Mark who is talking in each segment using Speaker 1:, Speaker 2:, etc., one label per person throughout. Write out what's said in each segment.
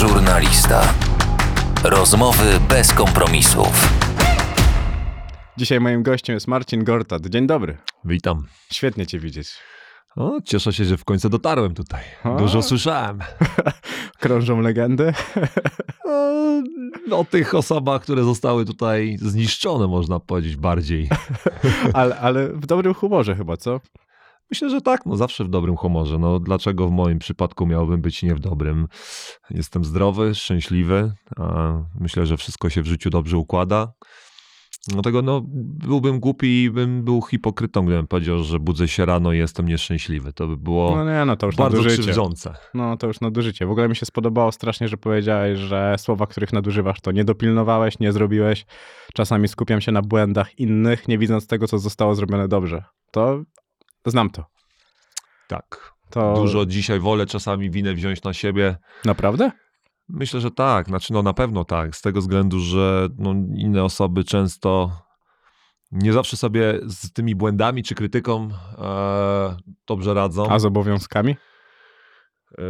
Speaker 1: Żurnalista. Rozmowy bez kompromisów.
Speaker 2: Dzisiaj moim gościem jest Marcin Gortat. Dzień dobry.
Speaker 3: Witam.
Speaker 2: Świetnie cię widzieć.
Speaker 3: O, cieszę się, że w końcu dotarłem tutaj.
Speaker 2: O.
Speaker 3: Dużo słyszałem.
Speaker 2: Krążą legendy.
Speaker 3: O, o tych osobach, które zostały tutaj zniszczone, można powiedzieć bardziej.
Speaker 2: ale, ale w dobrym humorze chyba, co?
Speaker 3: Myślę, że tak, no zawsze w dobrym humorze. No dlaczego w moim przypadku miałbym być nie w dobrym? Jestem zdrowy, szczęśliwy. a Myślę, że wszystko się w życiu dobrze układa. Dlatego no, byłbym głupi i bym był hipokrytą, gdybym powiedział, że budzę się rano i jestem nieszczęśliwy. To by było
Speaker 2: No nie, no to już
Speaker 3: bardzo
Speaker 2: nadużycie.
Speaker 3: krzywdzące.
Speaker 2: No to już nadużycie. W ogóle mi się spodobało strasznie, że powiedziałeś, że słowa, których nadużywasz, to nie dopilnowałeś, nie zrobiłeś. Czasami skupiam się na błędach innych, nie widząc tego, co zostało zrobione dobrze. To znam to.
Speaker 3: Tak.
Speaker 2: To
Speaker 3: Dużo dzisiaj wolę czasami winę wziąć na siebie.
Speaker 2: Naprawdę?
Speaker 3: Myślę, że tak. Znaczy, no na pewno tak. Z tego względu, że no, inne osoby często nie zawsze sobie z tymi błędami czy krytyką e, dobrze radzą.
Speaker 2: A z obowiązkami?
Speaker 3: E,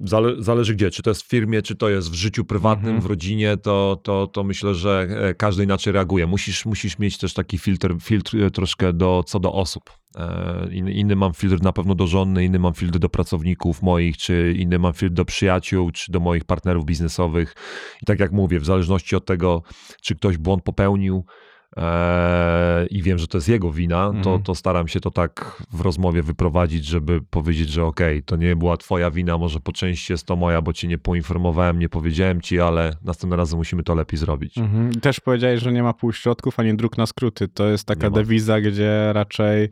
Speaker 3: Zale, zależy gdzie, czy to jest w firmie, czy to jest w życiu prywatnym,
Speaker 2: Mhm.
Speaker 3: w rodzinie, to, to, to myślę, że e, każdy inaczej reaguje. Musisz, musisz mieć też taki filtr, filtr e, troszkę do, co do osób. E, Inny, mam filtr na pewno do żony, inny mam filtr do pracowników moich, czy inny mam filtr do przyjaciół, czy do moich partnerów biznesowych. I tak jak mówię, w zależności od tego, czy ktoś błąd popełnił, i wiem, że to jest jego wina, to,
Speaker 2: Mhm.
Speaker 3: to staram się to tak w rozmowie wyprowadzić, żeby powiedzieć, że okej, to nie była twoja wina, może po części jest to moja, bo cię nie poinformowałem, nie powiedziałem ci, ale następnym razem musimy to lepiej zrobić.
Speaker 2: Mhm. Też powiedziałeś, że nie ma półśrodków ani dróg na skróty. To jest taka dewiza, gdzie raczej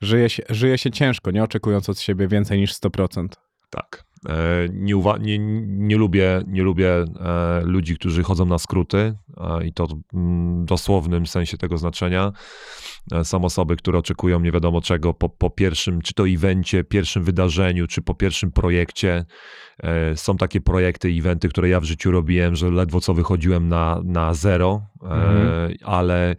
Speaker 2: żyje się, żyje się ciężko, nie oczekując od siebie więcej niż 100%.
Speaker 3: Tak. E, Nie, nie, nie lubię, nie lubię e, ludzi, którzy chodzą na skróty e, i to w mm, dosłownym sensie tego znaczenia. Są osoby, które oczekują nie wiadomo czego po, po pierwszym, czy to evencie, pierwszym wydarzeniu, czy po pierwszym projekcie. Są takie projekty, eventy, które ja w życiu robiłem, że ledwo co wychodziłem na, na zero,
Speaker 2: Mhm.
Speaker 3: ale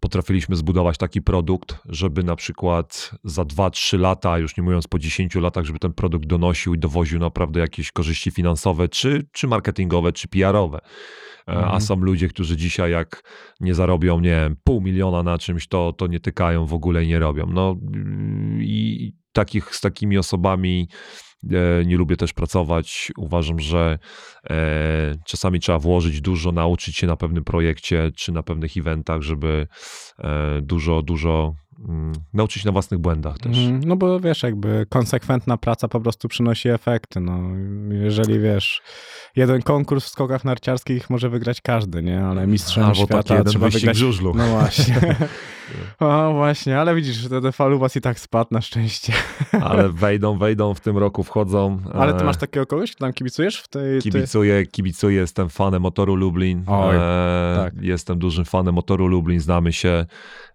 Speaker 3: potrafiliśmy zbudować taki produkt, żeby na przykład za 2-3 lata, już nie mówiąc po 10 latach, żeby ten produkt donosił i dowoził naprawdę jakieś korzyści finansowe, czy, czy marketingowe, czy PR-owe. E, A
Speaker 2: Mhm.
Speaker 3: są ludzie, którzy dzisiaj jak nie zarobią, nie wiem, pół miliona na czymś, to, to nie tykają w ogóle i nie robią. No i takich, z takimi osobami e, nie lubię też pracować. Uważam, że e, czasami trzeba włożyć dużo, nauczyć się na pewnym projekcie czy na pewnych eventach, żeby dużo, dużo nauczyć się na własnych błędach też.
Speaker 2: Mhm. No bo wiesz, jakby konsekwentna praca po prostu przynosi efekty. No, jeżeli wiesz, jeden konkurs w skokach narciarskich może wygrać każdy, nie? Ale mistrzem
Speaker 3: Albo
Speaker 2: świata
Speaker 3: taki jeden
Speaker 2: trzeba wygrać.
Speaker 3: w żużlu.
Speaker 2: No właśnie. O, właśnie, ale widzisz, ten falubas i tak spadł na szczęście.
Speaker 3: Ale wejdą, wejdą, w tym roku wchodzą.
Speaker 2: Ale ty
Speaker 3: e,
Speaker 2: masz takiego kogoś, tam kibicujesz w tej...
Speaker 3: Kibicuję, kibicuję, jestem fanem motoru Lublin.
Speaker 2: Oj,
Speaker 3: e,
Speaker 2: tak.
Speaker 3: Jestem dużym fanem motoru Lublin. Znamy się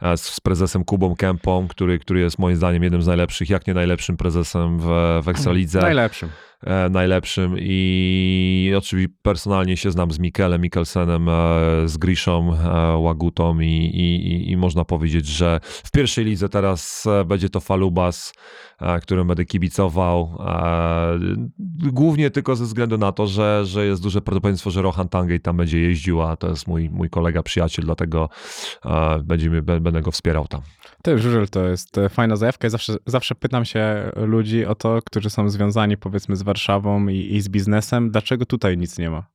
Speaker 3: e, z, z prezesem Kubą Kępą, który, który jest moim zdaniem jednym z najlepszych, jak nie najlepszym prezesem w, w Ekstralidze.
Speaker 2: Najlepszym.
Speaker 3: e, najlepszym i oczywiście personalnie się znam z Mikelem Mikkelsenem, e, z Griszą e, Łagutą i, i, i- można powiedzieć, że w pierwszej lidze teraz e, będzie to Falubas, e, którym będę kibicował. e, Głównie tylko ze względu na to, że, że jest duże prawdopodobieństwo, że Rohan Tangej tam będzie jeździł, a to jest mój, mój kolega, przyjaciel, dlatego będziemy, bę- będę go wspierał tam.
Speaker 2: Ten żużel to jest e, fajna zajawka i zawsze, zawsze pytam się ludzi o to, którzy są związani powiedzmy z Warszawą i, i z biznesem, dlaczego tutaj nic nie ma?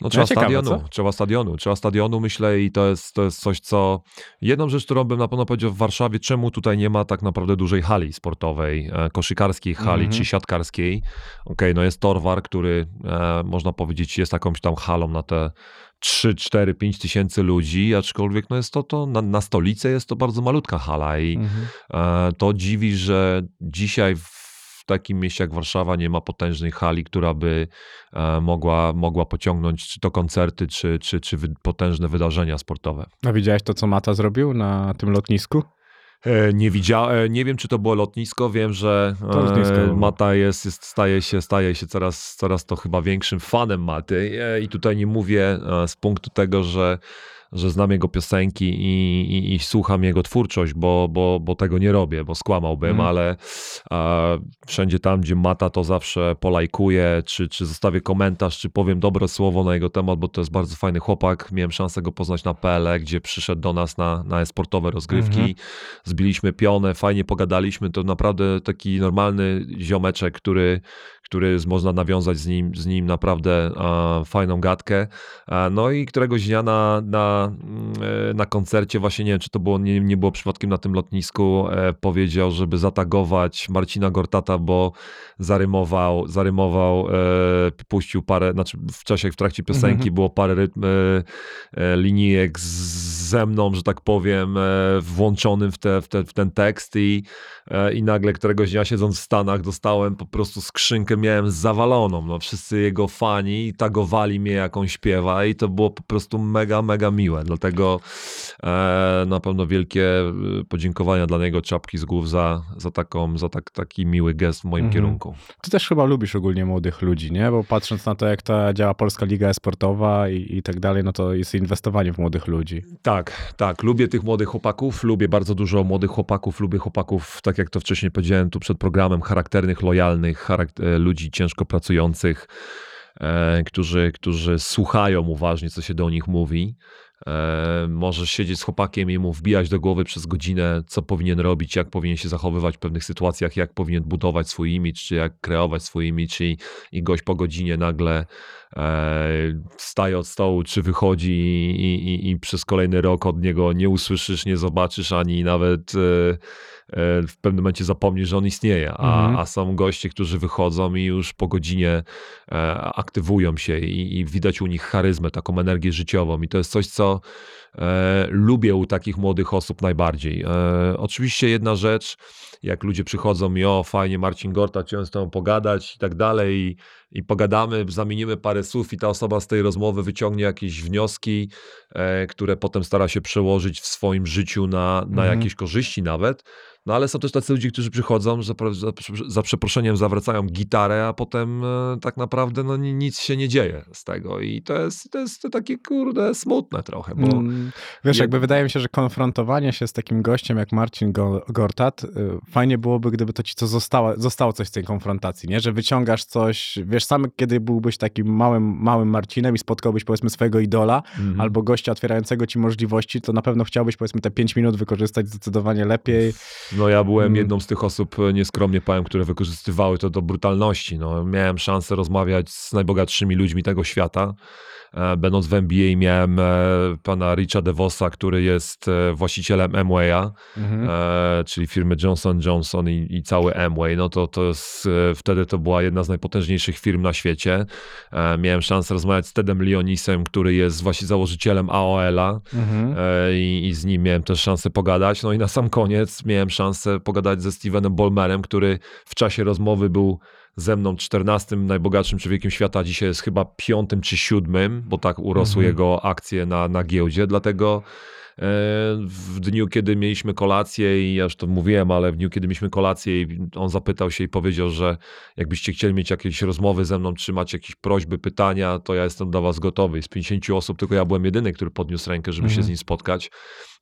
Speaker 3: No trzeba
Speaker 2: ciekawe,
Speaker 3: stadionu, trzeba stadionu, trzeba stadionu, myślę i to jest, to jest coś, co... Jedną rzecz, którą bym na pewno powiedział w Warszawie, czemu tutaj nie ma tak naprawdę dużej hali sportowej, e, koszykarskiej hali
Speaker 2: Mhm.
Speaker 3: czy siatkarskiej. Okej, no jest Torwar, który e, można powiedzieć jest jakąś tam halą na te 3, 4, 5 tysięcy ludzi, aczkolwiek no jest to, to na, na stolicę jest to bardzo malutka hala i
Speaker 2: Mhm.
Speaker 3: E, to dziwi, że dzisiaj w takim mieście jak Warszawa nie ma potężnej hali, która by e, mogła, mogła pociągnąć czy to koncerty, czy, czy, czy potężne wydarzenia sportowe.
Speaker 2: A widziałeś to, co Mata zrobił na tym lotnisku?
Speaker 3: E, Nie widziałem, nie wiem czy to było lotnisko, wiem, że
Speaker 2: To lotnisko
Speaker 3: e. Mata jest, jest, staje się, staje się coraz, coraz to chyba większym fanem Maty E, i tutaj nie mówię z punktu tego, że że znam jego piosenki i, i, i słucham jego twórczość, bo, bo, bo tego nie robię, bo skłamałbym,
Speaker 2: Mhm.
Speaker 3: ale e, wszędzie tam, gdzie Mata, to zawsze polajkuję, czy, czy zostawię komentarz, czy powiem dobre słowo na jego temat, bo to jest bardzo fajny chłopak. Miałem szansę go poznać na PL, gdzie przyszedł do nas na, na sportowe rozgrywki.
Speaker 2: Mhm.
Speaker 3: Zbiliśmy pionę, fajnie pogadaliśmy. To naprawdę taki normalny ziomeczek, który, który można nawiązać z nim, z nim naprawdę fajną gadkę. No i któregoś dnia na, na, mm, e, na koncercie, właśnie nie wiem, czy to było, nie, nie było przypadkiem na tym lotnisku, e, powiedział, żeby zatagować Marcina Gortata, bo zarymował, zarymował, e, puścił parę, znaczy w czasie, w trakcie piosenki
Speaker 2: Mhm.
Speaker 3: było parę rytm, linijek z, ze mną, że tak powiem, e, włączonym w, te, w, te, w ten tekst i, e, i nagle któregoś dnia siedząc w Stanach dostałem po prostu skrzynkę, miałem zawaloną, no wszyscy jego fani tagowali mnie jak on śpiewa i to było po prostu mega, mega miłe, dlatego e, na pewno wielkie e, podziękowania dla niego, czapki z głów za, za, taką, za tak, taki miły gest w moim
Speaker 2: Mhm.
Speaker 3: kierunku.
Speaker 2: Ty też chyba lubisz ogólnie młodych ludzi, nie? Bo patrząc na to, jak ta działa Polska Liga Sportowa i, i tak dalej, no to jest inwestowanie w młodych ludzi.
Speaker 3: Tak, tak. Lubię tych młodych chłopaków, lubię bardzo dużo młodych chłopaków, lubię chłopaków, tak jak to wcześniej powiedziałem tu przed programem, charakternych, lojalnych, charak- e, ludzi ciężko pracujących, e, którzy, którzy słuchają uważnie, co się do nich mówi. E, możesz siedzieć z chłopakiem i mu wbijać do głowy przez godzinę, co powinien robić, jak powinien się zachowywać w pewnych sytuacjach, jak powinien budować swój imidż, czy jak kreować swój imidż i, i gość po godzinie nagle e, wstaje od stołu, czy wychodzi i, i, i przez kolejny rok od niego nie usłyszysz, nie zobaczysz, ani nawet e, w pewnym momencie zapomnisz, że on istnieje. A,
Speaker 2: Mhm.
Speaker 3: a są goście, którzy wychodzą i już po godzinie e, aktywują się i, i widać u nich charyzmę, taką energię życiową. I to jest coś, co e, lubię u takich młodych osób najbardziej. E, oczywiście jedna rzecz, jak ludzie przychodzą i o, fajnie Marcin Gorta, chciałem z tobą pogadać i tak dalej i, i pogadamy, zamienimy parę słów i ta osoba z tej rozmowy wyciągnie jakieś wnioski, e, które potem stara się przełożyć w swoim życiu na, na
Speaker 2: Mhm.
Speaker 3: jakieś korzyści nawet. No ale są też tacy ludzie, którzy przychodzą, za, za przeproszeniem zawracają gitarę, a potem e, tak naprawdę no, ni- nic się nie dzieje z tego. I to jest, to jest takie kurde smutne trochę, bo
Speaker 2: Mm, Wiesz,
Speaker 3: jak-
Speaker 2: jakby wydaje mi się, że konfrontowanie się z takim gościem jak Marcin Go- Gortat, y, fajnie byłoby, gdyby to ci co zostało, zostało coś z tej konfrontacji, nie? Że wyciągasz coś, wiesz, sam kiedy byłbyś takim małym, małym Marcinem i spotkałbyś powiedzmy swojego idola,
Speaker 3: Mhm.
Speaker 2: albo gościa otwierającego ci możliwości, to na pewno chciałbyś powiedzmy te 5 minut wykorzystać zdecydowanie lepiej.
Speaker 3: No ja byłem
Speaker 2: Mm.
Speaker 3: jedną z tych osób, e, nieskromnie powiem, które wykorzystywały to do brutalności. No, miałem szansę rozmawiać z najbogatszymi ludźmi tego świata. E, Będąc w NBA miałem e, pana Richa DeVosa, który jest e, właścicielem Amwaya,
Speaker 2: Mhm.
Speaker 3: czyli firmy Johnson Johnson i, i cały Amway. No to, to jest, wtedy to była jedna z najpotężniejszych firm na świecie. Miałem szansę rozmawiać z Tedem Leonisem, który jest właśnie założycielem AOL-a.
Speaker 2: Mhm.
Speaker 3: I, i z nim miałem też szansę pogadać. No i na sam koniec miałem szansę pogadać ze Stevenem Bolmerem, który w czasie rozmowy był ze mną 14 najbogatszym człowiekiem świata, dzisiaj jest chyba piątym czy siódmym, bo tak urosły
Speaker 2: Mhm.
Speaker 3: jego akcje na, na giełdzie, dlatego e, w dniu, kiedy mieliśmy kolację i ja już to mówiłem, ale w dniu, kiedy mieliśmy kolację i on zapytał się i powiedział, że jakbyście chcieli mieć jakieś rozmowy ze mną, czy macie jakieś prośby, pytania, to ja jestem do was gotowy. Z 50 osób tylko ja byłem jedyny, który podniósł rękę, żeby się
Speaker 2: Mhm.
Speaker 3: z nim spotkać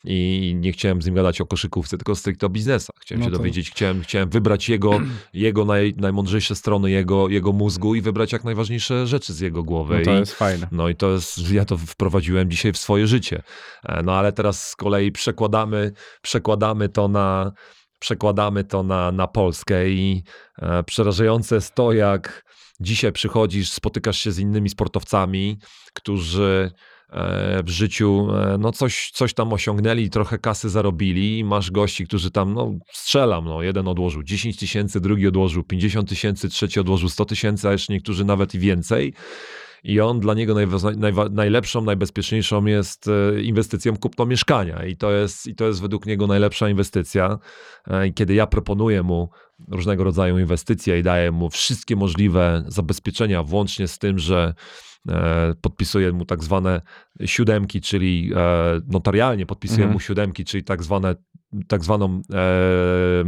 Speaker 3: i nie chciałem z nim gadać o koszykówce, tylko stricte o biznesach. Chciałem
Speaker 2: No
Speaker 3: się
Speaker 2: to-
Speaker 3: dowiedzieć, chciałem, chciałem wybrać jego, jego naj, najmądrzejsze strony jego, jego mózgu i wybrać jak najważniejsze rzeczy z jego głowy.
Speaker 2: No to
Speaker 3: I,
Speaker 2: jest fajne.
Speaker 3: no i to jest, ja to wprowadziłem dzisiaj w swoje życie. E, No ale teraz z kolei przekładamy, przekładamy to na, przekładamy to na, na Polskę i e, przerażające jest to, jak dzisiaj przychodzisz, spotykasz się z innymi sportowcami, którzy w życiu e, no coś, coś tam osiągnęli, trochę kasy zarobili masz gości, którzy tam, no strzelam, no jeden odłożył 10 tysięcy, drugi odłożył 50 tysięcy, trzeci odłożył 100 tysięcy, a jeszcze niektórzy nawet i więcej. I on dla niego najlepszą, najbezpieczniejszą jest e, inwestycją kupno mieszkania. I to jest, I to jest według niego najlepsza inwestycja. E, kiedy ja proponuję mu różnego rodzaju inwestycje i daje mu wszystkie możliwe zabezpieczenia, włącznie z tym, że e, podpisuje mu tak zwane siódemki, czyli e, notarialnie podpisuje
Speaker 2: Mhm.
Speaker 3: mu siódemki, czyli tak zwane tak zwaną e,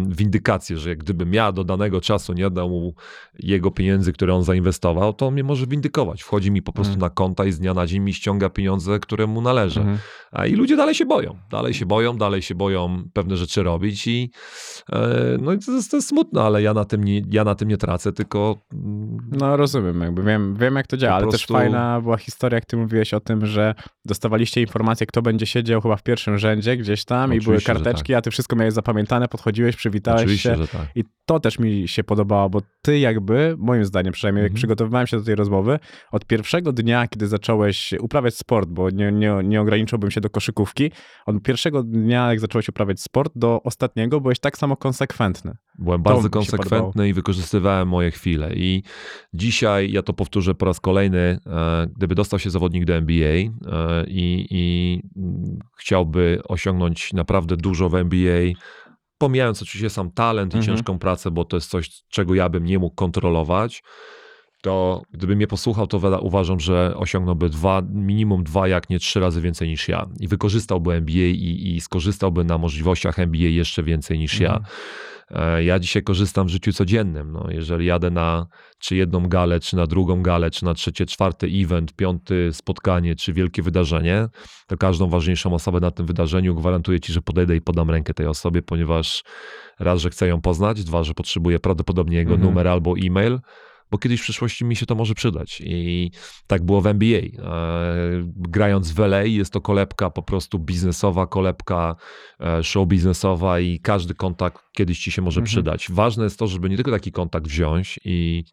Speaker 3: windykację, że jak gdybym ja do danego czasu nie oddał mu jego pieniędzy, które on zainwestował, to on mnie może windykować. Wchodzi mi po prostu
Speaker 2: Mhm.
Speaker 3: na konta i z dnia na dzień mi ściąga pieniądze, które mu należy.
Speaker 2: Mhm.
Speaker 3: A i ludzie dalej się boją. Dalej się boją, dalej się boją pewne rzeczy robić i e, no i to jest, to jest smutne, ale ja na tym nie, ja na tym nie tracę, tylko mm,
Speaker 2: No rozumiem, jakby wiem, wiem jak to działa, ale też
Speaker 3: prostu-
Speaker 2: fajna była historia, jak ty mówiłeś o tym, że dostawaliście informację, kto będzie siedział chyba w pierwszym rzędzie gdzieś tam i były
Speaker 3: Oczywiście,
Speaker 2: karteczki, a ty wszystko miałeś zapamiętane, podchodziłeś, przywitałeś
Speaker 3: oczywiście,
Speaker 2: się
Speaker 3: że tak.
Speaker 2: i to też mi się podobało, bo ty jakby, moim zdaniem przynajmniej, jak
Speaker 3: Mhm.
Speaker 2: przygotowywałem się do tej rozmowy, od pierwszego dnia, kiedy zacząłeś uprawiać sport, bo nie, nie, nie ograniczyłbym się do koszykówki, od pierwszego dnia, jak zacząłeś uprawiać sport, do ostatniego byłeś tak samo konsekwentny.
Speaker 3: Byłem
Speaker 2: To
Speaker 3: bardzo konsekwentny i wykorzystywałem moje chwile. I dzisiaj, ja to powtórzę po raz kolejny, e, gdyby dostał się zawodnik do NBA e, i, i mm, chciałby osiągnąć naprawdę dużo w NBA, pomijając oczywiście sam talent i
Speaker 2: Mhm.
Speaker 3: ciężką pracę, bo to jest coś, czego ja bym nie mógł kontrolować, to gdyby mnie posłuchał, to uważam, że osiągnąłby dwa, minimum dwa, jak nie trzy razy więcej niż ja. I wykorzystałby NBA i, i skorzystałby na możliwościach NBA jeszcze więcej niż ja.
Speaker 2: Mhm.
Speaker 3: E, Ja dzisiaj korzystam w życiu codziennym. No, jeżeli jadę na czy jedną galę, czy na drugą galę, czy na trzecie, czwarty event, piąty spotkanie, czy wielkie wydarzenie, to każdą ważniejszą osobę na tym wydarzeniu gwarantuję ci, że podejdę i podam rękę tej osobie, ponieważ raz, że chcę ją poznać, dwa, że potrzebuję prawdopodobnie jego
Speaker 2: Mhm.
Speaker 3: numer albo e-mail, bo kiedyś w przyszłości mi się to może przydać. I tak było w NBA. E, grając w LA jest to kolebka po prostu biznesowa, kolebka e, show biznesowa i każdy kontakt kiedyś ci się może
Speaker 2: Mhm.
Speaker 3: przydać. Ważne jest to, żeby nie tylko taki kontakt wziąć i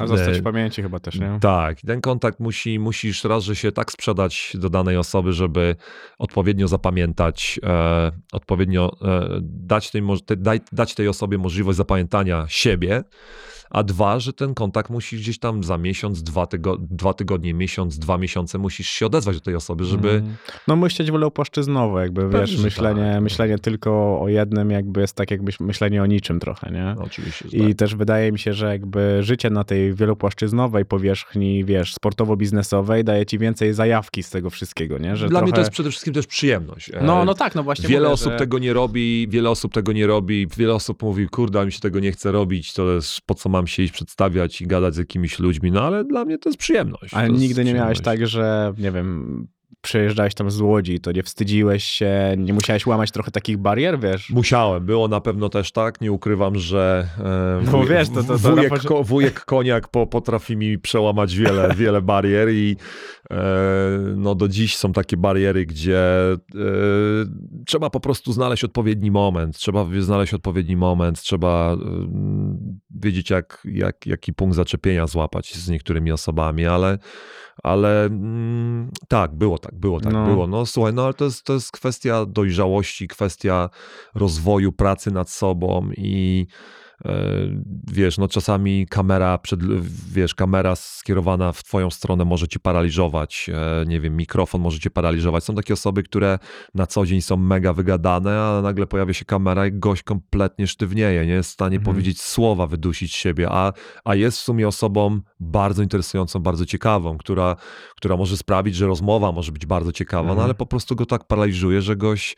Speaker 2: A zostać
Speaker 3: E,
Speaker 2: w pamięci chyba też, nie?
Speaker 3: tak, ten kontakt musi, musisz raz, że się tak sprzedać do danej osoby, żeby odpowiednio zapamiętać, e, odpowiednio e, dać, tej, daj, dać tej osobie możliwość zapamiętania siebie, a dwa, że ten kontakt musisz gdzieś tam za miesiąc, dwa, tygo, dwa tygodnie, miesiąc, dwa miesiące musisz się odezwać do tej osoby, żeby...
Speaker 2: Mm. No myśleć wielopłaszczyznowo, jakby
Speaker 3: Pewnie,
Speaker 2: wiesz,
Speaker 3: że
Speaker 2: myślenie,
Speaker 3: tak, no.
Speaker 2: myślenie tylko o jednym jakby jest tak jakby myślenie o niczym trochę, nie?
Speaker 3: No, oczywiście,
Speaker 2: I
Speaker 3: tak.
Speaker 2: też wydaje mi się, że jakby życie na tej wielopłaszczyznowej powierzchni, wiesz, sportowo-biznesowej daje ci więcej zajawki z tego wszystkiego, nie? Że
Speaker 3: Dla mnie
Speaker 2: trochę...
Speaker 3: to jest przede wszystkim też przyjemność. E,
Speaker 2: No, no tak, no właśnie
Speaker 3: Wiele
Speaker 2: mówię,
Speaker 3: osób
Speaker 2: że...
Speaker 3: tego nie robi, wiele osób tego nie robi, wiele osób mówi, kurde, mi się tego nie chce robić, to jest po co mam się iść przedstawiać i gadać z jakimiś ludźmi, no ale dla mnie to jest przyjemność.
Speaker 2: Ale
Speaker 3: to
Speaker 2: nigdy nie miałeś tak, że nie wiem, przejeżdżałeś tam z Łodzi, to nie wstydziłeś się, nie musiałeś łamać trochę takich barier, wiesz?
Speaker 3: Musiałem, było na pewno też tak, nie ukrywam, że e,
Speaker 2: No wiesz, to- to- to
Speaker 3: wujek, ko, wujek koniak po, potrafi mi przełamać wiele, wiele barier i e, no do dziś są takie bariery, gdzie e, trzeba po prostu znaleźć odpowiedni moment, trzeba znaleźć odpowiedni moment, trzeba e, wiedzieć jak, jak, jaki punkt zaczepienia złapać z niektórymi osobami, ale ale mm, tak, było tak, było tak,
Speaker 2: No.
Speaker 3: było. No słuchaj, no ale to jest, to jest kwestia dojrzałości, kwestia rozwoju, pracy nad sobą i wiesz, no czasami kamera przed, wiesz, kamera skierowana w twoją stronę może cię paraliżować, e, nie wiem, mikrofon może cię paraliżować. Są takie osoby, które na co dzień są mega wygadane, a nagle pojawia się kamera i gość kompletnie sztywnieje, nie jest w stanie
Speaker 2: Mhm.
Speaker 3: powiedzieć słowa, wydusić siebie, a, a jest w sumie osobą bardzo interesującą, bardzo ciekawą, która, która może sprawić, że rozmowa może być bardzo ciekawa, no
Speaker 2: Mhm.
Speaker 3: ale po prostu go tak paraliżuje, że gość,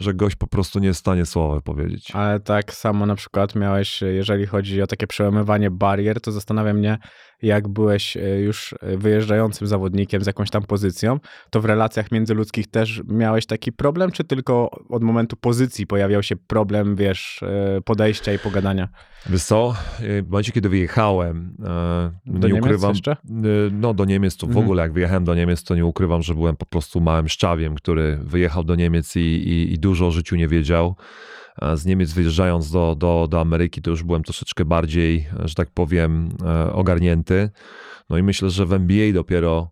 Speaker 3: że gość po prostu nie jest w stanie słowa powiedzieć.
Speaker 2: Ale tak samo na przykład miałeś, jeżeli chodzi o takie przełamywanie barier, to zastanawia mnie, jak byłeś e, już wyjeżdżającym zawodnikiem z jakąś tam pozycją, to w relacjach międzyludzkich też miałeś taki problem, czy tylko od momentu pozycji pojawiał się problem, wiesz, e, podejścia i pogadania?
Speaker 3: Wiesz co, w momencie, kiedy wyjechałem, e,
Speaker 2: Do
Speaker 3: nie
Speaker 2: Niemiec
Speaker 3: ukrywam,
Speaker 2: jeszcze?
Speaker 3: no do Niemiec, to w
Speaker 2: Mhm.
Speaker 3: ogóle jak wyjechałem do Niemiec, to nie ukrywam, że byłem po prostu małym szczawiem, który wyjechał do Niemiec i, i, i dużo o życiu nie wiedział. Z Niemiec wyjeżdżając do, do, do Ameryki, to już byłem troszeczkę bardziej, że tak powiem, e, ogarnięty. No i myślę, że w NBA dopiero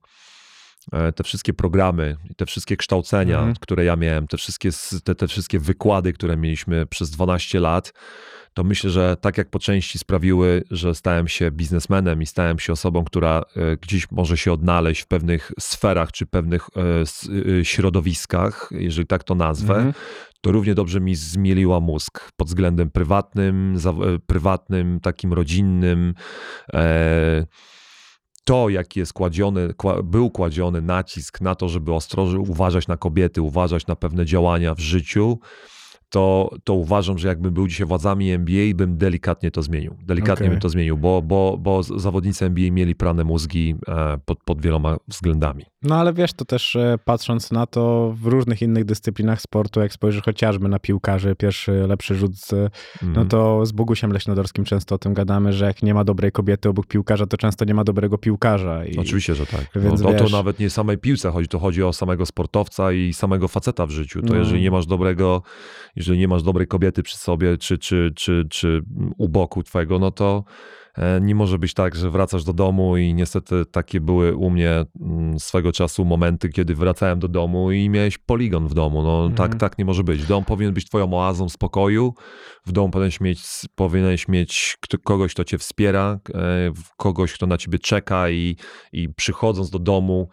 Speaker 3: te wszystkie programy, te wszystkie kształcenia,
Speaker 2: Mhm.
Speaker 3: które ja miałem, te wszystkie, te, te wszystkie wykłady, które mieliśmy przez 12 lat, to myślę, że tak jak po części sprawiły, że stałem się biznesmenem i stałem się osobą, która e, gdzieś może się odnaleźć w pewnych sferach czy pewnych e, e, środowiskach, jeżeli tak to nazwę,
Speaker 2: Mhm.
Speaker 3: to równie dobrze mi zmieliła mózg pod względem prywatnym, e, prywatnym, takim rodzinnym. E, to, jaki jest kładziony, kła, był kładziony nacisk na to, żeby ostrożnie uważać na kobiety, uważać na pewne działania w życiu, to, to uważam, że jakbym był dzisiaj władzami NBA, bym delikatnie to zmienił. Delikatnie
Speaker 2: Okej.
Speaker 3: bym to zmienił, bo, bo, bo zawodnicy NBA mieli prane mózgi e, pod, pod wieloma względami.
Speaker 2: No ale wiesz, to też e, patrząc na to w różnych innych dyscyplinach sportu, jak spojrzysz chociażby na piłkarzy, pierwszy lepszy rzut, z, no
Speaker 3: Mhm.
Speaker 2: to z Bogusiem Leśnodorskim często o tym gadamy, że jak nie ma dobrej kobiety obok piłkarza, to często nie ma dobrego piłkarza. I,
Speaker 3: Oczywiście, że tak. No,
Speaker 2: Więc
Speaker 3: to, to
Speaker 2: wiesz-
Speaker 3: nawet nie samej piłce chodzi, to chodzi o samego sportowca i samego faceta w życiu. To
Speaker 2: No.
Speaker 3: jeżeli nie masz dobrego, jeżeli nie masz dobrej kobiety przy sobie, czy, czy, czy, czy u boku twojego, no to e, nie może być tak, że wracasz do domu i niestety takie były u mnie mm, swego czasu momenty, kiedy wracałem do domu i miałeś poligon w domu. No
Speaker 2: Mhm.
Speaker 3: tak, tak nie może być. Dom powinien być twoją oazą spokoju. W domu powinieneś mieć, powinieneś mieć kogoś, kto cię wspiera, e, kogoś, kto na ciebie czeka i, i przychodząc do domu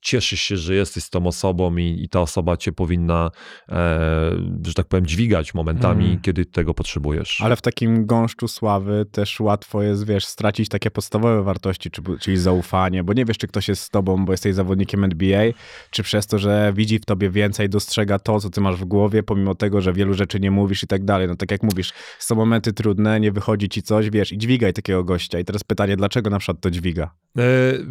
Speaker 3: cieszysz się, że jesteś z tą osobą i, i ta osoba cię powinna, e, że tak powiem, dźwigać momentami,
Speaker 2: Mhm.
Speaker 3: kiedy tego potrzebujesz.
Speaker 2: Ale w takim gąszczu sławy też łatwo jest, wiesz, stracić takie podstawowe wartości, czy, czyli zaufanie, bo nie wiesz, czy ktoś jest z tobą, bo jesteś zawodnikiem NBA, czy przez to, że widzi w tobie więcej, dostrzega to, co ty masz w głowie, pomimo tego, że wielu rzeczy nie mówisz i tak dalej. No tak jak mówisz, są momenty trudne, nie wychodzi ci coś, wiesz, i dźwigaj takiego gościa. I teraz pytanie, dlaczego na przykład to dźwiga?
Speaker 3: E,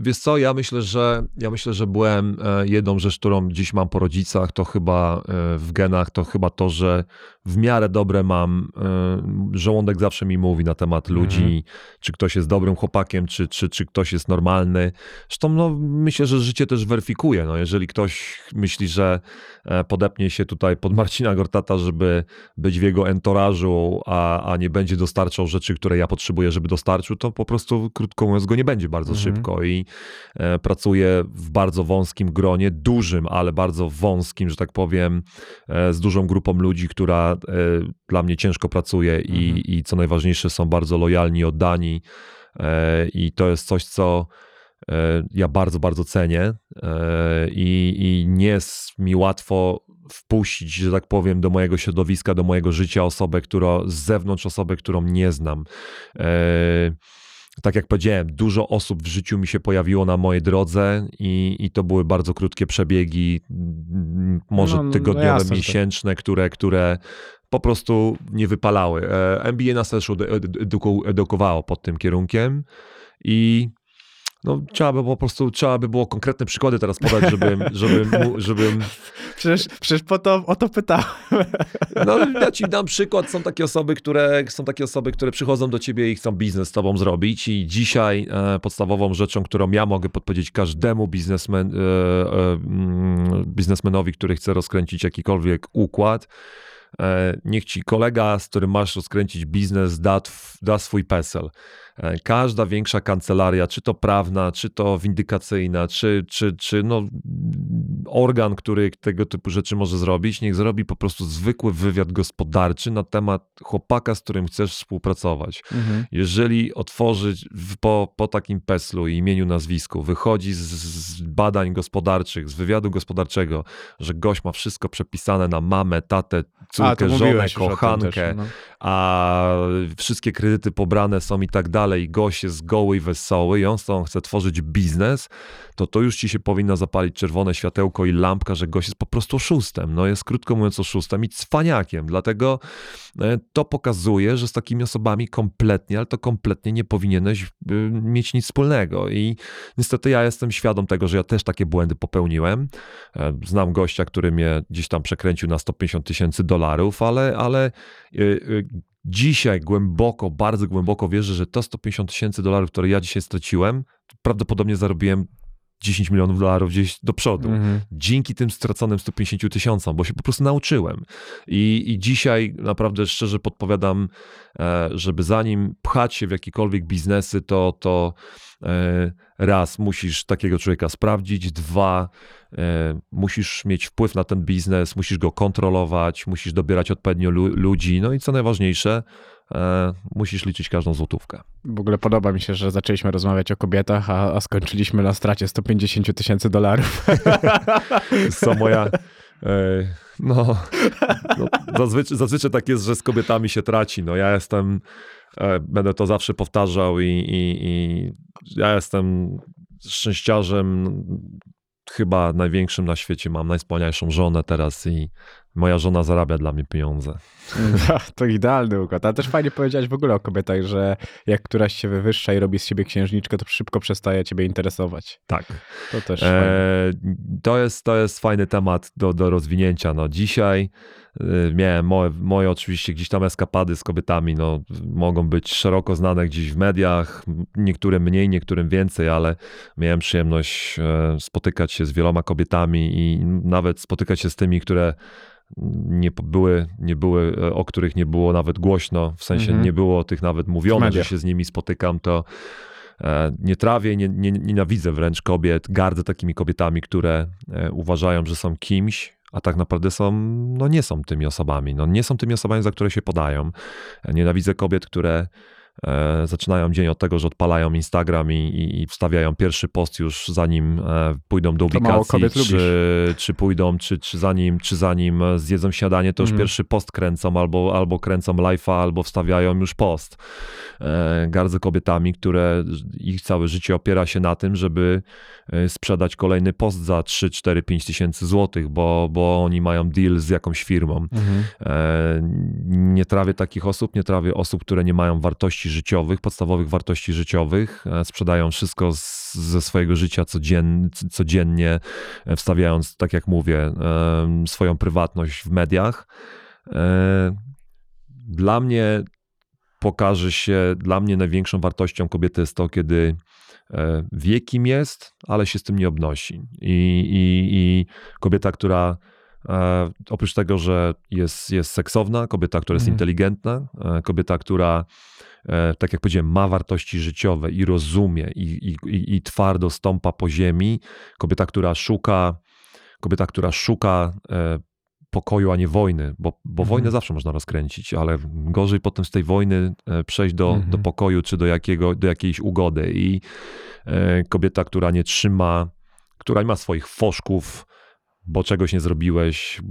Speaker 3: Wiesz co, ja myślę, że ja myślę, że byłem e, jedną rzecz, którą dziś mam po rodzicach, to chyba e, w genach, to chyba to, że w miarę dobre mam, e, żołądek zawsze mi mówi na temat
Speaker 2: Mhm.
Speaker 3: ludzi, czy ktoś jest dobrym chłopakiem, czy, czy, czy ktoś jest normalny. Zresztą no, myślę, że życie też weryfikuje. No, jeżeli ktoś myśli, że e, podepnie się tutaj pod Marcina Gortata, żeby być w jego entorażu, a, a nie będzie dostarczał rzeczy, które ja potrzebuję, żeby dostarczył, to po prostu, krótko mówiąc, go nie będzie bardzo
Speaker 2: Mhm.
Speaker 3: szybko i e, pracuje w bardzo wąskim gronie, dużym, ale bardzo wąskim, że tak powiem, e, z dużą grupą ludzi, która e, dla mnie ciężko pracuje i,
Speaker 2: Mhm.
Speaker 3: i co najważniejsze są bardzo lojalni, oddani e, i to jest coś, co e, ja bardzo, bardzo cenię i, i nie jest mi łatwo wpuścić, że tak powiem, do mojego środowiska, do mojego życia osobę, która z zewnątrz osobę, którą nie znam. Tak jak powiedziałem, dużo osób w życiu mi się pojawiło na mojej drodze i, i to były bardzo krótkie przebiegi, może
Speaker 2: No, no
Speaker 3: tygodniowe,
Speaker 2: jasne, że tak.
Speaker 3: miesięczne, które, które po prostu nie wypalały. NBA nas też edu- edu- edukowało pod tym kierunkiem i no, trzeba by po prostu, trzeba by było konkretne przykłady teraz podać, żebym, żebym, mu- żebym
Speaker 2: Przecież, przecież po to, o to pytałem.
Speaker 3: no, ja ci dam przykład. Są takie osoby, które są takie osoby, które przychodzą do ciebie i chcą biznes z tobą zrobić. I dzisiaj e, podstawową rzeczą, którą ja mogę podpowiedzieć każdemu biznesmen, e, e, mm, biznesmenowi, który chce rozkręcić jakikolwiek układ, e, niech ci kolega, z którym masz rozkręcić biznes, da, da swój PESEL. E, Każda większa kancelaria, czy to prawna, czy to windykacyjna, czy, czy, czy no, organ, który tego typu rzeczy może zrobić, niech zrobi po prostu zwykły wywiad gospodarczy na temat chłopaka, z którym chcesz współpracować.
Speaker 2: Mhm.
Speaker 3: Jeżeli otworzyć w- po, po takim peslu i imieniu, nazwisku, wychodzi z, z badań gospodarczych, z wywiadu gospodarczego, że gość ma wszystko przepisane na mamę, tatę, córkę, żonę,
Speaker 2: o tym
Speaker 3: kochankę,
Speaker 2: też, no.
Speaker 3: A wszystkie kredyty pobrane są i tak dalej, gość jest goły i wesoły i on z chce tworzyć biznes, to to już ci się powinno zapalić czerwone światełko i lampka, że gość jest po prostu oszustem. No jest krótko mówiąc oszustem i cwaniakiem. Dlatego e, to pokazuje, że z takimi osobami kompletnie, ale to kompletnie nie powinieneś y, mieć nic wspólnego. I niestety ja jestem świadom tego, że ja też takie błędy popełniłem. E, Znam gościa, który mnie gdzieś tam przekręcił na 150 tysięcy dolarów, ale, ale dzisiaj głęboko, bardzo głęboko wierzę, że to 150 tysięcy dolarów, które ja dzisiaj straciłem, prawdopodobnie zarobiłem 10 milionów dolarów gdzieś do przodu.
Speaker 2: Mhm.
Speaker 3: Dzięki tym straconym 150 tysiącom, bo się po prostu nauczyłem. I, I dzisiaj naprawdę szczerze podpowiadam, e, żeby zanim pchać się w jakiekolwiek biznesy, to, to raz musisz takiego człowieka sprawdzić, dwa e, musisz mieć wpływ na ten biznes, musisz go kontrolować, musisz dobierać odpowiednio lu ludzi, no i co najważniejsze, e, musisz liczyć każdą złotówkę.
Speaker 2: W ogóle podoba mi się, że zaczęliśmy rozmawiać o kobietach, a, a skończyliśmy na stracie 150 tysięcy dolarów.
Speaker 3: Co moja. E, no, no zazwyczaj, zazwyczaj tak jest, że z kobietami się traci. No ja jestem, e, będę to zawsze powtarzał i, i, i ja jestem szczęściarzem chyba największym na świecie. Mam najwspanialszą żonę teraz i moja żona zarabia dla mnie pieniądze.
Speaker 2: To idealny układ. A też fajnie powiedziałeś w ogóle o kobietach, że jak któraś się wywyższa i robi z siebie księżniczkę, to szybko przestaje ciebie interesować.
Speaker 3: Tak.
Speaker 2: To też
Speaker 3: E, to, jest, to jest fajny temat do, do rozwinięcia. No, dzisiaj miałem moje, moje oczywiście gdzieś tam eskapady z kobietami, no, mogą być szeroko znane gdzieś w mediach, niektórym mniej, niektórym więcej, ale miałem przyjemność e, spotykać się z wieloma kobietami i nawet spotykać się z tymi, które nie były, nie były, e, o których nie było nawet głośno, w sensie
Speaker 2: Mhm.
Speaker 3: nie było o tych nawet mówione, że się z nimi spotykam, to e, nie trawię, nie, nie, nienawidzę wręcz kobiet, gardzę takimi kobietami, które uważają, że są kimś, a tak naprawdę są, no nie są tymi osobami, no nie są tymi osobami, za które się podają. Nienawidzę kobiet, które zaczynają dzień od tego, że odpalają Instagram i, i, i wstawiają pierwszy post już zanim e, pójdą do ubikacji, czy, czy pójdą, czy, czy, zanim, czy zanim e, zjedzą śniadanie, to już
Speaker 2: Mhm.
Speaker 3: pierwszy post kręcą, albo, albo kręcą live'a, albo wstawiają już post. E, gardzę kobietami, które ich całe życie opiera się na tym, żeby e, sprzedać kolejny post za 3, 4, 5 tysięcy złotych, bo, bo oni mają deal z jakąś firmą. E, Nie trawię takich osób, nie trawię osób, które nie mają wartości życiowych, podstawowych wartości życiowych, e, sprzedają wszystko z, ze swojego życia codzien, codziennie, e, wstawiając, tak jak mówię, em, swoją prywatność w mediach. E, Dla mnie pokaże się, dla mnie największą wartością kobiety jest to, kiedy e, wie, kim jest, ale się z tym nie obnosi. I, i, i kobieta, która e, oprócz tego, że jest, jest seksowna, kobieta, która jest
Speaker 2: Mhm.
Speaker 3: inteligentna, e, kobieta, która e, tak jak powiedziałem, ma wartości życiowe i rozumie i, i, i, twardo stąpa po ziemi, kobieta, która szuka, kobieta, która szuka e, pokoju, a nie wojny, bo, bo
Speaker 2: Mhm.
Speaker 3: wojnę zawsze można rozkręcić, ale gorzej potem z tej wojny e, przejść do,
Speaker 2: Mhm.
Speaker 3: do pokoju czy do, jakiego, do jakiejś ugody. I e, kobieta, która nie trzyma, która nie ma swoich foszków, bo czegoś nie zrobiłeś, y,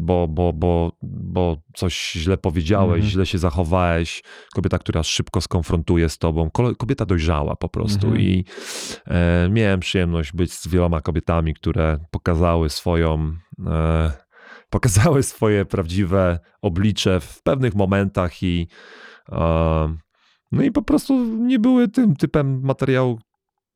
Speaker 3: bo, bo, bo, bo coś źle powiedziałeś,
Speaker 2: Mhm.
Speaker 3: źle się zachowałeś. Kobieta, która szybko skonfrontuje z tobą. Kobieta dojrzała po prostu.
Speaker 2: Mhm.
Speaker 3: I e, miałem przyjemność być z wieloma kobietami, które pokazały swoją. E, pokazały swoje prawdziwe oblicze w pewnych momentach i e, no i po prostu nie były tym typem materiału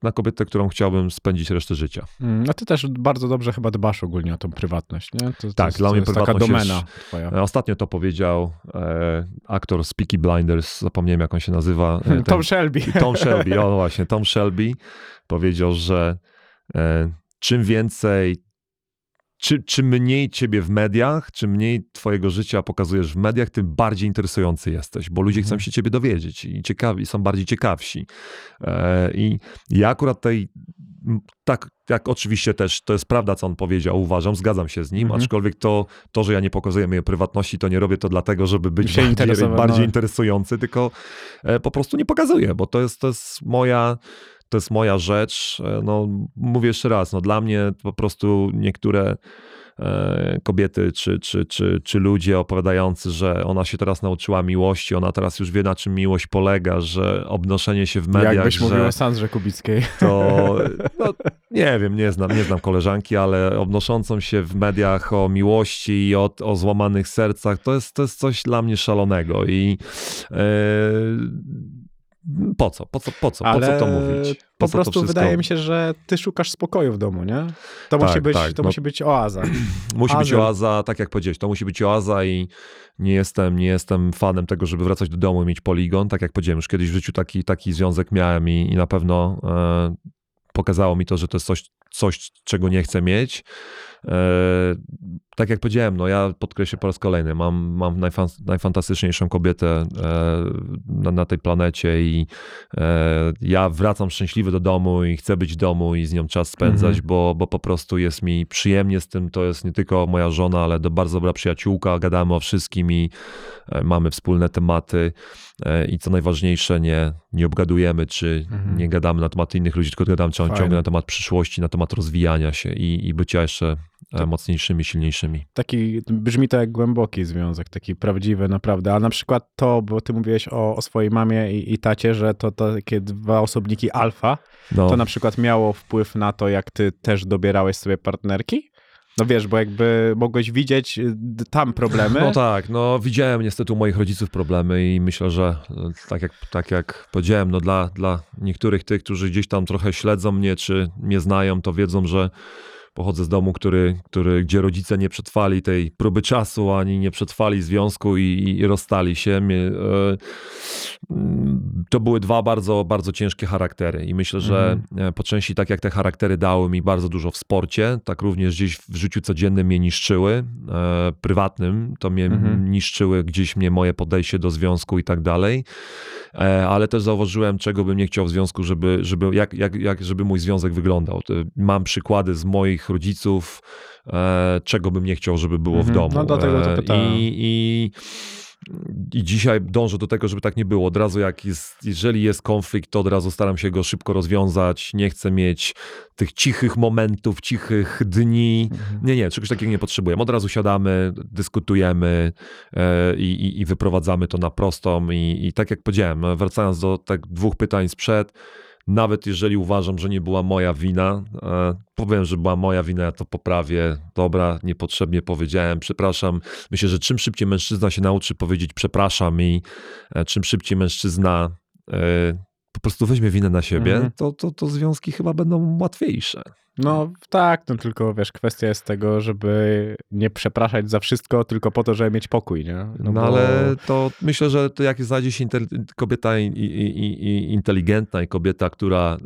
Speaker 3: na kobietę, którą chciałbym spędzić resztę życia.
Speaker 2: Mm, No ty też bardzo dobrze chyba dbasz ogólnie o tą prywatność, nie? To, to
Speaker 3: Tak,
Speaker 2: jest,
Speaker 3: dla
Speaker 2: to
Speaker 3: mnie
Speaker 2: jest taka
Speaker 3: prywatność
Speaker 2: domena
Speaker 3: jest-
Speaker 2: twoja.
Speaker 3: E, Ostatnio to powiedział e, aktor z Peaky Blinders, zapomniałem jak on się nazywa. e, ten-
Speaker 2: Tom Shelby.
Speaker 3: Tom Shelby, o właśnie, Tom Shelby powiedział, że e, czym więcej, czy, czym mniej ciebie w mediach, czym mniej twojego życia pokazujesz w mediach, tym bardziej interesujący jesteś, bo ludzie chcą
Speaker 2: Mhm.
Speaker 3: się ciebie dowiedzieć i ciekawi, są bardziej ciekawsi. E, I ja akurat tej, tak jak oczywiście też to jest prawda, co on powiedział, uważam, zgadzam się z nim,
Speaker 2: Mhm.
Speaker 3: aczkolwiek to, to, że ja nie pokazuję mojej prywatności, to nie robię to dlatego, żeby być bardziej, bardziej
Speaker 2: no.
Speaker 3: interesujący, tylko e, po prostu nie pokazuję, bo to jest, to jest moja to jest moja rzecz. E, No, mówię jeszcze raz, no, dla mnie po prostu niektóre e, kobiety czy, czy, czy, czy ludzie opowiadający, że ona się teraz nauczyła miłości, ona teraz już wie na czym miłość polega, że obnoszenie się w mediach,
Speaker 2: Jakbyś
Speaker 3: że
Speaker 2: mówił o Sandrze Kubickiej.
Speaker 3: to no, nie wiem, nie znam, nie znam koleżanki, ale obnoszącą się w mediach o miłości i o, o złamanych sercach, to jest, to jest coś dla mnie szalonego i e, po co? Po co, po co, po
Speaker 2: Ale
Speaker 3: co to mówić? Po
Speaker 2: po prostu wydaje mi się, że ty szukasz spokoju w domu, nie? To
Speaker 3: Tak,
Speaker 2: musi być,
Speaker 3: tak,
Speaker 2: to
Speaker 3: no.
Speaker 2: musi być oaza.
Speaker 3: Musi być oaza, tak jak powiedziałeś, to musi być oaza i nie jestem, nie jestem fanem tego, żeby wracać do domu i mieć poligon. Tak jak powiedziałem, już kiedyś w życiu taki, taki związek miałem i, i na pewno e, pokazało mi to, że to jest coś, coś czego nie chcę mieć. E, tak jak powiedziałem, no ja podkreślę po raz kolejny, mam, mam najfan, najfantastyczniejszą kobietę e, na, na, tej planecie i e, ja wracam szczęśliwy do domu i chcę być w domu i z nią czas spędzać, mhm. bo, bo po prostu jest mi przyjemnie z tym, to jest nie tylko moja żona, ale to bardzo dobra przyjaciółka, gadamy o wszystkim i e, mamy wspólne tematy e, i co najważniejsze, nie, nie obgadujemy, czy mhm. nie gadamy na temat innych ludzi, tylko gadamy ciągle na temat przyszłości, na temat rozwijania się i, i bycia jeszcze mocniejszymi, silniejszymi.
Speaker 2: Taki, brzmi to jak głęboki związek, taki prawdziwy naprawdę, a na przykład to, bo ty mówiłeś o, o swojej mamie i, i tacie, że to, to takie dwa osobniki alfa, no. to na przykład miało wpływ na to, jak ty też dobierałeś sobie partnerki? No wiesz, bo jakby mogłeś widzieć y, tam problemy.
Speaker 3: No tak, no widziałem niestety u moich rodziców problemy i myślę, że y, tak jak, tak jak powiedziałem, no dla, dla niektórych tych, którzy gdzieś tam trochę śledzą mnie, czy mnie znają, to wiedzą, że Pochodzę z domu, który, który, gdzie rodzice nie przetrwali tej próby czasu, ani nie przetrwali związku i, i rozstali się. E, to były dwa bardzo, bardzo ciężkie charaktery i myślę, że mhm. E, po części tak jak te charaktery dały mi bardzo dużo w sporcie, tak również gdzieś w życiu codziennym mnie niszczyły, e, prywatnym to mnie mhm. niszczyły gdzieś mnie moje podejście do związku i tak dalej. E, ale też zauważyłem, czego bym nie chciał w związku, żeby, żeby, jak, jak, jak, żeby mój związek wyglądał. Mam przykłady z moich rodziców, e, czego bym nie chciał, żeby było w mhm. domu.
Speaker 2: No do tego to
Speaker 3: e,
Speaker 2: pytałem.
Speaker 3: I, i i dzisiaj dążę do tego, żeby tak nie było. Od razu jak jest, jeżeli jest konflikt, to od razu staram się go szybko rozwiązać. Nie chcę mieć tych cichych momentów, cichych dni. Mhm. Nie, nie, czegoś takiego nie potrzebuję. Od razu siadamy, dyskutujemy e, i, i, wyprowadzamy to na prostą. I, I tak jak powiedziałem, wracając do tak dwóch pytań sprzed, nawet jeżeli uważam, że nie była moja wina, e, powiem, że była moja wina, ja to poprawię. Dobra, niepotrzebnie powiedziałem, przepraszam. Myślę, że czym szybciej mężczyzna się nauczy powiedzieć przepraszam i e, czym szybciej mężczyzna e, po prostu weźmie winę na siebie, mhm. to, to, to związki chyba będą łatwiejsze.
Speaker 2: No tak, no tylko wiesz, kwestia jest tego, żeby nie przepraszać za wszystko, tylko po to, żeby mieć pokój, nie?
Speaker 3: No, no bo... ale to myślę, że to jak znajdzie się kobieta i, i, i, inteligentna i kobieta, która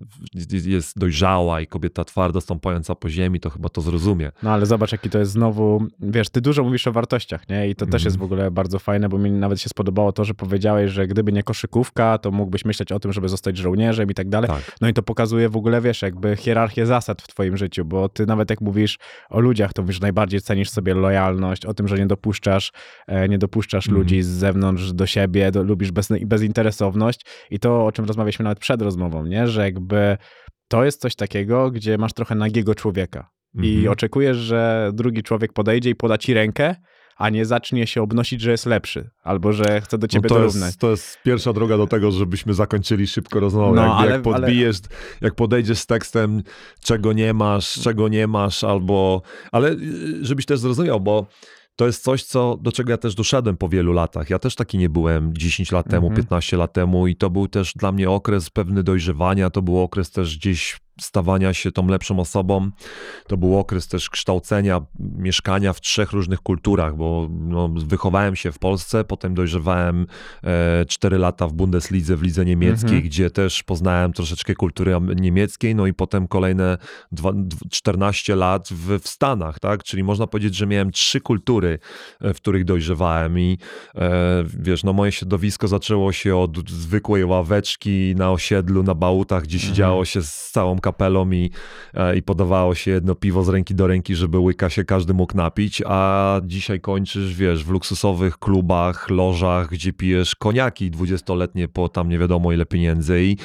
Speaker 3: jest dojrzała i kobieta twardo stąpająca po ziemi, to chyba to zrozumie.
Speaker 2: No ale zobacz, jaki to jest znowu, wiesz, ty dużo mówisz o wartościach, nie? I to mm. też jest w ogóle bardzo fajne, bo mi nawet się spodobało to, że powiedziałeś, że gdyby nie koszykówka, to mógłbyś myśleć o tym, żeby zostać żołnierzem i tak dalej. Tak. No i to pokazuje w ogóle, wiesz, jakby hierarchię zasad w twoim życiu, bo ty nawet jak mówisz o ludziach, to mówisz, najbardziej cenisz sobie lojalność, o tym, że nie dopuszczasz, e, nie dopuszczasz mm. ludzi z zewnątrz do siebie, do, lubisz bez, bezinteresowność i to, o czym rozmawialiśmy nawet przed rozmową, nie? że jakby to jest coś takiego, gdzie masz trochę nagiego człowieka i mm -hmm. oczekujesz, że drugi człowiek podejdzie i poda ci rękę, a nie zacznie się obnosić, że jest lepszy, albo że chce do no ciebie no to dorównać.
Speaker 3: Jest, to jest pierwsza droga do tego, żebyśmy zakończyli szybko rozmowę. No, jak, ale, jak podbijesz, ale... jak podejdziesz z tekstem, czego nie masz, czego nie masz, albo... Ale y, żebyś też zrozumiał, bo to jest coś, co, do czego ja też doszedłem po wielu latach. Ja też taki nie byłem 10 lat temu, mm -hmm. 15 lat temu i to był też dla mnie okres pewny dojrzewania, to był okres też gdzieś stawania się tą lepszą osobą. To był okres też kształcenia, mieszkania w trzech różnych kulturach, bo no, wychowałem się w Polsce, potem dojrzewałem e, 4 lata w Bundeslidze, w lidze niemieckiej, mhm. gdzie też poznałem troszeczkę kultury niemieckiej, no i potem kolejne dwa, 14 lat w, w Stanach, tak? Czyli można powiedzieć, że miałem trzy kultury, e, w których dojrzewałem i e, wiesz, no moje środowisko zaczęło się od zwykłej ławeczki na osiedlu, na Bałutach, gdzie mhm. siedziało się z całą kapelą i, e, i podawało się jedno piwo z ręki do ręki, żeby łyka się każdy mógł napić, a dzisiaj kończysz, wiesz, w luksusowych klubach, lożach, gdzie pijesz koniaki dwudziestoletnie po tam nie wiadomo ile pieniędzy i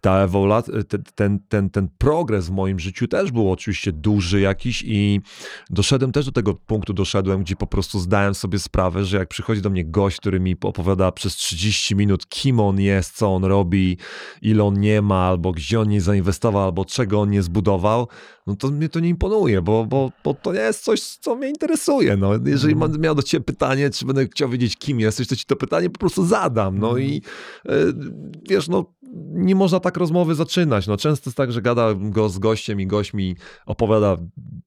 Speaker 3: ta ten, ten, ten progres w moim życiu też był oczywiście duży jakiś i doszedłem też do tego punktu, doszedłem, gdzie po prostu zdałem sobie sprawę, że jak przychodzi do mnie gość, który mi opowiada przez 30 minut, kim on jest, co on robi, ile on nie ma, albo gdzie on nie zainwestował, albo czego on nie zbudował, no to mnie to nie imponuje, bo, bo, bo to nie jest coś, co mnie interesuje. No. Jeżeli mm. będę miał do ciebie pytanie, czy będę chciał wiedzieć, kim jesteś, to ci to pytanie po prostu zadam. No mm. i y, wiesz, no nie można tak rozmowy zaczynać. No, często jest tak, że gada go z gościem i gość mi opowiada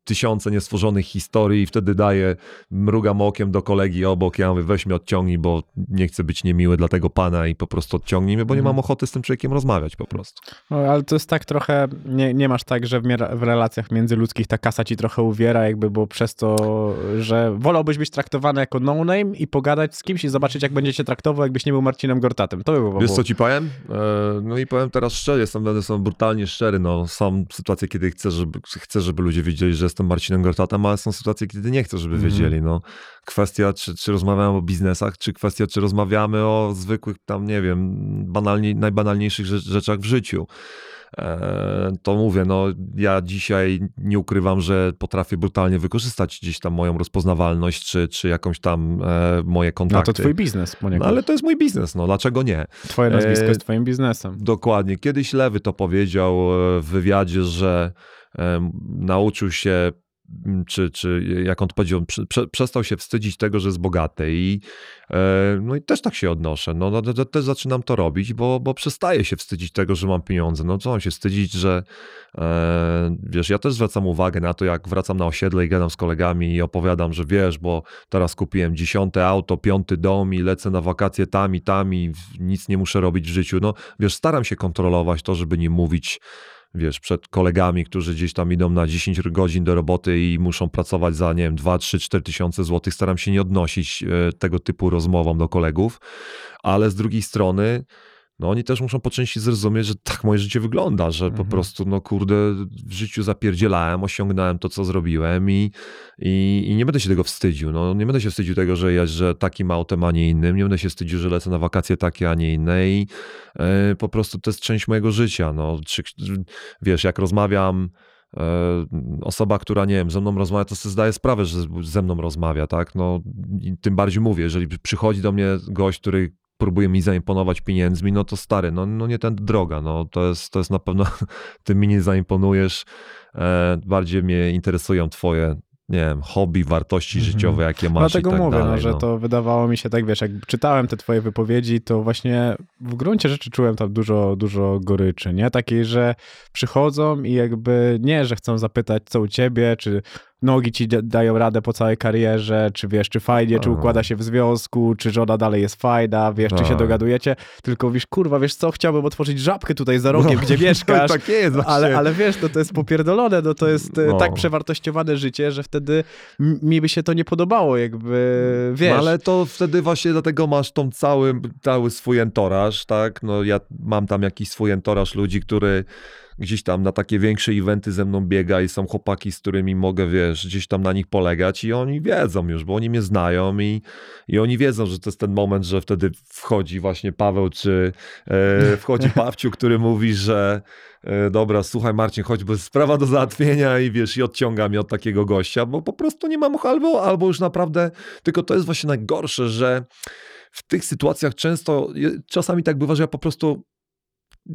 Speaker 3: tysiące niestworzonych historii i wtedy daje, mrugam okiem do kolegi obok, ja mówię, weź mnie odciągnij, bo nie chcę być niemiły dla tego pana i po prostu odciągnij mnie, bo nie mam mhm. ochoty z tym człowiekiem rozmawiać po prostu.
Speaker 2: No, ale to jest tak trochę, nie, nie masz tak, że w, w relacjach międzyludzkich ta kasa ci trochę uwiera, jakby, bo przez to, że wolałbyś być traktowany jako no-name i pogadać z kimś i zobaczyć, jak będzie cię traktował, jakbyś nie był Marcinem Gortatem. To by było.
Speaker 3: Wiesz co ci powiem? E, No i powiem teraz szczerze, jestem, będę są brutalnie szczery. No, są sytuacje, kiedy chcę żeby, chcę, żeby ludzie wiedzieli, że jestem Marcinem Gortatem, ale są sytuacje, kiedy nie chcę, żeby
Speaker 2: Mhm.
Speaker 3: wiedzieli. No, kwestia, czy, czy rozmawiamy o biznesach, czy kwestia, czy rozmawiamy o zwykłych tam, nie wiem, banalnie, najbanalniejszych rzecz, rzeczach w życiu. E, To mówię, no ja dzisiaj nie ukrywam, że potrafię brutalnie wykorzystać gdzieś tam moją rozpoznawalność, czy, czy jakąś tam e, moje
Speaker 2: No
Speaker 3: kontakty.
Speaker 2: to twój biznes
Speaker 3: No, ale to jest mój biznes, no dlaczego nie?
Speaker 2: Twoje nazwisko
Speaker 3: e,
Speaker 2: jest twoim biznesem.
Speaker 3: Dokładnie. Kiedyś Lewy to powiedział e, w wywiadzie, że nauczył się, czy, czy jak on powiedział, prze, prze, przestał się wstydzić tego, że jest bogaty i, e, no i też tak się odnoszę. No, no, też zaczynam to robić, bo, bo przestaję się wstydzić tego, że mam pieniądze. No co mam się wstydzić, że e, wiesz, ja też zwracam uwagę na to, jak wracam na osiedle i gadam z kolegami i opowiadam, że wiesz, bo teraz kupiłem dziesiąte auto, piąty dom i lecę na wakacje tam i tam i nic nie muszę robić w życiu. No wiesz, staram się kontrolować to, żeby nie mówić wiesz, przed kolegami, którzy gdzieś tam idą na 10 godzin do roboty i muszą pracować za, nie wiem, 2, 3, 4 tysiące złotych. Staram się nie odnosić e, tego typu rozmowom do kolegów, ale z drugiej strony no oni też muszą po części zrozumieć, że tak moje życie wygląda, że po
Speaker 2: Mhm.
Speaker 3: prostu, no kurde, w życiu zapierdzielałem, osiągnąłem to, co zrobiłem i, i, i nie będę się tego wstydził. No, nie będę się wstydził tego, że jeżdżę takim autem, a nie innym. Nie będę się wstydził, że lecę na wakacje takie, a nie inne i e, po prostu to jest część mojego życia. No, czy, wiesz, jak rozmawiam e, osoba, która, nie wiem, ze mną rozmawia, to sobie zdaje sprawę, że ze mną rozmawia, tak? No, tym bardziej mówię, jeżeli przychodzi do mnie gość, który próbuje mi zaimponować pieniędzmi, no to stary, no, no nie ten droga, no to jest, to jest na pewno, ty mi nie zaimponujesz, e, bardziej mnie interesują twoje, nie wiem, hobby, wartości
Speaker 2: Mhm.
Speaker 3: życiowe, jakie masz
Speaker 2: Dlatego
Speaker 3: i tak
Speaker 2: mówię,
Speaker 3: dalej.
Speaker 2: no, że
Speaker 3: no.
Speaker 2: to wydawało mi się tak, wiesz, jak czytałem te twoje wypowiedzi, to właśnie w gruncie rzeczy czułem tam dużo, dużo goryczy, nie? Takiej, że przychodzą i jakby nie, że chcą zapytać, co u ciebie, czy nogi ci da- dają radę po całej karierze, czy wiesz, czy fajnie, czy układa się w związku, czy żona dalej jest fajna, wiesz, czy się
Speaker 3: Tak.
Speaker 2: dogadujecie, tylko wiesz, kurwa, wiesz co, chciałbym otworzyć żabkę tutaj za rogiem,
Speaker 3: No,
Speaker 2: gdzie mieszkasz,
Speaker 3: tak jest właśnie.
Speaker 2: ale, ale wiesz, no to jest popierdolone, no to jest e,
Speaker 3: No.
Speaker 2: tak przewartościowane życie, że wtedy mi by się to nie podobało, jakby, wiesz.
Speaker 3: No ale to wtedy właśnie dlatego masz tą cały, cały swój entoraż, tak? No ja mam tam jakiś swój entoraż ludzi, który gdzieś tam na takie większe eventy ze mną biega i są chłopaki, z którymi mogę, wiesz, gdzieś tam na nich polegać i oni wiedzą już, bo oni mnie znają i, i oni wiedzą, że to jest ten moment, że wtedy wchodzi właśnie Paweł, czy e, wchodzi Pawciu, który mówi, że e, dobra, słuchaj Marcin, choćby jest sprawa do załatwienia i wiesz, i odciąga mnie od takiego gościa, bo po prostu nie mam albo, albo już naprawdę, tylko to jest właśnie najgorsze, że w tych sytuacjach często, czasami tak bywa, że ja po prostu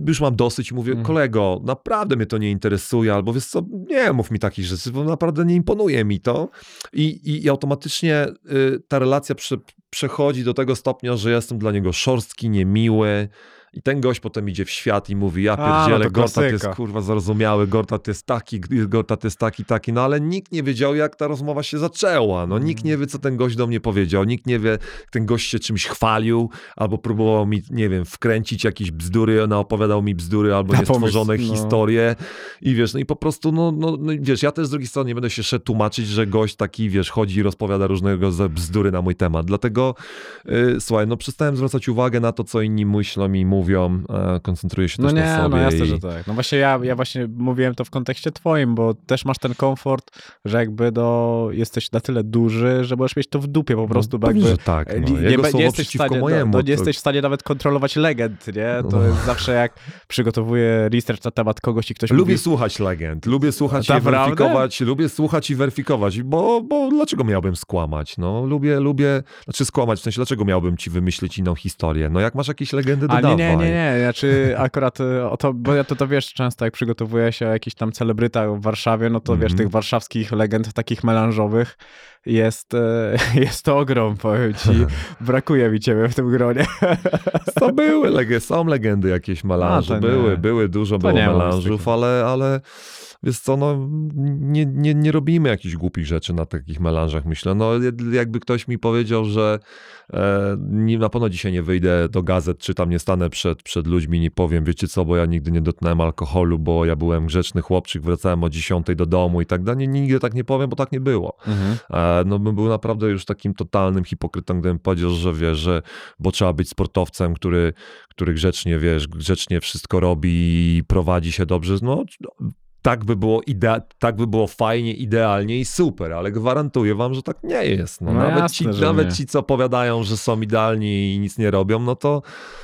Speaker 3: już mam dosyć mówię,
Speaker 2: Mhm.
Speaker 3: kolego, naprawdę mnie to nie interesuje, albo wiesz co, nie mów mi takich rzeczy, bo naprawdę nie imponuje mi to. I, i, i automatycznie y, ta relacja prze, przechodzi do tego stopnia, że jestem dla niego szorstki, niemiły. I ten gość potem idzie w świat i mówi, ja
Speaker 2: A, no
Speaker 3: pierdzielę, Gortat jest kurwa zarozumiały, Gortat jest taki, Gortat jest taki, taki, no ale nikt nie wiedział, jak ta rozmowa się zaczęła, no nikt nie wie, co ten gość do mnie powiedział, nikt nie wie, ten gość się czymś chwalił, albo próbował mi, nie wiem, wkręcić jakieś bzdury, ona opowiadał mi bzdury, albo niestworzone
Speaker 2: pomysł, no.
Speaker 3: historie. I wiesz, no i po prostu, no, no, no wiesz, ja też z drugiej strony nie będę się szedł tłumaczyć, że gość taki, wiesz, chodzi i rozpowiada różnego bzdury na mój temat, dlatego yy, słuchaj, no przestałem zwracać uwagę na to, co inni myślą i mówią, e, koncentruję się
Speaker 2: No
Speaker 3: też na
Speaker 2: nie,
Speaker 3: sobie.
Speaker 2: no jasne,
Speaker 3: i...
Speaker 2: że tak. No właśnie ja, ja właśnie mówiłem to w kontekście twoim, bo też masz ten komfort, że jakby do, jesteś na tyle duży, że możesz mieć to w dupie po prostu,
Speaker 3: no,
Speaker 2: bo
Speaker 3: pewnie,
Speaker 2: jakby
Speaker 3: tak,
Speaker 2: nie,
Speaker 3: no.
Speaker 2: nie, nie jesteś w stanie,
Speaker 3: mojemu.
Speaker 2: no, no, nie
Speaker 3: to-
Speaker 2: jesteś w stanie nawet kontrolować legend, nie? To
Speaker 3: No.
Speaker 2: jest zawsze jak przygotowuję research na temat kogoś i ktoś
Speaker 3: Lubię
Speaker 2: mówi,
Speaker 3: słuchać legend, lubię słuchać i
Speaker 2: Naprawdę?
Speaker 3: weryfikować, lubię słuchać i weryfikować, bo, bo dlaczego miałbym skłamać? No, lubię, lubię, znaczy skłamać, w sensie dlaczego miałbym ci wymyślić inną historię? No, jak masz jakieś legendy,
Speaker 2: A
Speaker 3: dodawaj.
Speaker 2: nie, nie, nie, nie, znaczy akurat y, o to, bo ja to, to wiesz, często jak przygotowuję się o jakiś tam celebryta w Warszawie, no to wiesz,
Speaker 3: Mhm.
Speaker 2: tych warszawskich legend takich melanżowych jest, e, jest to ogrom, powiem ci. Brakuje mi ciebie w tym gronie.
Speaker 3: To były, lege- są legendy jakieś
Speaker 2: nie.
Speaker 3: były, były, dużo
Speaker 2: To
Speaker 3: było
Speaker 2: zwykle.
Speaker 3: ale, ale Wiesz co, no nie, nie, nie robimy jakichś głupich rzeczy na takich melanżach, myślę. No jakby ktoś mi powiedział, że e, nie, na pewno dzisiaj nie wyjdę do gazet, czy tam nie stanę przed, przed ludźmi nie powiem, wiecie co, bo ja nigdy nie dotknąłem alkoholu, bo ja byłem grzeczny chłopczyk, wracałem o 10 do domu i tak dalej. Nigdy tak nie powiem, bo tak nie było.
Speaker 2: Mhm.
Speaker 3: E, no bym był naprawdę już takim totalnym hipokrytą, gdybym powiedział, że wiesz, że bo trzeba być sportowcem, który, który grzecznie, wiesz, grzecznie wszystko robi i prowadzi się dobrze. No tak by było idea- tak by było fajnie, idealnie i super, ale gwarantuję wam, że tak nie jest. No,
Speaker 2: No
Speaker 3: nawet
Speaker 2: jasne,
Speaker 3: ci, nawet
Speaker 2: nie.
Speaker 3: ci, co powiadają, że są idealni i nic nie robią, no to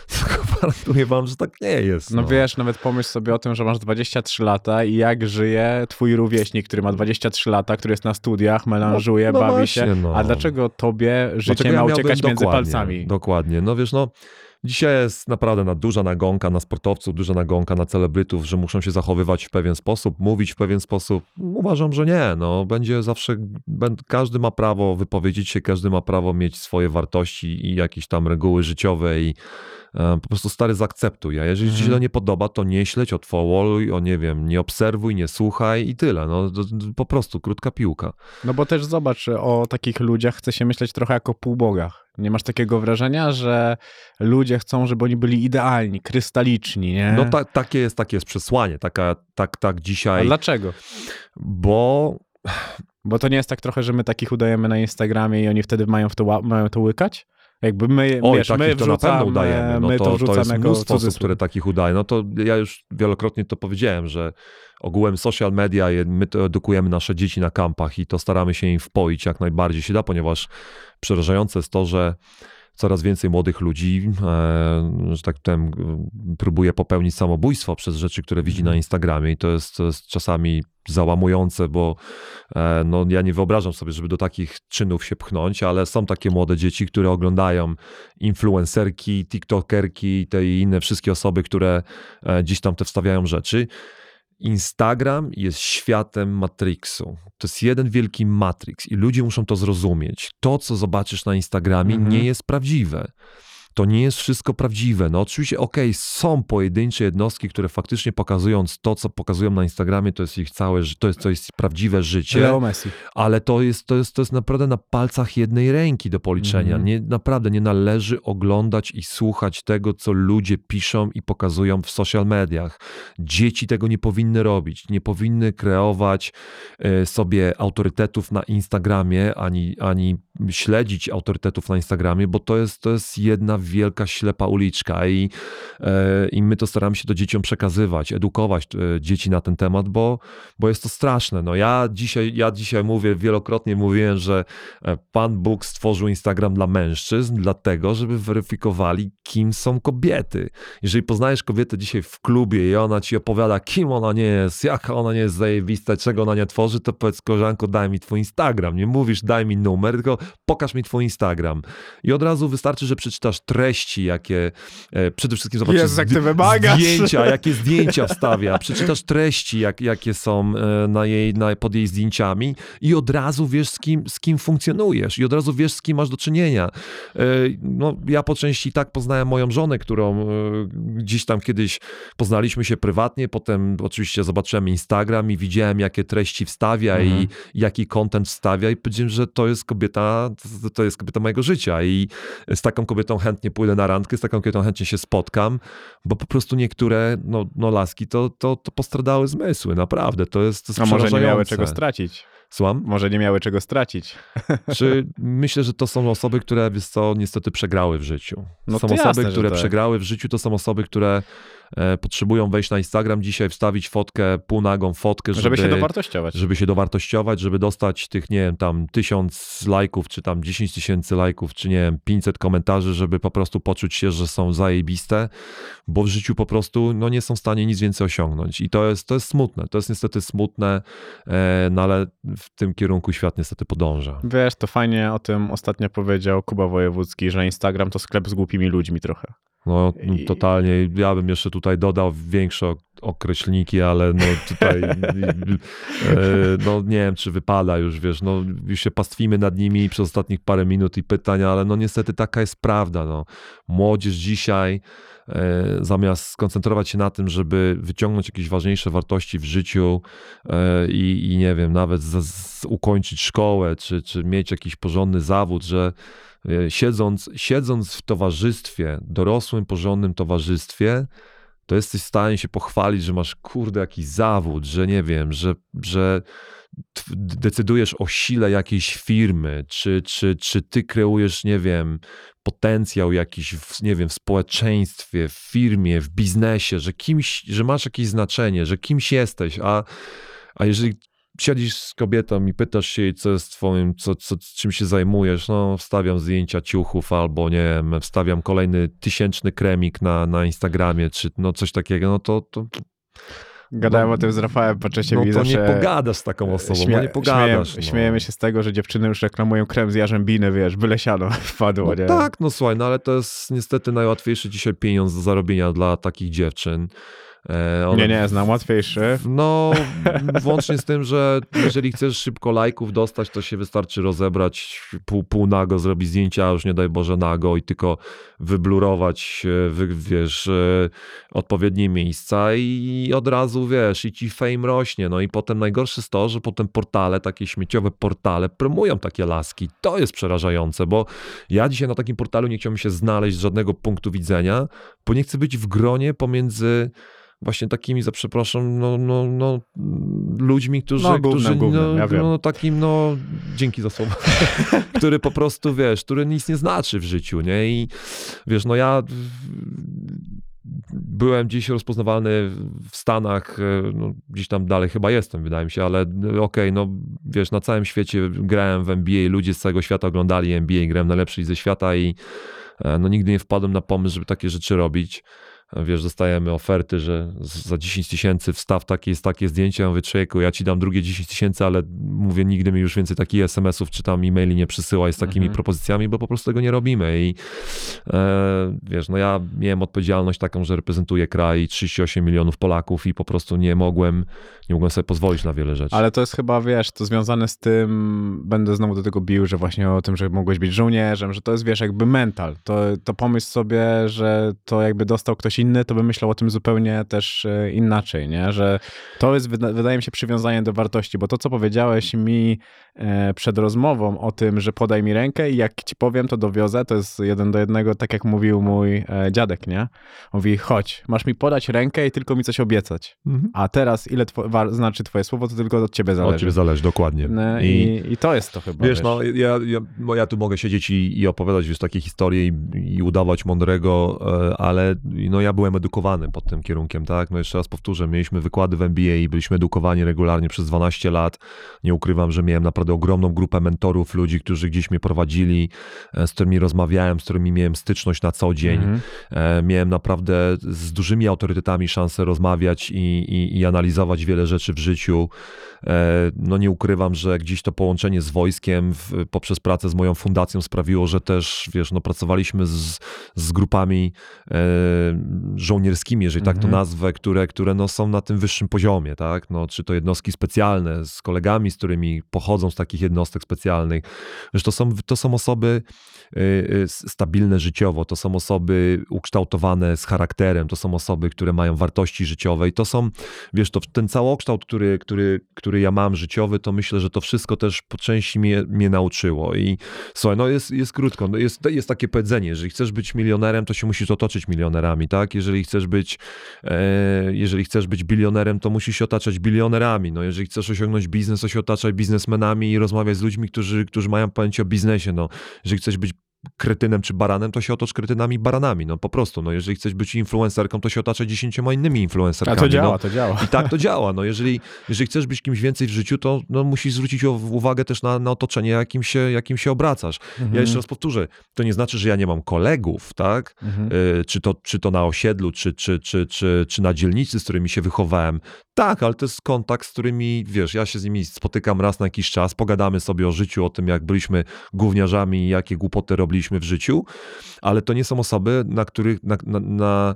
Speaker 3: gwarantuję wam, że tak nie jest.
Speaker 2: No wiesz, nawet pomyśl sobie o tym, że masz 23 lata i jak żyje twój rówieśnik, który ma 23 lata, który jest na studiach, melanżuje,
Speaker 3: no
Speaker 2: bawi
Speaker 3: właśnie,
Speaker 2: się.
Speaker 3: no.
Speaker 2: A dlaczego tobie życie
Speaker 3: Dlaczego ja
Speaker 2: ma
Speaker 3: miałbym-
Speaker 2: uciekać między
Speaker 3: dokładnie,
Speaker 2: palcami?
Speaker 3: Dokładnie. No wiesz, no dzisiaj jest naprawdę na, duża nagonka na sportowców, duża nagonka na celebrytów, że muszą się zachowywać w pewien sposób, mówić w pewien sposób. Uważam, że nie. No, będzie zawsze, każdy ma prawo wypowiedzieć się, każdy ma prawo mieć swoje wartości i jakieś tam reguły życiowe i e, po prostu stary zaakceptuj. A jeżeli ci się
Speaker 2: Mhm.
Speaker 3: to nie podoba, to nie śledź, odwołuj, o nie wiem, nie obserwuj, nie słuchaj i tyle. No, po prostu krótka piłka.
Speaker 2: No bo też zobacz, o takich ludziach chce się myśleć trochę jako półbogach. Nie masz takiego wrażenia, że ludzie chcą, żeby oni byli idealni, krystaliczni, nie?
Speaker 3: No ta, takie, jest, takie jest przesłanie, taka, tak, tak
Speaker 2: A
Speaker 3: dzisiaj,
Speaker 2: dlaczego?
Speaker 3: bo
Speaker 2: Bo to nie jest tak trochę, że my takich udajemy na Instagramie i oni wtedy mają, w to, mają to łykać? Jakby my,
Speaker 3: oj,
Speaker 2: wiesz,
Speaker 3: takich
Speaker 2: my
Speaker 3: to na pewno
Speaker 2: wrzucamy,
Speaker 3: udajemy. No
Speaker 2: my
Speaker 3: to,
Speaker 2: to
Speaker 3: to,
Speaker 2: wrzucamy
Speaker 3: jest
Speaker 2: jako
Speaker 3: mnóstwo osób, które takich udają. No to ja już wielokrotnie to powiedziałem, że ogółem social media, my to edukujemy nasze dzieci na kampach i to staramy się im wpoić jak najbardziej się da, ponieważ przerażające jest to, że coraz więcej młodych ludzi, e, że tak powiem, próbuje popełnić samobójstwo przez rzeczy, które widzi na Instagramie i to jest, to jest czasami załamujące, bo e, no, ja nie wyobrażam sobie, żeby do takich czynów się pchnąć, ale są takie młode dzieci, które oglądają influencerki, tiktokerki i te i inne wszystkie osoby, które e, gdzieś tam te wstawiają rzeczy. Instagram jest światem Matrixu. To jest jeden wielki Matrix i ludzie muszą to zrozumieć. To, co zobaczysz na Instagramie,
Speaker 2: Mhm.
Speaker 3: nie jest prawdziwe. To nie jest wszystko prawdziwe. No oczywiście, okej, są pojedyncze jednostki, które faktycznie pokazując to, co pokazują na Instagramie, to jest ich całe, to jest, to jest prawdziwe życie
Speaker 2: Leo Messi.
Speaker 3: ale to jest, to, jest, to jest naprawdę na palcach jednej ręki do policzenia.
Speaker 2: Mhm.
Speaker 3: Nie, naprawdę nie należy oglądać i słuchać tego, co ludzie piszą i pokazują w social mediach. Dzieci tego nie powinny robić. Nie powinny kreować e, sobie autorytetów na Instagramie, ani, ani śledzić autorytetów na Instagramie, bo to jest, to jest jedna wielka ślepa uliczka i, e, i my to staramy się to dzieciom przekazywać, edukować e, dzieci na ten temat, bo, bo jest to straszne. No ja dzisiaj, ja dzisiaj mówię, wielokrotnie mówiłem, że e, Pan Bóg stworzył Instagram dla mężczyzn, dlatego, żeby weryfikowali, kim są kobiety. Jeżeli poznajesz kobietę dzisiaj w klubie i ona ci opowiada, kim ona nie jest, jaka ona nie jest zajebista, czego ona nie tworzy, to powiedz, koleżanko, daj mi twój Instagram. Nie mówisz, daj mi numer, tylko pokaż mi twój Instagram. I od razu wystarczy, że przeczytasz treści, jakie e, przede wszystkim zobaczysz
Speaker 2: jak
Speaker 3: zdjęcia, jakie zdjęcia wstawia, przeczytasz treści, jak, jakie są e, na jej, na, pod jej zdjęciami i od razu wiesz, z kim, z kim funkcjonujesz i od razu wiesz, z kim masz do czynienia. E, No, ja po części tak poznałem moją żonę, którą gdzieś tam kiedyś poznaliśmy się prywatnie, potem oczywiście zobaczyłem Instagram i widziałem, jakie treści wstawia
Speaker 2: Mhm.
Speaker 3: i jaki content wstawia i powiedziałem, że to jest kobieta, to jest kobieta mojego życia i z taką kobietą chętnie pójdę na randkę, z taką kobietą chętnie się spotkam, bo po prostu niektóre no, no laski to, to, to postradały zmysły, naprawdę, to jest, to jest
Speaker 2: A może nie miały czego stracić?
Speaker 3: Słucham?
Speaker 2: Może nie miały czego stracić.
Speaker 3: Czy myślę, że to są osoby, które wiesz co, niestety przegrały w życiu.
Speaker 2: No
Speaker 3: są
Speaker 2: to
Speaker 3: osoby,
Speaker 2: jasne,
Speaker 3: które
Speaker 2: tak.
Speaker 3: przegrały w życiu, to są osoby, które potrzebują wejść na Instagram dzisiaj, wstawić fotkę, półnagą fotkę, żeby,
Speaker 2: Żeby się dowartościować.
Speaker 3: żeby się dowartościować, żeby dostać tych, nie wiem, tam tysiąc lajków, czy tam 10 tysięcy lajków, czy nie wiem, 500 komentarzy, żeby po prostu poczuć się, że są zajebiste, bo w życiu po prostu no, nie są w stanie nic więcej osiągnąć. I to jest, to jest smutne. To jest niestety smutne, e, no ale w tym kierunku świat niestety podąża.
Speaker 2: Wiesz, to fajnie o tym ostatnio powiedział Kuba Wojewódzki, że Instagram to sklep z głupimi ludźmi trochę.
Speaker 3: No totalnie. Ja bym jeszcze tutaj dodał większe ok- określniki, ale no tutaj e, no nie wiem, czy wypada już, wiesz, no już się pastwimy nad nimi przez ostatnich parę minut i pytań, ale no niestety taka jest prawda, no. Młodzież dzisiaj e, zamiast skoncentrować się na tym, żeby wyciągnąć jakieś ważniejsze wartości w życiu e, i, i nie wiem, nawet z, z, ukończyć szkołę, czy, czy mieć jakiś porządny zawód, że siedząc, siedząc w towarzystwie, dorosłym, porządnym towarzystwie, to jesteś w stanie się pochwalić, że masz kurde jakiś zawód, że nie wiem, że, że decydujesz o sile jakiejś firmy, czy, czy, czy ty kreujesz, nie wiem, potencjał jakiś, w, nie wiem, w społeczeństwie, w firmie, w biznesie, że kimś, że masz jakieś znaczenie, że kimś jesteś, a, a jeżeli siedzisz z kobietą i pytasz się jej, co jest twoim, co, co, czym się zajmujesz, no wstawiam zdjęcia ciuchów albo nie wiem, wstawiam kolejny tysięczny kremik na, na Instagramie, czy no coś takiego, no to, to,
Speaker 2: Gadałem
Speaker 3: No,
Speaker 2: o tym z Rafałem, po czasie
Speaker 3: no
Speaker 2: widzę,
Speaker 3: to nie
Speaker 2: że...
Speaker 3: pogadasz z taką osobą,
Speaker 2: Śmie-
Speaker 3: no nie pogadasz. No.
Speaker 2: Śmiejemy się z tego, że dziewczyny już reklamują krem z jarzębiny, wiesz, byle siano wpadło,
Speaker 3: No
Speaker 2: nie?
Speaker 3: tak, no słuchaj, no ale to jest niestety najłatwiejszy dzisiaj pieniądz do zarobienia dla takich dziewczyn. E, one-
Speaker 2: Nie, nie, znam łatwiejszy.
Speaker 3: No, włącznie z tym, że jeżeli chcesz szybko lajków dostać, to się wystarczy rozebrać pół, pół nago, zrobić zdjęcia, już nie daj Boże nago i tylko wyblurować, e, wy, wiesz, e, odpowiednie miejsca i od razu, wiesz, i ci fame rośnie. No i potem najgorsze jest to, że potem portale, takie śmieciowe portale promują takie laski. To jest przerażające, bo ja dzisiaj na takim portalu nie chciałbym się znaleźć z żadnego punktu widzenia, bo nie chcę być w gronie pomiędzy właśnie takimi, za przepraszam, no, no, no, ludźmi, którzy,
Speaker 2: No, gównem,
Speaker 3: którzy no,
Speaker 2: ja wiem.
Speaker 3: no, takim, no, dzięki za słowo, który po prostu, wiesz, który nic nie znaczy w życiu, nie, i wiesz, no ja byłem dziś rozpoznawalny w Stanach, no, gdzieś tam dalej chyba jestem, wydaje mi się, ale okej, no wiesz, na całym świecie grałem w NBA, ludzie z całego świata oglądali NBA, grałem najlepszy ze świata i e, no nigdy nie wpadłem na pomysł, żeby takie rzeczy robić. Wiesz, dostajemy oferty, że za 10 tysięcy wstaw takie jest takie zdjęcie. Ja mówię, człowieku, ja ci dam drugie 10 tysięcy, ale mówię, nigdy mi już więcej takich SMS-ów czy tam e-maili nie przysyłaj z takimi
Speaker 2: Mhm.
Speaker 3: propozycjami, bo po prostu tego nie robimy. I e, wiesz, no ja miałem odpowiedzialność taką, że reprezentuję kraj 38 milionów Polaków i po prostu nie mogłem, nie mogłem sobie pozwolić na wiele rzeczy.
Speaker 2: Ale to jest chyba, wiesz, to związane z tym, będę znowu do tego bił, że właśnie o tym, że mogłeś być żołnierzem, że to jest, wiesz, jakby mental. To, to pomyśl sobie, że to jakby dostał ktoś inny, to by myślał o tym zupełnie też e, inaczej, nie? Że to jest, wyda- wydaje mi się, przywiązanie do wartości, bo to, co powiedziałeś mi e, przed rozmową o tym, że podaj mi rękę i jak ci powiem, to dowiozę, to jest jeden do jednego, tak jak mówił mój e, dziadek, nie? Mówi, chodź, masz mi podać rękę i tylko mi coś obiecać.
Speaker 3: Mhm.
Speaker 2: A teraz, ile two- znaczy twoje słowo, to tylko od ciebie zależy.
Speaker 3: Od ciebie zależy, dokładnie.
Speaker 2: No, i, I to jest to chyba.
Speaker 3: Wiesz, no ja, ja, bo ja tu mogę siedzieć i, i opowiadać już takie historie i, i udawać mądrego, ale no ja byłem edukowany pod tym kierunkiem, tak? No jeszcze raz powtórzę, mieliśmy wykłady w MBA i byliśmy edukowani regularnie przez 12 lat. Nie ukrywam, że miałem naprawdę ogromną grupę mentorów, ludzi, którzy gdzieś mnie prowadzili, e, z którymi rozmawiałem, z którymi miałem styczność na co dzień.
Speaker 2: Mhm.
Speaker 3: E, Miałem naprawdę z dużymi autorytetami szansę rozmawiać i, i, i analizować wiele rzeczy w życiu. E, No nie ukrywam, że gdzieś to połączenie z wojskiem w, poprzez pracę z moją fundacją sprawiło, że też, wiesz, no pracowaliśmy z, z grupami żołnierskimi, jeżeli tak to
Speaker 2: Mhm.
Speaker 3: nazwę, które, które no są na tym wyższym poziomie, tak? No, czy to jednostki specjalne z kolegami, z którymi pochodzą z takich jednostek specjalnych. Wiesz, to są, to są osoby y, y, stabilne życiowo, to są osoby ukształtowane z charakterem, to są osoby, które mają wartości życiowe i to są, wiesz, to ten całokształt, który, który, który ja mam życiowy, to myślę, że to wszystko też po części mnie, mnie nauczyło i słuchaj, no jest, jest krótko, no jest, jest takie powiedzenie, jeżeli chcesz być milionerem, to się musisz otoczyć milionerami, tak? Jeżeli chcesz być, e, jeżeli chcesz być bilionerem, to musisz się otaczać bilionerami, no jeżeli chcesz osiągnąć biznes, to się otaczaj biznesmenami i rozmawiać z ludźmi, którzy, którzy mają pojęcie o biznesie, no jeżeli chcesz być kretynem czy baranem, to się otocz kretynami baranami, no po prostu, no jeżeli chcesz być influencerką, to się otaczaj dziesięcioma innymi
Speaker 2: A
Speaker 3: influencerkami.
Speaker 2: to działa,
Speaker 3: no.
Speaker 2: to działa.
Speaker 3: I tak to działa. No, jeżeli, jeżeli chcesz być kimś więcej w życiu, to no, musisz zwrócić uw- uwagę też na, na otoczenie, jakim się, jakim się obracasz.
Speaker 2: Mhm.
Speaker 3: Ja jeszcze raz powtórzę, to nie znaczy, że ja nie mam kolegów, tak?
Speaker 2: Mhm.
Speaker 3: Y, czy, to, czy to na osiedlu, czy, czy, czy, czy, czy na dzielnicy, z którymi się wychowałem. Tak, ale to jest kontakt, z którymi, wiesz, ja się z nimi spotykam raz na jakiś czas, pogadamy sobie o życiu, o tym, jak byliśmy gówniarzami, jakie głupoty robiliśmy w życiu, ale to nie są osoby, na których, na, na, na,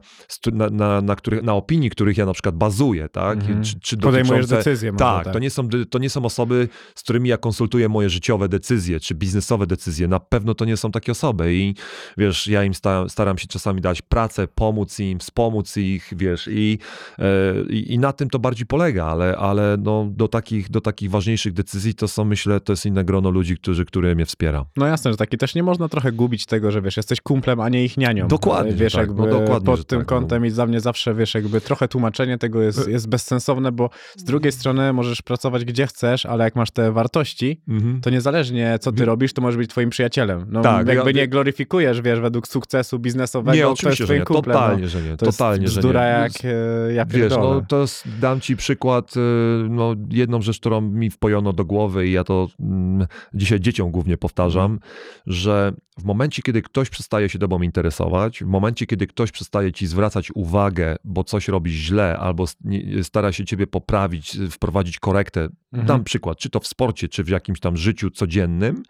Speaker 3: na, na, na, których, na opinii, których ja na przykład bazuję, tak?
Speaker 2: Mhm.
Speaker 3: Czy, czy
Speaker 2: Podejmujesz decyzję. może
Speaker 3: tak, To, nie są, to nie są osoby, z którymi ja konsultuję moje życiowe decyzje, czy biznesowe decyzje. Na pewno to nie są takie osoby i wiesz, ja im sta, staram się czasami dać pracę, pomóc im, wspomóc ich, wiesz, i, e, i, i na tym to bardziej polega, ale, ale no, do, takich, do takich ważniejszych decyzji to są, myślę, to jest inne grono ludzi, którzy, które mnie wspiera.
Speaker 2: No jasne, że taki też nie można trochę gubić tego, że wiesz, jesteś kumplem, a nie ich nianią.
Speaker 3: Dokładnie,
Speaker 2: Wiesz,
Speaker 3: tak.
Speaker 2: jakby
Speaker 3: No dokładnie,
Speaker 2: pod
Speaker 3: że
Speaker 2: tym
Speaker 3: tak, no.
Speaker 2: kątem i za mnie zawsze, wiesz, jakby trochę tłumaczenie tego jest, jest bezsensowne, bo z drugiej strony możesz pracować gdzie chcesz, ale jak masz te wartości, to niezależnie co ty robisz, to możesz być twoim przyjacielem. No
Speaker 3: Tak,
Speaker 2: jakby
Speaker 3: ja-
Speaker 2: nie gloryfikujesz, wiesz, według sukcesu biznesowego,
Speaker 3: Nie, oczywiście, że nie.
Speaker 2: kumplem.
Speaker 3: Totalnie,
Speaker 2: no.
Speaker 3: że nie.
Speaker 2: To
Speaker 3: Totalnie,
Speaker 2: jest
Speaker 3: że
Speaker 2: bzdura
Speaker 3: nie.
Speaker 2: jak e, ja
Speaker 3: Wiesz, no to jest, dam ci przykład, y, no jedną rzecz, którą mi wpojono do głowy i ja to mm, dzisiaj dzieciom głównie powtarzam, że w momencie, kiedy ktoś przestaje się tobą interesować, w momencie, kiedy ktoś przestaje ci zwracać uwagę, bo coś robisz źle, albo stara się ciebie poprawić, y, wprowadzić korektę,
Speaker 2: Mhm.
Speaker 3: dam przykład, czy to w sporcie, czy w jakimś tam życiu codziennym,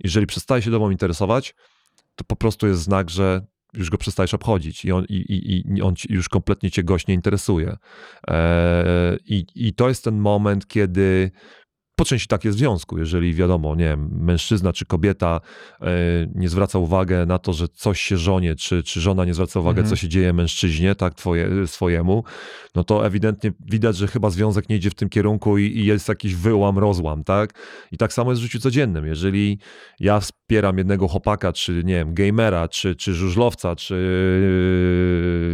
Speaker 3: jeżeli przestaje się tobą interesować, to po prostu jest znak, że już go przestajesz obchodzić i on, i, i, i on już kompletnie cię gość nie interesuje. Eee, i, I to jest ten moment, kiedy po części tak jest w związku, jeżeli wiadomo, nie wiem, mężczyzna czy kobieta e, nie zwraca uwagi na to, że coś się żonie, czy, czy żona nie zwraca uwagi,
Speaker 2: Mhm.
Speaker 3: co się dzieje mężczyźnie, tak, twoje, swojemu, no to ewidentnie widać, że chyba związek nie idzie w tym kierunku i, i jest jakiś wyłam, rozłam, tak? I tak samo jest w życiu codziennym. Jeżeli ja wspieram jednego chłopaka, czy nie wiem, gamera, czy, czy żużlowca, czy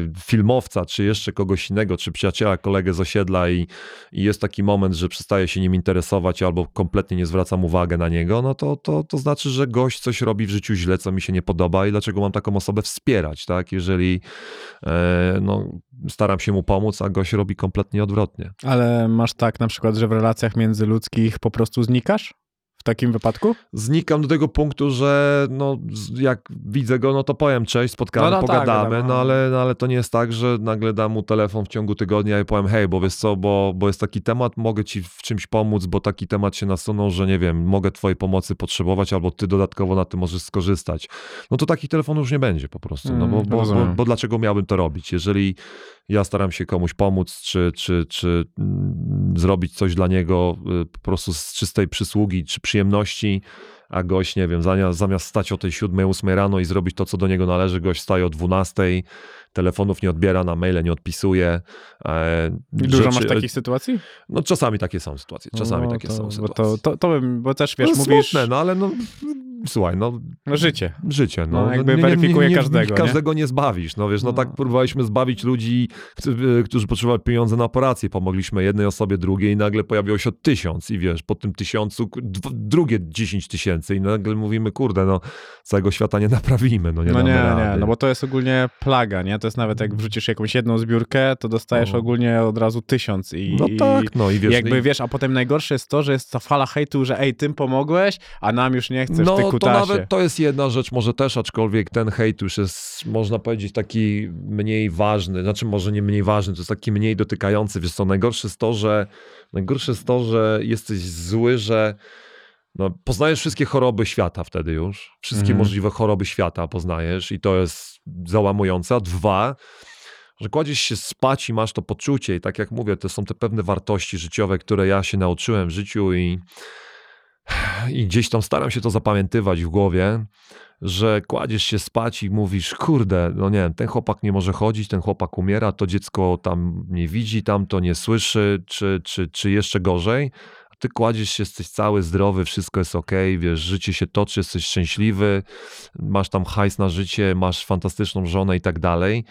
Speaker 3: yy, filmowca, czy jeszcze kogoś innego, czy przyjaciela, kolegę z osiedla i, i jest taki moment, że przestaje się nim interesować albo kompletnie nie zwracam uwagę na niego, no to, to, to znaczy, że gość coś robi w życiu źle, co mi się nie podoba i dlaczego mam taką osobę wspierać, tak? Jeżeli e, no, staram się mu pomóc, a gość robi kompletnie odwrotnie.
Speaker 2: Ale masz tak na przykład, że w relacjach międzyludzkich po prostu znikasz? W takim wypadku?
Speaker 3: Znikam do tego punktu, że no, jak widzę go, no to powiem cześć, spotkamy,
Speaker 2: No, no tak,
Speaker 3: pogadamy,
Speaker 2: wiadomo.
Speaker 3: no, ale, no ale to nie jest tak, że nagle dam mu telefon w ciągu tygodnia i powiem, hej, bo wiesz co, bo, bo jest taki temat, mogę ci w czymś pomóc, bo taki temat się nasunął, że nie wiem, mogę twojej pomocy potrzebować, albo ty dodatkowo na tym możesz skorzystać. No to taki telefon już nie będzie po prostu, no bo, bo, bo, bo dlaczego miałbym to robić? Jeżeli ja staram się komuś pomóc, czy, czy, czy mm, zrobić coś dla niego y, po prostu z czystej przysługi, czy przyjemności, a gość, nie wiem, zamiast, zamiast stać o tej 7, 8 rano i zrobić to, co do niego należy, gość staje o 12, telefonów nie odbiera, na maile nie odpisuje. E,
Speaker 2: I Dużo
Speaker 3: rzeczy-
Speaker 2: masz takich sytuacji?
Speaker 3: No czasami takie są sytuacje, czasami
Speaker 2: No,
Speaker 3: takie
Speaker 2: to,
Speaker 3: są
Speaker 2: bo
Speaker 3: sytuacje.
Speaker 2: to, to, to bym, bo też wiesz,
Speaker 3: no,
Speaker 2: mówisz,
Speaker 3: smutne, no ale no słuchaj, no
Speaker 2: no życie.
Speaker 3: życie, no.
Speaker 2: No, jakby
Speaker 3: nie, nie,
Speaker 2: weryfikuje
Speaker 3: nie, nie,
Speaker 2: każdego, nie?
Speaker 3: Każdego nie zbawisz, no wiesz, no,
Speaker 2: No.
Speaker 3: tak próbowaliśmy zbawić ludzi, którzy- potrzebowali pieniądze na operację, pomogliśmy jednej osobie, drugiej i nagle pojawiło się tysiąc i wiesz, po tym tysiącu drugie 10 tysięcy i nagle mówimy, kurde, no całego świata nie naprawimy, no nie
Speaker 2: no nie,
Speaker 3: rady.
Speaker 2: nie, no bo to jest ogólnie plaga, nie? To jest nawet jak wrzucisz jakąś jedną zbiórkę, to dostajesz
Speaker 3: No.
Speaker 2: ogólnie od razu tysiąc i,
Speaker 3: No tak, no i wiesz,
Speaker 2: jakby
Speaker 3: i-
Speaker 2: wiesz, a potem najgorsze jest to, że jest ta fala hejtu, że ej, tym pomogłeś, a nam już nie chcesz, ty
Speaker 3: No to nawet to jest jedna rzecz może też, aczkolwiek ten hejt już jest, można powiedzieć, taki mniej ważny, znaczy może nie mniej ważny, to jest taki mniej dotykający, wiesz co, najgorsze jest to, że najgorsze jest to, że jesteś zły, że no, poznajesz wszystkie choroby świata wtedy już, wszystkie
Speaker 2: Mhm.
Speaker 3: możliwe choroby świata poznajesz i to jest załamujące, a dwa, że kładziesz się spać i masz to poczucie. I tak jak mówię, to są te pewne wartości życiowe, które ja się nauczyłem w życiu i i gdzieś tam staram się to zapamiętywać w głowie, że kładziesz się spać i mówisz, kurde, no nie wiem, ten chłopak nie może chodzić, ten chłopak umiera, to dziecko tam nie widzi, tam to nie słyszy, czy, czy, czy jeszcze gorzej. A ty kładziesz się, jesteś cały zdrowy, wszystko jest ok, wiesz, życie się toczy, jesteś szczęśliwy, masz tam hajs na życie, masz fantastyczną żonę i tak dalej.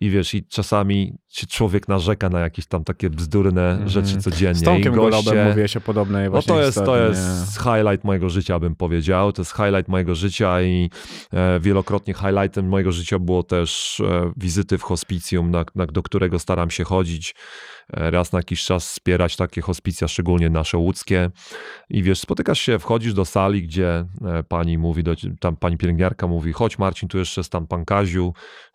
Speaker 3: I wiesz, i czasami się człowiek narzeka na jakieś tam takie bzdurne
Speaker 2: Mhm.
Speaker 3: rzeczy codziennie.
Speaker 2: Z Tomkiem. Golobem mówiłeś o podobnej
Speaker 3: No
Speaker 2: właśnie
Speaker 3: to jest, to
Speaker 2: nie?
Speaker 3: jest highlight mojego życia, bym powiedział. To jest highlight mojego życia i e, wielokrotnie highlightem mojego życia było też e, wizyty w hospicjum, na, na, do którego staram się chodzić. Raz na jakiś czas wspierać takie hospicja, szczególnie nasze łódzkie. I wiesz, spotykasz się, wchodzisz do sali, gdzie e, pani mówi, do, tam pani pielęgniarka mówi, chodź Marcin, tu jeszcze jest tam pan Kaziu,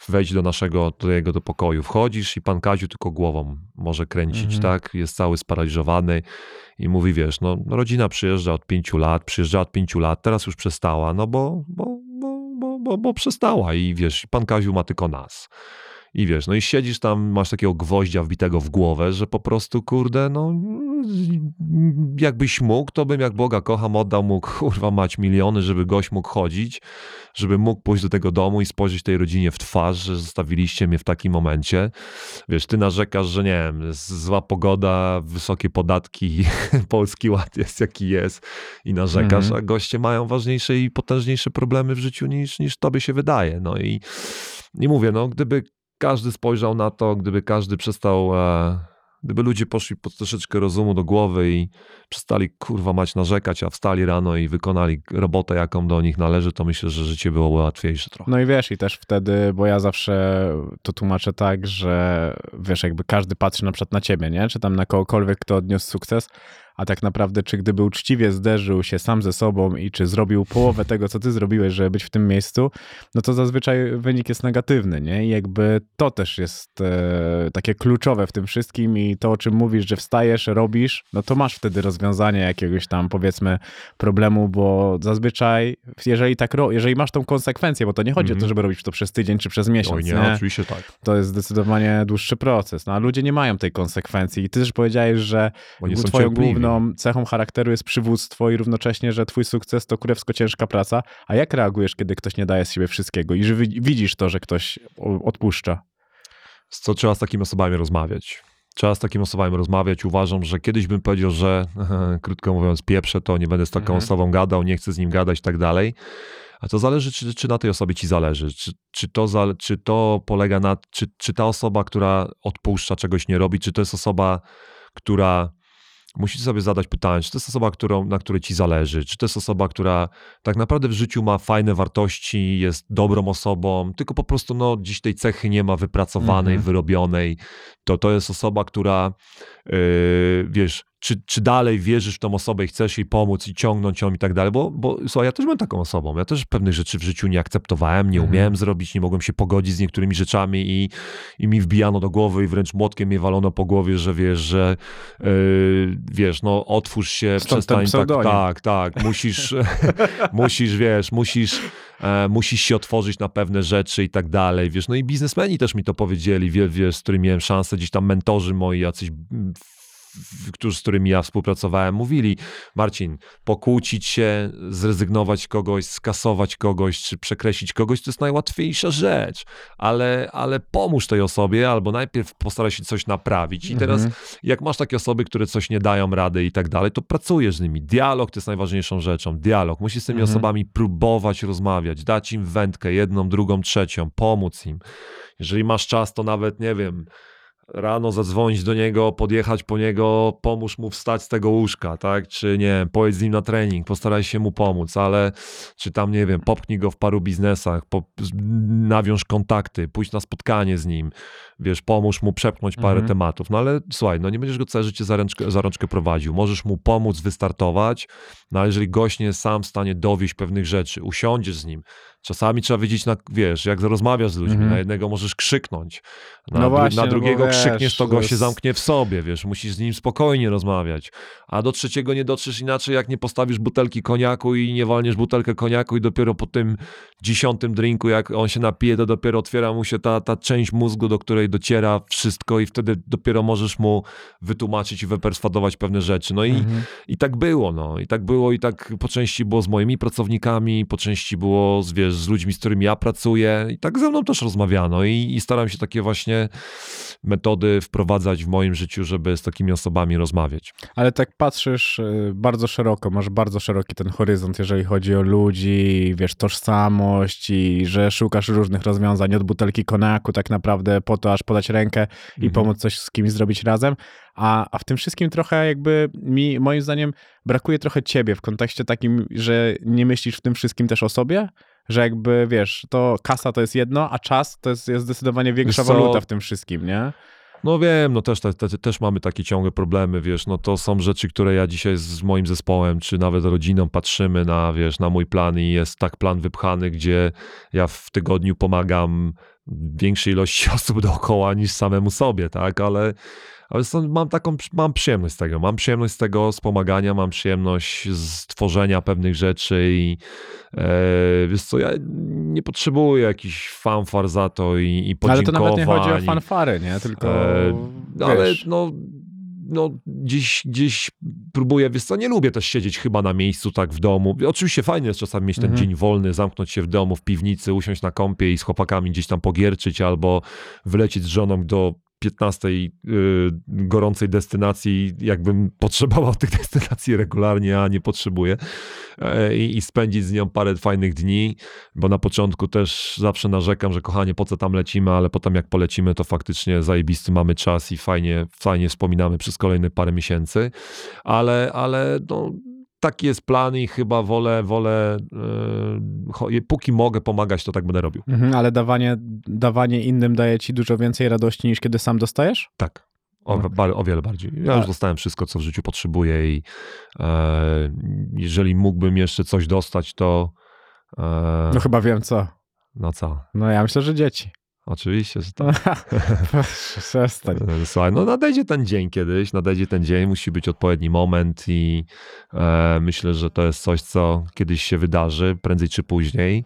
Speaker 3: wejdź do naszego, do jego do pokoju. Wchodzisz i pan Kaziu tylko głową może kręcić,
Speaker 2: Mhm.
Speaker 3: tak? Jest cały sparaliżowany i mówi, wiesz, no rodzina przyjeżdża od pięciu lat, przyjeżdża od pięciu lat, teraz już przestała, no bo, bo, bo bo, bo przestała i wiesz, pan Kaziu ma tylko nas. I wiesz, no i siedzisz tam, masz takiego gwoździa wbitego w głowę, że po prostu, kurde, no jakbyś mógł, to bym jak Boga kocham, oddał mu, kurwa, mać miliony, żeby gość mógł chodzić, żeby mógł pójść do tego domu i spojrzeć tej rodzinie w twarz, że zostawiliście mnie w takim momencie. Wiesz, ty narzekasz, że nie wiem, zła pogoda, wysokie podatki, polski ład jest jaki jest i narzekasz,
Speaker 2: Mhm.
Speaker 3: a goście mają ważniejsze i potężniejsze problemy w życiu niż, niż tobie się wydaje. No i nie mówię, no gdyby każdy spojrzał na to, gdyby każdy przestał, e, gdyby ludzie poszli po troszeczkę rozumu do głowy i przestali kurwa mać narzekać, a wstali rano i wykonali robotę, jaką do nich należy, to myślę, że życie byłoby łatwiejsze trochę.
Speaker 2: No i wiesz, i też wtedy, bo ja zawsze to tłumaczę tak, że wiesz, jakby każdy patrzy na przykład na ciebie, nie? Czy tam na kogokolwiek, kto odniósł sukces, a tak naprawdę, czy gdyby uczciwie zderzył się sam ze sobą i czy zrobił połowę tego, co ty zrobiłeś, żeby być w tym miejscu, no to zazwyczaj wynik jest negatywny, nie? I jakby to też jest e, takie kluczowe w tym wszystkim i to, o czym mówisz, że wstajesz, robisz, no to masz wtedy rozwiązanie jakiegoś tam, powiedzmy, problemu, bo zazwyczaj, jeżeli tak, jeżeli masz tą konsekwencję, bo to nie chodzi o to,
Speaker 3: Mhm.
Speaker 2: żeby robić to przez tydzień czy przez miesiąc,
Speaker 3: Oj nie,
Speaker 2: nie?
Speaker 3: oczywiście tak.
Speaker 2: To jest zdecydowanie dłuższy proces, no a ludzie nie mają tej konsekwencji i ty też powiedziałeś, że twoją
Speaker 3: cierpliwi.
Speaker 2: Główną cechą charakteru jest przywództwo i równocześnie, że twój sukces to kurewsko ciężka praca, a jak reagujesz, kiedy ktoś nie daje z siebie wszystkiego i że wi- widzisz to, że ktoś odpuszcza?
Speaker 3: z co trzeba z takimi osobami rozmawiać. Trzeba z takimi osobami rozmawiać. Uważam, że kiedyś bym powiedział, że krótko mówiąc, pieprzę to, nie będę z taką
Speaker 2: Mhm.
Speaker 3: osobą gadał, nie chcę z nim gadać i tak dalej. A to zależy, czy, czy na tej osobie ci zależy. Czy, czy, to, zale, czy to polega na. Czy, czy ta osoba, która odpuszcza, czegoś nie robi, czy to jest osoba, która. Musicie sobie zadać pytanie, czy to jest osoba, którą, na której ci zależy, czy to jest osoba, która tak naprawdę w życiu ma fajne wartości, jest dobrą osobą, tylko po prostu no, dziś tej cechy nie ma wypracowanej,
Speaker 2: Mhm.
Speaker 3: wyrobionej. To to jest osoba, która yy, wiesz, czy, czy dalej wierzysz w tą osobę i chcesz jej pomóc i ciągnąć ją i tak dalej, bo, bo słuchaj, ja też byłem taką osobą, ja też pewnych rzeczy w życiu nie akceptowałem, nie
Speaker 2: Mhm.
Speaker 3: umiałem zrobić, nie mogłem się pogodzić z niektórymi rzeczami i, i mi wbijano do głowy i wręcz młotkiem mnie walono po głowie, że wiesz, że yy, wiesz, no otwórz się,
Speaker 2: Stąd
Speaker 3: przestań tak, tak, tak, musisz, musisz, wiesz, musisz, e, musisz się otworzyć na pewne rzeczy i tak dalej, wiesz, no i biznesmeni też mi to powiedzieli, wie, wiesz, z którymi miałem szansę, gdzieś tam mentorzy moi, jacyś, mm, którzy, z którymi ja współpracowałem, mówili, Marcin, pokłócić się, zrezygnować kogoś, skasować kogoś, czy przekreślić kogoś, to jest najłatwiejsza rzecz, ale, ale pomóż tej osobie, albo najpierw postaraj się coś naprawić i teraz
Speaker 2: Mhm.
Speaker 3: jak masz takie osoby, które coś nie dają rady i tak dalej, to pracujesz z nimi. Dialog to jest najważniejszą rzeczą. Dialog. Musisz z tymi
Speaker 2: Mhm.
Speaker 3: osobami próbować rozmawiać, dać im wędkę, jedną, drugą, trzecią, pomóc im. Jeżeli masz czas, to nawet, nie wiem, rano zadzwonić do niego, podjechać po niego, pomóż mu wstać z tego łóżka, tak? Czy nie wiem, pojedź z nim na trening, postaraj się mu pomóc, ale czy tam, nie wiem, popchnij go w paru biznesach, nawiąż kontakty, pójdź na spotkanie z nim, wiesz, pomóż mu przepchnąć parę
Speaker 2: Mhm.
Speaker 3: tematów. No ale słuchaj, no nie będziesz go całe życie za rączkę, za rączkę prowadził. Możesz mu pomóc wystartować, no ale jeżeli gość nie jest sam w stanie dowieść pewnych rzeczy, usiądziesz z nim. Czasami trzeba wiedzieć, na, wiesz, jak rozmawiasz z ludźmi.
Speaker 2: Mhm.
Speaker 3: Na jednego możesz krzyknąć, na,
Speaker 2: No właśnie,
Speaker 3: na
Speaker 2: no
Speaker 3: drugiego
Speaker 2: wiesz,
Speaker 3: krzykniesz, to
Speaker 2: to
Speaker 3: go się
Speaker 2: jest-
Speaker 3: zamknie w sobie, wiesz, musisz z nim spokojnie rozmawiać. A do trzeciego nie dotrzesz inaczej, jak nie postawisz butelki koniaku i nie walniesz butelkę koniaku i dopiero po tym dziesiątym drinku, jak on się napije, to dopiero otwiera mu się ta, ta część mózgu, do której dociera wszystko i wtedy dopiero możesz mu wytłumaczyć i wyperswadować pewne rzeczy. No i,
Speaker 2: Mhm.
Speaker 3: i tak było, no. I tak było i tak po części było z moimi pracownikami, po części było z, wiesz, z ludźmi, z którymi ja pracuję i tak ze mną też rozmawiano i, i staram się takie właśnie metody wprowadzać w moim życiu, żeby z takimi osobami rozmawiać.
Speaker 2: Ale tak patrzysz y, bardzo szeroko, masz bardzo szeroki ten horyzont, jeżeli chodzi o ludzi, wiesz, tożsamość i że szukasz różnych rozwiązań od butelki konaku tak naprawdę po to, aż podać rękę i
Speaker 3: Mhm.
Speaker 2: pomóc coś z kimś zrobić razem. A, a w tym wszystkim trochę jakby mi, moim zdaniem, brakuje trochę ciebie w kontekście takim, że nie myślisz w tym wszystkim też o sobie, że jakby, wiesz, to kasa to jest jedno, a czas to jest, jest zdecydowanie większa waluta w tym wszystkim, nie?
Speaker 3: No wiem, no też, te, te, też mamy takie ciągłe problemy, wiesz, no to są rzeczy, które ja dzisiaj z moim zespołem, czy nawet rodziną patrzymy na, wiesz, na mój plan i jest tak plan wypchany, gdzie ja w tygodniu pomagam większej ilości osób dookoła niż samemu sobie, tak, ale, Ale są, mam taką, mam przyjemność z tego, mam przyjemność z tego wspomagania, mam przyjemność z tworzenia pewnych rzeczy i e, wiesz co, ja nie potrzebuję jakichś fanfar za to i, i
Speaker 2: No, Ale to
Speaker 3: podziękowań.
Speaker 2: nawet nie chodzi o fanfary, nie? Tylko,
Speaker 3: E, no, ale no, no gdzieś, gdzieś próbuję, wiesz co, nie lubię też siedzieć chyba na miejscu tak w domu. Oczywiście fajnie jest czasami mieć ten
Speaker 2: Mhm.
Speaker 3: dzień wolny, zamknąć się w domu, w piwnicy, usiąść na kąpie i z chłopakami gdzieś tam pogierczyć albo wylecieć z żoną do 15 y, gorącej destynacji, jakbym potrzebował tych destynacji regularnie, a nie potrzebuję i, i spędzić z nią parę fajnych dni, bo na początku też zawsze narzekam, że kochanie, po co tam lecimy, ale potem jak polecimy, to faktycznie zajebisty mamy czas i fajnie, fajnie wspominamy przez kolejne parę miesięcy, ale, ale no, taki jest plan i chyba wolę, wolę cho- póki mogę pomagać, to tak będę robił.
Speaker 2: Mhm, ale dawanie, dawanie innym daje ci dużo więcej radości niż kiedy sam dostajesz?
Speaker 3: Tak. O, o wiele bardziej. Ja już dostałem wszystko, co w życiu potrzebuję i e, jeżeli mógłbym jeszcze coś dostać, to e,
Speaker 2: No chyba wiem co.
Speaker 3: no co?
Speaker 2: No ja myślę, że dzieci.
Speaker 3: Oczywiście, że tak.
Speaker 2: Przestań.
Speaker 3: Słuchaj, no nadejdzie ten dzień kiedyś, nadejdzie ten dzień, musi być odpowiedni moment i e, myślę, że to jest coś, co kiedyś się wydarzy, prędzej czy później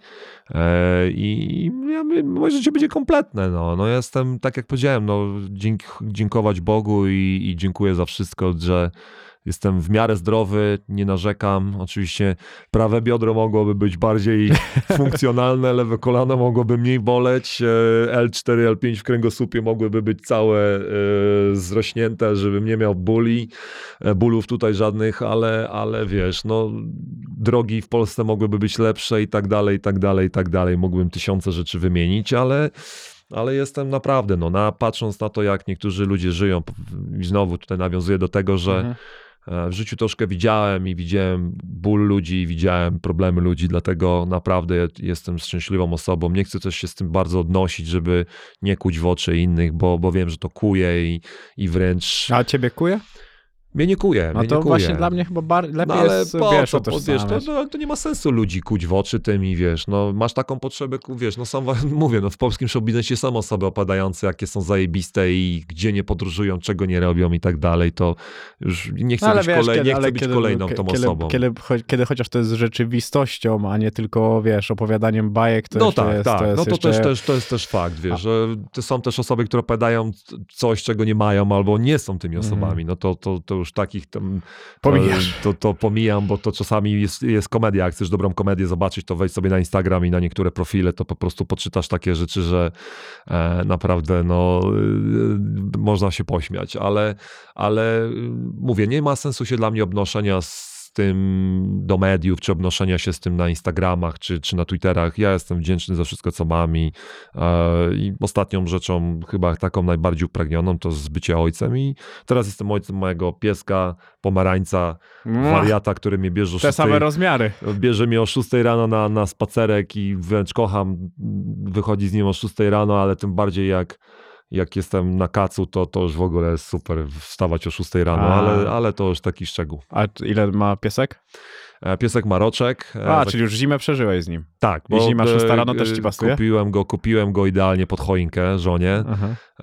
Speaker 3: e, i ja, moje życie będzie kompletne, no. no jestem, tak jak powiedziałem, no dzięk, dziękować Bogu i, i dziękuję za wszystko, że Jestem w miarę zdrowy, nie narzekam. Oczywiście prawe biodro mogłoby być bardziej funkcjonalne, lewe kolano mogłoby mniej boleć, e, L4, L5 w kręgosłupie mogłyby być całe e, zrośnięte, żebym nie miał bóli, e, bólów tutaj żadnych, ale, ale wiesz, no drogi w Polsce mogłyby być lepsze i tak dalej, i tak dalej, i tak dalej. Mógłbym tysiące rzeczy wymienić, ale ale jestem naprawdę, no, na, patrząc na to, jak niektórzy ludzie żyją, i znowu tutaj nawiązuję do tego, że
Speaker 2: Mhm.
Speaker 3: E, W życiu troszkę widziałem i widziałem ból ludzi, widziałem problemy ludzi, dlatego naprawdę jestem szczęśliwą osobą. Nie chcę też się z tym bardzo odnosić, żeby nie kuć w oczy innych, bo, bo wiem, że to kuje i, i wręcz
Speaker 2: A ciebie kuje?
Speaker 3: Mnie nie kuje.
Speaker 2: No to
Speaker 3: kuje.
Speaker 2: właśnie dla mnie chyba bar- lepiej
Speaker 3: No ale
Speaker 2: jest,
Speaker 3: po
Speaker 2: wiesz,
Speaker 3: co, po, wiesz, to, to, to nie ma sensu ludzi kuć w oczy tym i wiesz, no masz taką potrzebę, wiesz, no sam mówię, no w polskim showbiznesie są osoby opadające, jakie są zajebiste i gdzie nie podróżują, czego nie robią i tak dalej, to już nie chcę
Speaker 2: No, ale
Speaker 3: być,
Speaker 2: wiesz,
Speaker 3: kolej,
Speaker 2: kiedy-
Speaker 3: nie chcę być
Speaker 2: kiedy-
Speaker 3: kolejną
Speaker 2: kie-
Speaker 3: tą
Speaker 2: kiedy,
Speaker 3: osobą.
Speaker 2: Kiedy, kiedy chociaż to jest rzeczywistością, a nie tylko, wiesz, opowiadaniem bajek, to
Speaker 3: no tak,
Speaker 2: jest,
Speaker 3: tak.
Speaker 2: to jest
Speaker 3: no to
Speaker 2: jeszcze...
Speaker 3: też, też, to jest też fakt, wiesz, że to są też osoby, które opowiadają coś, czego nie mają albo nie są tymi
Speaker 2: Mhm.
Speaker 3: osobami. No to, to, to już takich tam
Speaker 2: Pomijasz.
Speaker 3: To, to pomijam, bo to czasami jest, jest komedia. Jak chcesz dobrą komedię zobaczyć, to wejdź sobie na Instagram i na niektóre profile, to po prostu poczytasz takie rzeczy, że e, naprawdę no, y, można się pośmiać, ale, ale y, mówię, nie ma sensu się dla mnie obnoszenia z tym do mediów, czy obnoszenia się z tym na Instagramach, czy, czy na Twitterach. Ja jestem wdzięczny za wszystko, co mam i, e, i ostatnią rzeczą, chyba taką najbardziej upragnioną, to jest bycie ojcem i teraz jestem ojcem mojego pieska, pomarańca,
Speaker 2: Mua,
Speaker 3: wariata, który mnie bierze o
Speaker 2: Te
Speaker 3: 6,
Speaker 2: same rozmiary.
Speaker 3: bierze mnie o 6 rano na, na spacerek i wręcz kocham wychodzi z nim o 6 rano, ale tym bardziej jak, jak jestem na kacu, to, to już w ogóle jest super wstawać o 6 rano,
Speaker 2: A.
Speaker 3: ale, ale to już taki szczegół.
Speaker 2: A ile ma piesek?
Speaker 3: E, Piesek Maroczek. e,
Speaker 2: A,
Speaker 3: za-
Speaker 2: czyli już zimę przeżyłeś z nim.
Speaker 3: tak,
Speaker 2: masz
Speaker 3: e,
Speaker 2: 6 rano, też
Speaker 3: e,
Speaker 2: ci pasuje?
Speaker 3: Kupiłem go, kupiłem go idealnie pod choinkę żonie.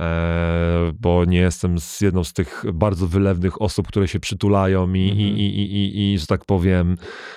Speaker 3: E, bo nie jestem z jedną z tych bardzo wylewnych osób, które się przytulają i,
Speaker 2: Mhm.
Speaker 3: i, i, i, i, i że tak powiem,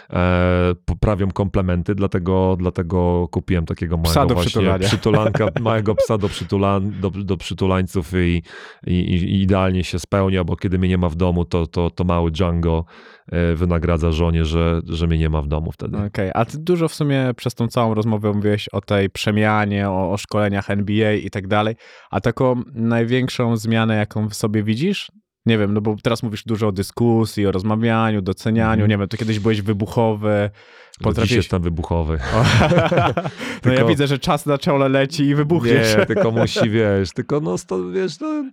Speaker 3: e, poprawią komplementy, dlatego, dlatego kupiłem takiego
Speaker 2: Psa
Speaker 3: małego
Speaker 2: do
Speaker 3: właśnie
Speaker 2: przytulania.
Speaker 3: przytulanka, małego psa do, przytulan, do, do przytulańców i, i, i idealnie się spełnia, bo kiedy mnie nie ma w domu, to, to, to mały Django e, wynagradza żonie, że, że mnie nie ma w domu wtedy.
Speaker 2: Okej, a ty dużo w sumie przez tą całą rozmowę mówiłeś o tej przemianie, o, o szkoleniach NBA i tak dalej, a taką największą zmianę, jaką w sobie widzisz? Nie wiem, no bo teraz mówisz dużo o dyskusji, o rozmawianiu, docenianiu,
Speaker 3: Mhm.
Speaker 2: nie wiem, to kiedyś byłeś wybuchowy,
Speaker 3: Dziś
Speaker 2: potrafisz...
Speaker 3: jestem wybuchowy.
Speaker 2: O, no ja
Speaker 3: Tylko-
Speaker 2: widzę, że czas na czole leci i wybuchniesz.
Speaker 3: Nie, tylko musi, wiesz, tylko no, sto, wiesz, no,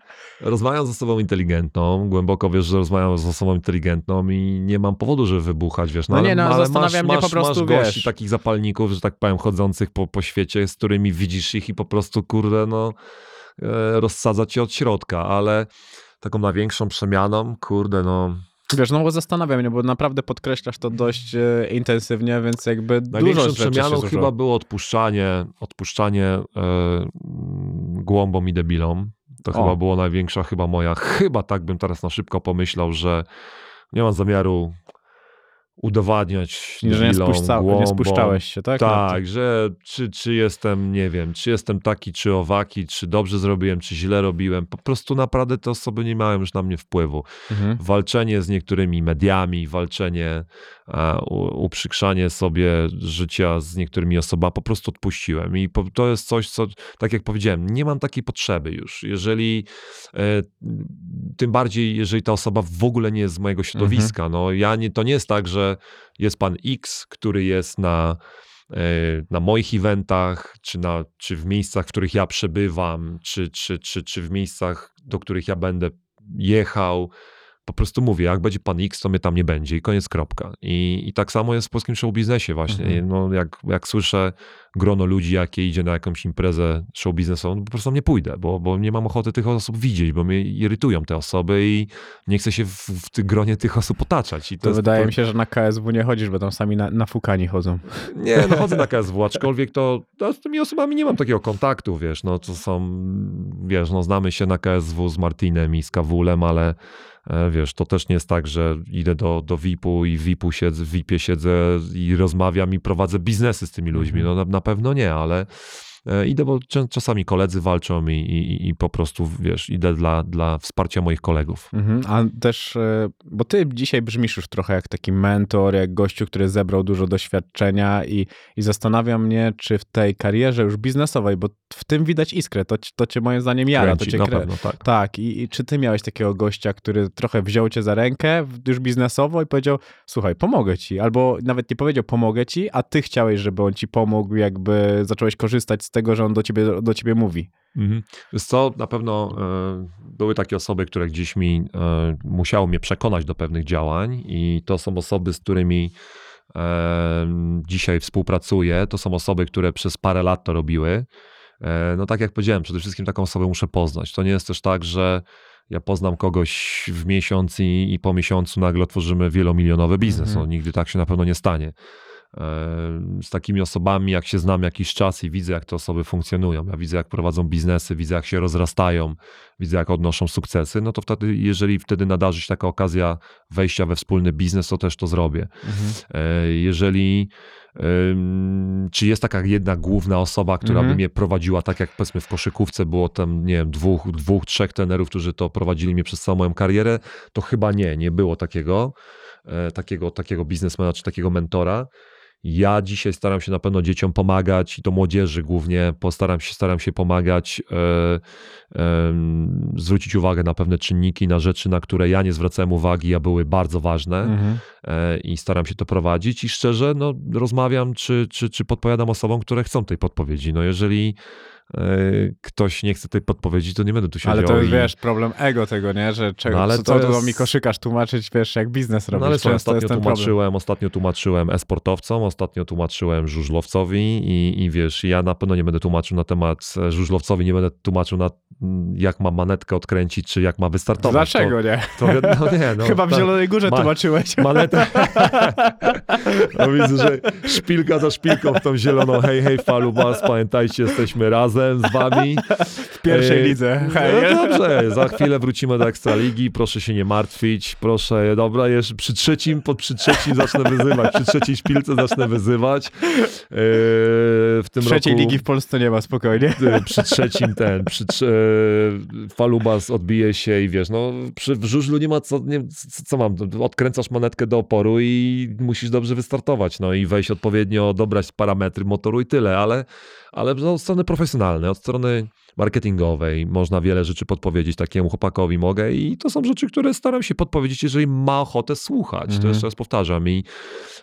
Speaker 3: rozmawiam z osobą inteligentną, głęboko wiesz, że rozmawiam z osobą inteligentną i nie mam powodu, żeby wybuchać, wiesz.
Speaker 2: No
Speaker 3: ale,
Speaker 2: nie, no,
Speaker 3: ale
Speaker 2: zastanawia
Speaker 3: masz,
Speaker 2: mnie
Speaker 3: masz,
Speaker 2: po prostu,
Speaker 3: masz gości,
Speaker 2: wiesz.
Speaker 3: takich zapalników, że tak powiem, chodzących po, po świecie, z którymi widzisz ich i po prostu, kurde, no, e, rozsadza cię od środka, ale taką największą przemianą, kurde, no,
Speaker 2: Wiesz, no bo zastanawiam mnie, bo naprawdę podkreślasz to dość e, intensywnie, więc jakby dużo rzeczy się
Speaker 3: przemianą
Speaker 2: złożyło.
Speaker 3: chyba było odpuszczanie, odpuszczanie e, głąbom i debilom. To
Speaker 2: O.
Speaker 3: chyba było największa, chyba moja, chyba tak bym teraz na szybko pomyślał, że nie mam zamiaru udowadniać
Speaker 2: że nie,
Speaker 3: debilom,
Speaker 2: spuszcza, nie spuszczałeś się, tak? Na to.
Speaker 3: Tak, że czy, czy jestem, nie wiem, czy jestem taki, czy owaki, czy dobrze zrobiłem, czy źle robiłem. Po prostu naprawdę te osoby nie mają już na mnie wpływu.
Speaker 2: Mhm.
Speaker 3: Walczenie z niektórymi mediami, walczenie, e, uprzykrzanie sobie życia z niektórymi osobami, po prostu odpuściłem. I to jest coś, co, tak jak powiedziałem, nie mam takiej potrzeby już. Jeżeli, e, tym bardziej, jeżeli ta osoba w ogóle nie jest z mojego środowiska. No, ja nie, to nie jest tak, że jest pan X, który jest na, e, na moich eventach, czy, na, czy w miejscach, w których ja przebywam, czy, czy, czy, czy w miejscach, do których ja będę jechał. Po prostu mówię, jak będzie pan X, to mnie tam nie będzie i koniec, kropka. I, i tak samo jest w polskim show biznesie właśnie.
Speaker 2: Mhm.
Speaker 3: No, jak, jak słyszę grono ludzi, jakie idzie na jakąś imprezę show biznesową, to po prostu nie pójdę, bo, bo nie mam ochoty tych osób widzieć, bo mnie irytują te osoby i nie chcę się w, w tym gronie tych osób otaczać. I to,
Speaker 2: To
Speaker 3: jest
Speaker 2: wydaje
Speaker 3: po-
Speaker 2: mi się, że na KSW nie chodzisz, bo tam sami na, nafukani chodzą.
Speaker 3: nie, no chodzę na KSW, aczkolwiek to, to z tymi osobami nie mam takiego kontaktu, wiesz, no to są, wiesz, no znamy się na KSW z Martinem i z Kawulem, ale wiesz, to też nie jest tak, że idę do, do VIP-u i w VIP-u siedzę, w VIP-ie siedzę i rozmawiam i prowadzę biznesy z tymi ludźmi, no na, na pewno nie, ale e, idę, bo czas- czasami koledzy walczą i, i, i po prostu, wiesz, idę dla, dla wsparcia moich kolegów.
Speaker 2: Mhm. A też, e, bo ty dzisiaj brzmisz już trochę jak taki mentor, jak gościu, który zebrał dużo doświadczenia i, i zastanawia mnie, czy w tej karierze już biznesowej, bo w tym widać iskrę, to, to cię moim zdaniem jara, to
Speaker 3: Kręci,
Speaker 2: cię
Speaker 3: na
Speaker 2: krę...
Speaker 3: pewno, tak.
Speaker 2: Tak, i, i czy ty miałeś takiego gościa, który trochę wziął cię za rękę już biznesowo i powiedział, słuchaj, pomogę ci, albo nawet nie powiedział pomogę ci, a ty chciałeś, żeby on ci pomógł, jakby zacząłeś korzystać z tego, że on do ciebie, do ciebie mówi.
Speaker 3: Mhm. Co, na pewno e, były takie osoby, które gdzieś mi e, musiały mnie przekonać do pewnych działań i to są osoby, z którymi e, dzisiaj współpracuję. To są osoby, które przez parę lat to robiły. No tak jak powiedziałem, przede wszystkim taką osobę muszę poznać. To nie jest też tak, że ja poznam kogoś w miesiąc i, i po miesiącu nagle otworzymy wielomilionowy biznes.
Speaker 2: Mhm.
Speaker 3: No, nigdy tak się na pewno nie stanie. E, Z takimi osobami, jak się znam jakiś czas i widzę, jak te osoby funkcjonują, ja widzę, jak prowadzą biznesy, widzę, jak się rozrastają, widzę, jak odnoszą sukcesy, no to wtedy, jeżeli wtedy nadarzy się taka okazja wejścia we wspólny biznes, to też to zrobię. E, Jeżeli czy jest taka jedna główna osoba, która
Speaker 2: Mhm.
Speaker 3: by mnie prowadziła, tak jak powiedzmy w koszykówce było tam, nie wiem, dwóch, dwóch, trzech trenerów, którzy to prowadzili mnie przez całą moją karierę, to chyba nie, nie było takiego, e, takiego, takiego biznesmena czy takiego mentora. Ja dzisiaj staram się na pewno dzieciom pomagać i to młodzieży głównie, postaram się, staram się pomagać, e, zwrócić uwagę na pewne czynniki, na rzeczy, na które ja nie zwracałem uwagi, a były bardzo ważne
Speaker 2: Mhm.
Speaker 3: e, i staram się to prowadzić i szczerze no, rozmawiam, czy, czy, czy podpowiadam osobom, które chcą tej podpowiedzi. No jeżeli ktoś nie chce tej podpowiedzi, to nie będę tu siedział.
Speaker 2: Ale to jest,
Speaker 3: i...
Speaker 2: wiesz, problem ego tego, nie? Że czego,
Speaker 3: No, ale
Speaker 2: co,
Speaker 3: to
Speaker 2: co
Speaker 3: jest-
Speaker 2: mi koszykarz tłumaczyć, wiesz, jak biznes robisz.
Speaker 3: No ale
Speaker 2: Często
Speaker 3: ostatnio
Speaker 2: ten problem.
Speaker 3: tłumaczyłem, ostatnio tłumaczyłem e-sportowcom, ostatnio tłumaczyłem żużlowcowi i, i wiesz, ja na pewno nie będę tłumaczył na temat e, żużlowcowi, nie będę tłumaczył na jak ma manetkę odkręcić, czy jak ma wystartować.
Speaker 2: Dlaczego nie?
Speaker 3: To, to, wi- no nie, no,
Speaker 2: Chyba w
Speaker 3: tak.
Speaker 2: Zielonej Górze
Speaker 3: Ma-
Speaker 2: tłumaczyłeś.
Speaker 3: Manetę. No widzę, że szpilka za szpilką w tą zieloną. Hej, hej, Falubas, pamiętajcie, jesteśmy razem z wami.
Speaker 2: Pierwszej
Speaker 3: Ej,
Speaker 2: lidze. Hej.
Speaker 3: No dobrze, za chwilę wrócimy do Ekstraligi, proszę się nie martwić, proszę, dobra, jeszcze przy trzecim, pod przy trzecim zacznę wyzywać, przy trzeciej szpilce zacznę wyzywać. Eee, w tym
Speaker 2: Trzeciej
Speaker 3: roku...
Speaker 2: ligi w Polsce nie ma, spokojnie.
Speaker 3: Y, przy trzecim ten, przy e, Falubas odbije się i wiesz, no przy w żużlu nie ma co, nie, co, co mam, odkręcasz manetkę do oporu i musisz dobrze wystartować, no i wejść odpowiednio, dobrać parametry motoru i tyle, ale, ale od strony profesjonalnej, od strony marketingowej można wiele rzeczy podpowiedzieć takiemu chłopakowi mogę i to są rzeczy, które staram się podpowiedzieć, jeżeli ma ochotę słuchać, to
Speaker 2: Mhm.
Speaker 3: jeszcze raz powtarzam i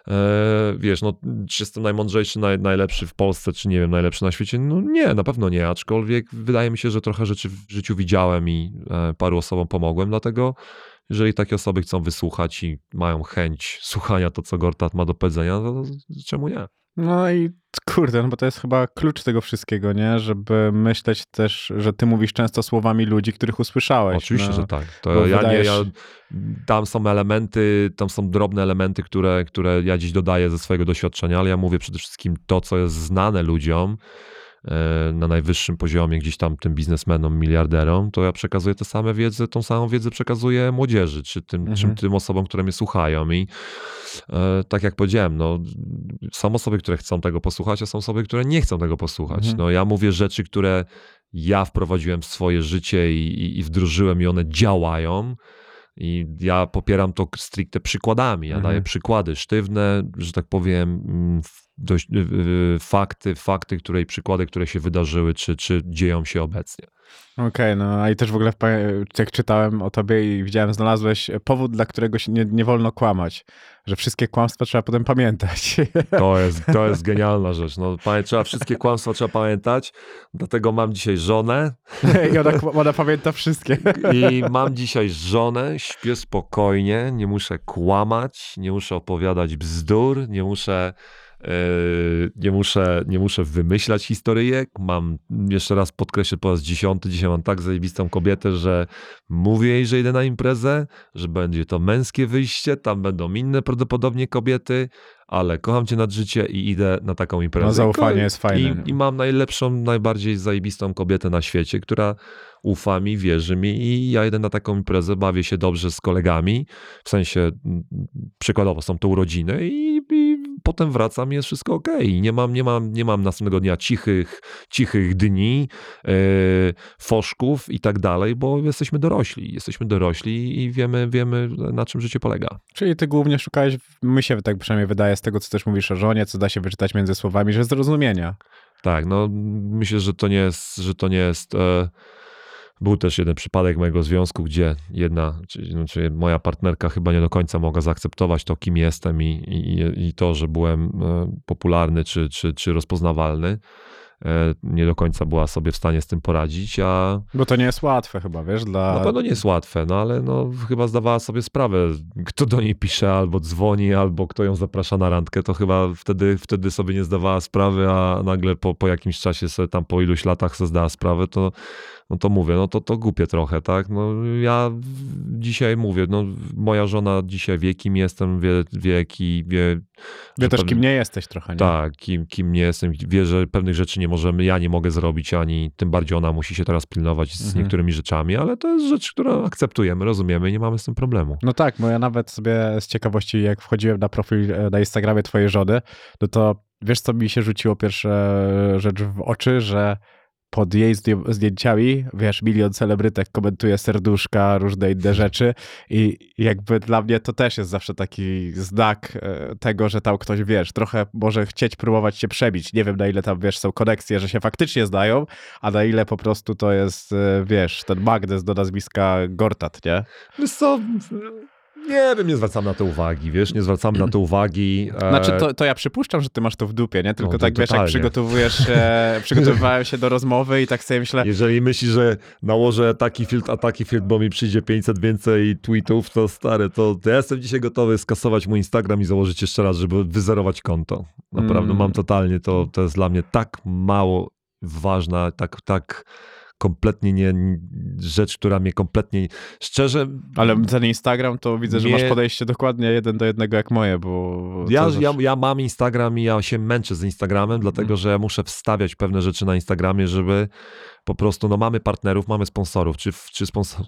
Speaker 3: e, wiesz, no czy jestem najmądrzejszy, naj, najlepszy w Polsce, czy nie wiem, najlepszy na świecie, no nie, na pewno nie, aczkolwiek wydaje mi się, że trochę rzeczy w życiu widziałem i e, paru osobom pomogłem, dlatego jeżeli takie osoby chcą wysłuchać i mają chęć słuchania to, co Gortat ma do powiedzenia, to czemu nie?
Speaker 2: No i kurde, no bo to jest chyba klucz tego wszystkiego, nie? Żeby myśleć też, że ty mówisz często słowami ludzi, których usłyszałeś.
Speaker 3: Oczywiście,
Speaker 2: no.
Speaker 3: że tak. To ja
Speaker 2: wydajesz-
Speaker 3: nie, ja, tam są elementy, tam są drobne elementy, które, które ja dziś dodaję ze swojego doświadczenia, ale ja mówię przede wszystkim to, co jest znane ludziom na najwyższym poziomie gdzieś tam tym biznesmenom, miliarderom, to ja przekazuję tę samą wiedzę, tą samą wiedzę przekazuję młodzieży, czy tym,
Speaker 2: Mhm.
Speaker 3: czym tym osobom, które mnie słuchają i e, tak jak powiedziałem, no, są osoby, które chcą tego posłuchać, a są osoby, które nie chcą tego posłuchać.
Speaker 2: Mhm.
Speaker 3: No, ja mówię rzeczy, które ja wprowadziłem w swoje życie i, i, i wdrożyłem i one działają. I ja popieram to stricte przykładami. Ja
Speaker 2: Mhm.
Speaker 3: daję przykłady sztywne, że tak powiem, mm, f- dość, y, y, fakty, fakty, które, i przykłady, które się wydarzyły, czy, czy dzieją się obecnie.
Speaker 2: Okej, no a i też w ogóle jak czytałem o tobie i widziałem, znalazłeś powód, dla którego się nie, nie wolno kłamać. Że wszystkie kłamstwa trzeba potem pamiętać.
Speaker 3: To jest, to jest genialna rzecz. No, pamię- trzeba wszystkie kłamstwa trzeba pamiętać, dlatego mam dzisiaj żonę
Speaker 2: I ona, ona pamięta wszystkie.
Speaker 3: i mam dzisiaj żonę, śpię spokojnie, nie muszę kłamać, nie muszę opowiadać bzdur, nie muszę, nie muszę, nie muszę wymyślać historyjek. Mam, jeszcze raz podkreślę po raz dziesiąty, dzisiaj mam tak zajebistą kobietę, że mówię jej, że idę na imprezę, że będzie to męskie wyjście, tam będą inne prawdopodobnie kobiety, ale kocham cię nad życie i idę na taką imprezę.
Speaker 2: No, zaufanie jest fajne?
Speaker 3: I, I mam najlepszą, najbardziej zajebistą kobietę na świecie, która ufa mi, wierzy mi i ja idę na taką imprezę, bawię się dobrze z kolegami, w sensie mm, przykładowo są to urodziny i potem wracam i jest wszystko okej. Nie mam, nie, mam, nie mam następnego dnia cichych, cichych dni, yy, foszków i tak dalej, bo jesteśmy dorośli. Jesteśmy dorośli i wiemy, wiemy na czym życie polega.
Speaker 2: Czyli ty głównie szukałeś, mi się tak przynajmniej wydaje z tego, co też mówisz o żonie, co da się wyczytać między słowami, że zrozumienia.
Speaker 3: Tak, no myślę, że to nie jest, że to nie jest. E, był też jeden przypadek mojego związku, gdzie jedna, czy, znaczy moja partnerka chyba nie do końca mogła zaakceptować to, kim jestem i, i, i to, że byłem e, popularny czy, czy, czy rozpoznawalny. E, nie do końca była sobie w stanie z tym poradzić, a
Speaker 2: Bo to nie jest łatwe chyba, wiesz, dla...
Speaker 3: na pewno nie jest łatwe, no ale no, chyba zdawała sobie sprawę, kto do niej pisze, albo dzwoni, albo kto ją zaprasza na randkę, to chyba wtedy, wtedy sobie nie zdawała sprawy, a nagle po, po jakimś czasie sobie tam po iluś latach sobie zdała sprawę, to no to mówię, no to, to głupie trochę, tak? No ja dzisiaj mówię, no moja żona dzisiaj wie, kim jestem, wie, wie, ki- wie
Speaker 2: Wie też, kim nie jesteś trochę, nie?
Speaker 3: tak, kim, kim nie jestem, wie, że pewnych rzeczy nie możemy, ja nie mogę zrobić, ani tym bardziej ona musi się teraz pilnować z
Speaker 2: Mhm.
Speaker 3: niektórymi rzeczami, ale to jest rzecz, którą akceptujemy, rozumiemy i nie mamy z tym problemu.
Speaker 2: No tak, bo ja nawet sobie z ciekawości, jak wchodziłem na profil e, na Instagramie twojej żony, no to wiesz, co mi się rzuciło pierwsza rzecz w oczy, że pod jej zdję- zdjęciami, wiesz, milion celebrytek komentuje serduszka, różne inne rzeczy i jakby dla mnie to też jest zawsze taki znak e, tego, że tam ktoś, wiesz, trochę może chcieć próbować się przebić. Nie wiem, na ile tam, wiesz, są koneksje, że się faktycznie znają, a na ile po prostu to jest, e, wiesz, ten magnes do nazwiska Gortat, nie?
Speaker 3: Wiesz co, nie wiem, nie zwracamy na to uwagi, wiesz, nie zwracamy na to uwagi. e,
Speaker 2: Znaczy, to, to ja przypuszczam, że ty masz to w dupie, nie? Tylko
Speaker 3: No,
Speaker 2: tak, wiesz, jak
Speaker 3: totalnie.
Speaker 2: przygotowujesz się, przygotowywałem się do rozmowy i tak sobie myślę,
Speaker 3: Jeżeli myślisz, że nałożę taki filtr, a taki filtr, bo mi przyjdzie 500 więcej tweetów, to stary, to, to ja jestem dzisiaj gotowy skasować mój Instagram i założyć jeszcze raz, żeby wyzerować konto. Naprawdę,
Speaker 2: Mm.
Speaker 3: mam totalnie, to, to jest dla mnie tak mało ważna, tak, tak kompletnie nie, rzecz, która mnie kompletnie, szczerze,
Speaker 2: ale ten Instagram to widzę, że
Speaker 3: Nie.
Speaker 2: masz podejście dokładnie jeden do jednego jak moje, bo...
Speaker 3: Ja, ja, ja mam Instagram i ja się męczę z Instagramem, dlatego
Speaker 2: Mhm.
Speaker 3: że ja muszę wstawiać pewne rzeczy na Instagramie, żeby po prostu, no mamy partnerów, mamy sponsorów, czy, czy sponsor,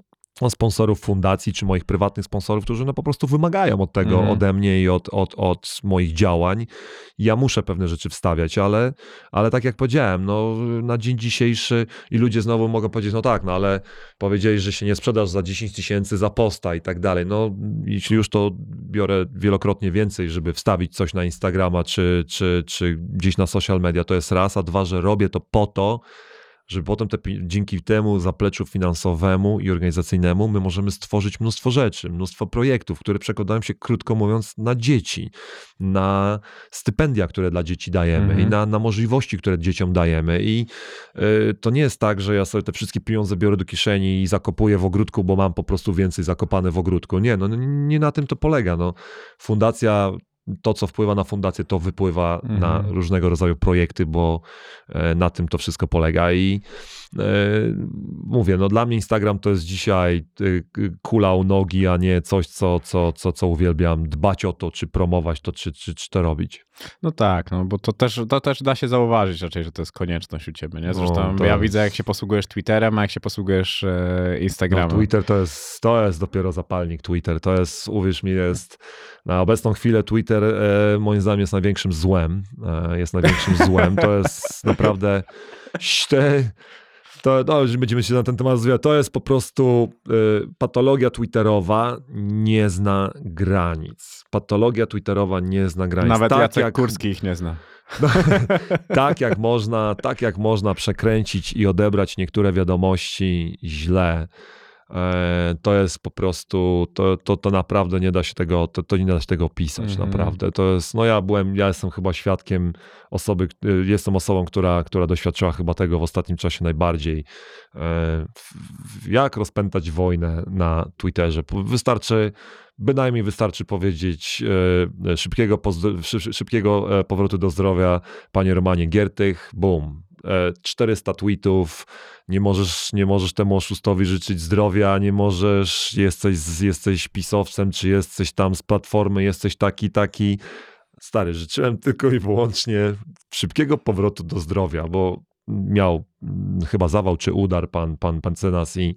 Speaker 3: sponsorów fundacji, czy moich prywatnych sponsorów, którzy no po prostu wymagają od tego
Speaker 2: Mhm.
Speaker 3: ode mnie i od, od, od moich działań. Ja muszę pewne rzeczy wstawiać, ale, ale tak jak powiedziałem, no na dzień dzisiejszy i ludzie znowu mogą powiedzieć, no tak, no ale powiedzieli, że się nie sprzedasz za 10 tysięcy za posta i tak dalej. No jeśli już to biorę wielokrotnie więcej, żeby wstawić coś na Instagrama czy, czy, czy gdzieś na social media, to jest raz, a dwa, że robię to po to, żeby potem te, dzięki temu zapleczu finansowemu i organizacyjnemu my możemy stworzyć mnóstwo rzeczy, mnóstwo projektów, które przekładają się, krótko mówiąc, na dzieci, na stypendia, które dla dzieci dajemy
Speaker 2: Mhm.
Speaker 3: i na, na możliwości, które dzieciom dajemy. I y, to nie jest tak, że ja sobie te wszystkie pieniądze biorę do kieszeni i zakopuję w ogródku, bo mam po prostu więcej zakopane w ogródku. Nie, no nie na tym to polega. No, fundacja to, co wpływa na fundację, to wypływa
Speaker 2: Mhm.
Speaker 3: na różnego rodzaju projekty, bo e, na tym to wszystko polega. I e, mówię, no dla mnie Instagram to jest dzisiaj k- kula u nogi, a nie coś, co, co, co, co uwielbiam dbać o to, czy promować to, czy, czy, czy to robić.
Speaker 2: No tak, no bo to też, to też da się zauważyć raczej, że to jest konieczność u ciebie, nie? Zresztą
Speaker 3: No,
Speaker 2: ja
Speaker 3: jest-
Speaker 2: widzę, jak się posługujesz Twitterem, a jak się posługujesz e,
Speaker 3: No,
Speaker 2: Instagramem.
Speaker 3: Twitter to jest, to jest dopiero zapalnik. Twitter to jest, uwierz mi, jest na obecną chwilę Twitter e, moim zdaniem jest największym złem. E, jest największym złem. To jest naprawdę ście, to, no, już będziemy się na ten temat rozwijać. To jest po prostu e, patologia twitterowa nie zna granic. Patologia twitterowa nie zna granic.
Speaker 2: Nawet
Speaker 3: tak
Speaker 2: Jacek
Speaker 3: jak,
Speaker 2: Kurski ich nie zna.
Speaker 3: tak jak można, tak jak można przekręcić i odebrać niektóre wiadomości źle, e, to jest po prostu, to, to, to naprawdę nie da się tego, to, to nie da się tego opisać,
Speaker 2: Mhm.
Speaker 3: naprawdę. To jest, no ja byłem, ja jestem chyba świadkiem osoby, y, jestem osobą, która, która doświadczyła chyba tego w ostatnim czasie najbardziej. E, Jak rozpętać wojnę na Twitterze? Wystarczy, bynajmniej wystarczy powiedzieć e, szybkiego, pozdro- szy- szybkiego e, powrotu do zdrowia panie Romanie Giertych. E, 400 tweetów, nie możesz, nie możesz temu oszustowi życzyć zdrowia, nie możesz, jesteś, jesteś pisowcem, czy jesteś tam z platformy, jesteś taki, taki. Stary, życzyłem tylko i wyłącznie szybkiego powrotu do zdrowia, bo miał mm, chyba zawał czy udar pan, pan, pan Cenas i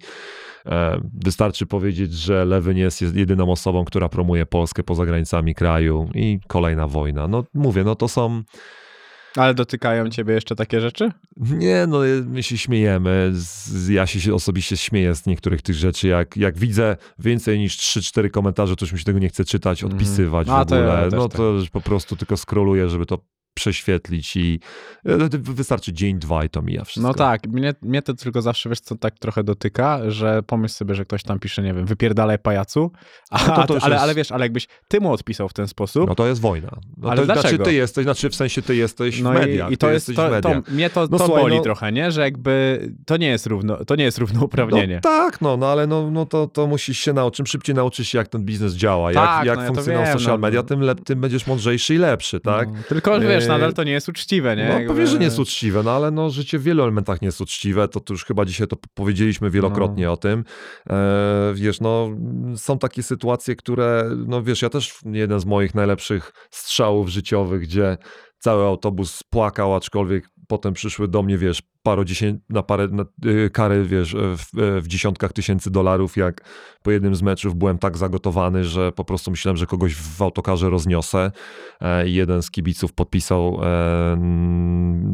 Speaker 3: e, wystarczy powiedzieć, że Lewyn jest, jest jedyną osobą, która promuje Polskę poza granicami kraju i kolejna wojna. No mówię, no to są
Speaker 2: Ale dotykają ciebie jeszcze takie rzeczy?
Speaker 3: nie, no my się śmiejemy. Ja się osobiście śmieję z niektórych tych rzeczy. Jak, jak widzę więcej niż 3-4 komentarze, to już mi się tego nie chce czytać,
Speaker 2: Mhm.
Speaker 3: odpisywać
Speaker 2: A,
Speaker 3: w
Speaker 2: ja
Speaker 3: ogóle.
Speaker 2: też
Speaker 3: no
Speaker 2: tak.
Speaker 3: to po prostu tylko scrolluję, żeby to prześwietlić i e, wystarczy dzień, dwa i to mija wszystko.
Speaker 2: No tak, mnie, mnie to tylko zawsze, wiesz co, tak trochę dotyka, że pomyśl sobie, że ktoś tam pisze, nie wiem, wypierdalaj pajacu, a,
Speaker 3: No to to
Speaker 2: ale,
Speaker 3: jest-
Speaker 2: ale wiesz, ale jakbyś ty mu odpisał w ten sposób,
Speaker 3: No to jest wojna. No
Speaker 2: Ale
Speaker 3: to znaczy
Speaker 2: dlaczego?
Speaker 3: ty jesteś, znaczy w sensie ty jesteś
Speaker 2: no
Speaker 3: w mediach.
Speaker 2: i, i to
Speaker 3: ty
Speaker 2: jest,
Speaker 3: jesteś
Speaker 2: to,
Speaker 3: w
Speaker 2: to, mnie to,
Speaker 3: No
Speaker 2: to
Speaker 3: słuchaj,
Speaker 2: boli
Speaker 3: no-
Speaker 2: trochę, nie, że jakby to nie jest równo, to nie jest równouprawnienie.
Speaker 3: No tak, no, no ale no, no to, to musisz się nauczyć. Czym szybciej nauczysz się, jak ten biznes działa,
Speaker 2: Tak,
Speaker 3: jak, jak
Speaker 2: no ja
Speaker 3: funkcjonują social
Speaker 2: no.
Speaker 3: media, tym, lep, tym będziesz mądrzejszy i lepszy, tak?
Speaker 2: No, tylko, że wiesz, Nadal to nie jest uczciwe, nie?
Speaker 3: No
Speaker 2: Jakby-
Speaker 3: pewnie, że nie jest uczciwe, no ale no, życie w wielu elementach nie jest uczciwe, to, to już chyba dzisiaj to powiedzieliśmy wielokrotnie
Speaker 2: No.
Speaker 3: o tym. E, wiesz, no są takie sytuacje, które, no wiesz, ja też jeden z moich najlepszych strzałów życiowych, gdzie cały autobus płakał, aczkolwiek potem przyszły do mnie, wiesz, parodziesię- na parę na, y, kary, wiesz, w, e, w dziesiątkach tysięcy dolarów, jak po jednym z meczów byłem tak zagotowany, że po prostu myślałem, że kogoś w autokarze rozniosę. E, i jeden z kibiców podpisał e,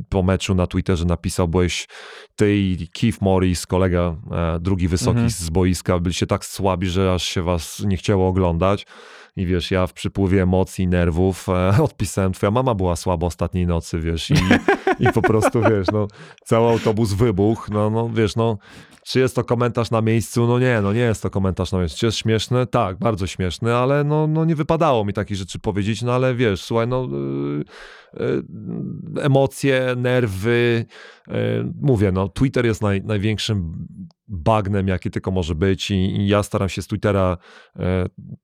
Speaker 3: po meczu na Twitterze, napisał, byłeś ty i Keith Morris, kolega, e, drugi wysoki
Speaker 2: Mhm.
Speaker 3: z boiska, byliście tak słabi, że aż się was nie chciało oglądać. I wiesz, ja w przypływie emocji, nerwów e, odpisałem, twoja mama była słaba ostatniej nocy, wiesz, i, i po prostu, wiesz, no, cały autobus wybuchł, no, no, wiesz, no, czy jest to komentarz na miejscu? No nie, no nie jest to komentarz na miejscu. Czy jest śmieszny? Tak, bardzo śmieszny, ale no, no nie wypadało mi takich rzeczy powiedzieć, no ale wiesz, słuchaj, no yy, yy, emocje, nerwy, yy, mówię, no Twitter jest naj, największym bagnem, jaki tylko może być i, i ja staram się z Twittera, yy,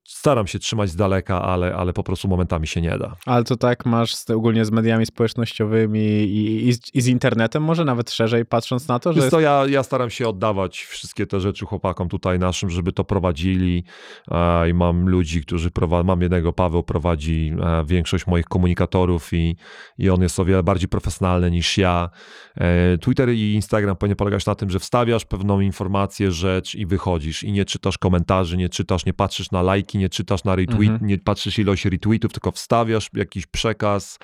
Speaker 3: staram się trzymać z daleka, ale, ale po prostu momentami się nie da.
Speaker 2: Ale to tak masz z, ogólnie z mediami społecznościowymi i, i, z- internetem, może nawet szerzej patrząc na to, że
Speaker 3: Wiesz
Speaker 2: jest...
Speaker 3: co, ja, ja staram się oddawać wszystkie te rzeczy chłopakom tutaj naszym, żeby to prowadzili e, i mam ludzi, którzy prowadzą, mam jednego, Paweł prowadzi e, większość moich komunikatorów i, i on jest o wiele bardziej profesjonalny niż ja. E, Twitter i Instagram powinien polegać na tym, że wstawiasz pewną informację, rzecz i wychodzisz i nie czytasz komentarzy, nie czytasz, nie patrzysz na lajki, nie czytasz na retweet,
Speaker 2: Mhm.
Speaker 3: nie patrzysz ilość retweetów, tylko wstawiasz jakiś przekaz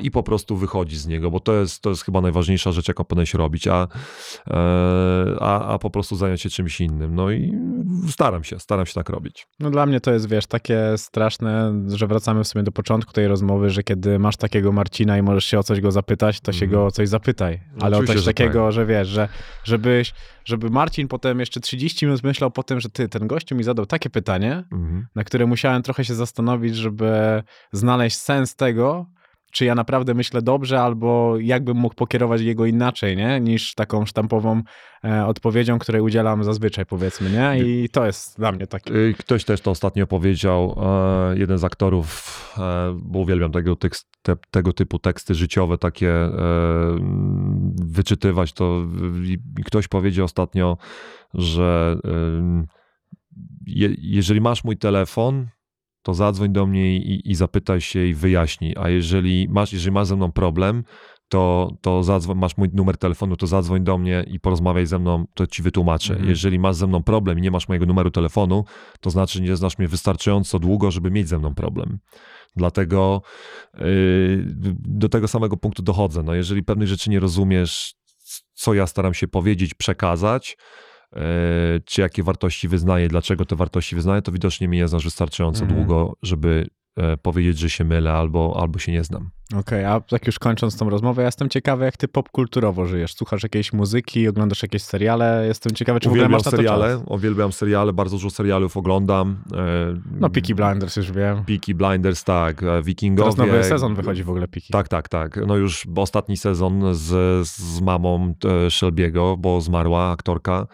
Speaker 3: i po prostu wychodzisz z niego, bo to jest, to jest chyba najważniejsza rzecz, jaką powinieneś robić, a, e, a, a po prostu zająć się czymś innym. No i staram się, staram się tak robić.
Speaker 2: No dla mnie to jest, wiesz, takie straszne, że wracamy w sumie do początku tej rozmowy, że kiedy masz takiego Marcina i możesz się o coś go zapytać, to się
Speaker 3: Mhm.
Speaker 2: go o coś zapytaj. Ale o
Speaker 3: Oczywiście,
Speaker 2: coś
Speaker 3: że
Speaker 2: takiego, że wiesz, że żebyś, żeby Marcin potem jeszcze 30 minut myślał po tym, że ty, ten gościu mi zadał takie pytanie,
Speaker 3: Mhm.
Speaker 2: na które musiałem trochę się zastanowić, żeby znaleźć sens tego, czy ja naprawdę myślę dobrze, albo jakbym mógł pokierować jego inaczej, nie? Niż taką sztampową e, odpowiedzią, której udzielam zazwyczaj, powiedzmy, nie? I to jest dla mnie taki.
Speaker 3: Y, Ktoś też to ostatnio powiedział, e, jeden z aktorów, e, bo uwielbiam tego, tekst, te, tego typu teksty życiowe, takie e, wyczytywać, to ktoś powiedział ostatnio, że je, jeżeli masz mój telefon, to zadzwoń do mnie i, i zapytaj się i wyjaśnij. A jeżeli masz, jeżeli masz ze mną problem, to, to zadzwoń, masz mój numer telefonu, to zadzwoń do mnie i porozmawiaj ze mną, to ci wytłumaczę.
Speaker 2: Mhm.
Speaker 3: Jeżeli masz ze mną problem i nie masz mojego numeru telefonu, to znaczy nie znasz mnie wystarczająco długo, żeby mieć ze mną problem. Dlatego yy, do tego samego punktu dochodzę. No, jeżeli pewnych rzeczy nie rozumiesz, co ja staram się powiedzieć, przekazać, czy jakie wartości wyznaję, dlaczego te wartości wyznaję, to widocznie mnie nie znasz wystarczająco
Speaker 2: Mhm.
Speaker 3: długo, żeby e, powiedzieć, że się mylę albo, albo się nie znam.
Speaker 2: Okej, a tak już kończąc tą rozmowę, ja jestem ciekawy, jak ty popkulturowo żyjesz. Słuchasz jakiejś muzyki, oglądasz jakieś seriale? Jestem ciekawy, czy w ogóle
Speaker 3: Uwielbiam
Speaker 2: masz na
Speaker 3: seriale, uwielbiam seriale, bardzo dużo serialów oglądam. E,
Speaker 2: No, Peaky Blinders już wiem.
Speaker 3: Peaky Blinders, tak, e, Wikingowie.
Speaker 2: Teraz nowy sezon wychodzi w ogóle Peaky.
Speaker 3: Tak, tak, tak. No już ostatni sezon z, z mamą e, Shelby'ego, bo zmarła aktorka.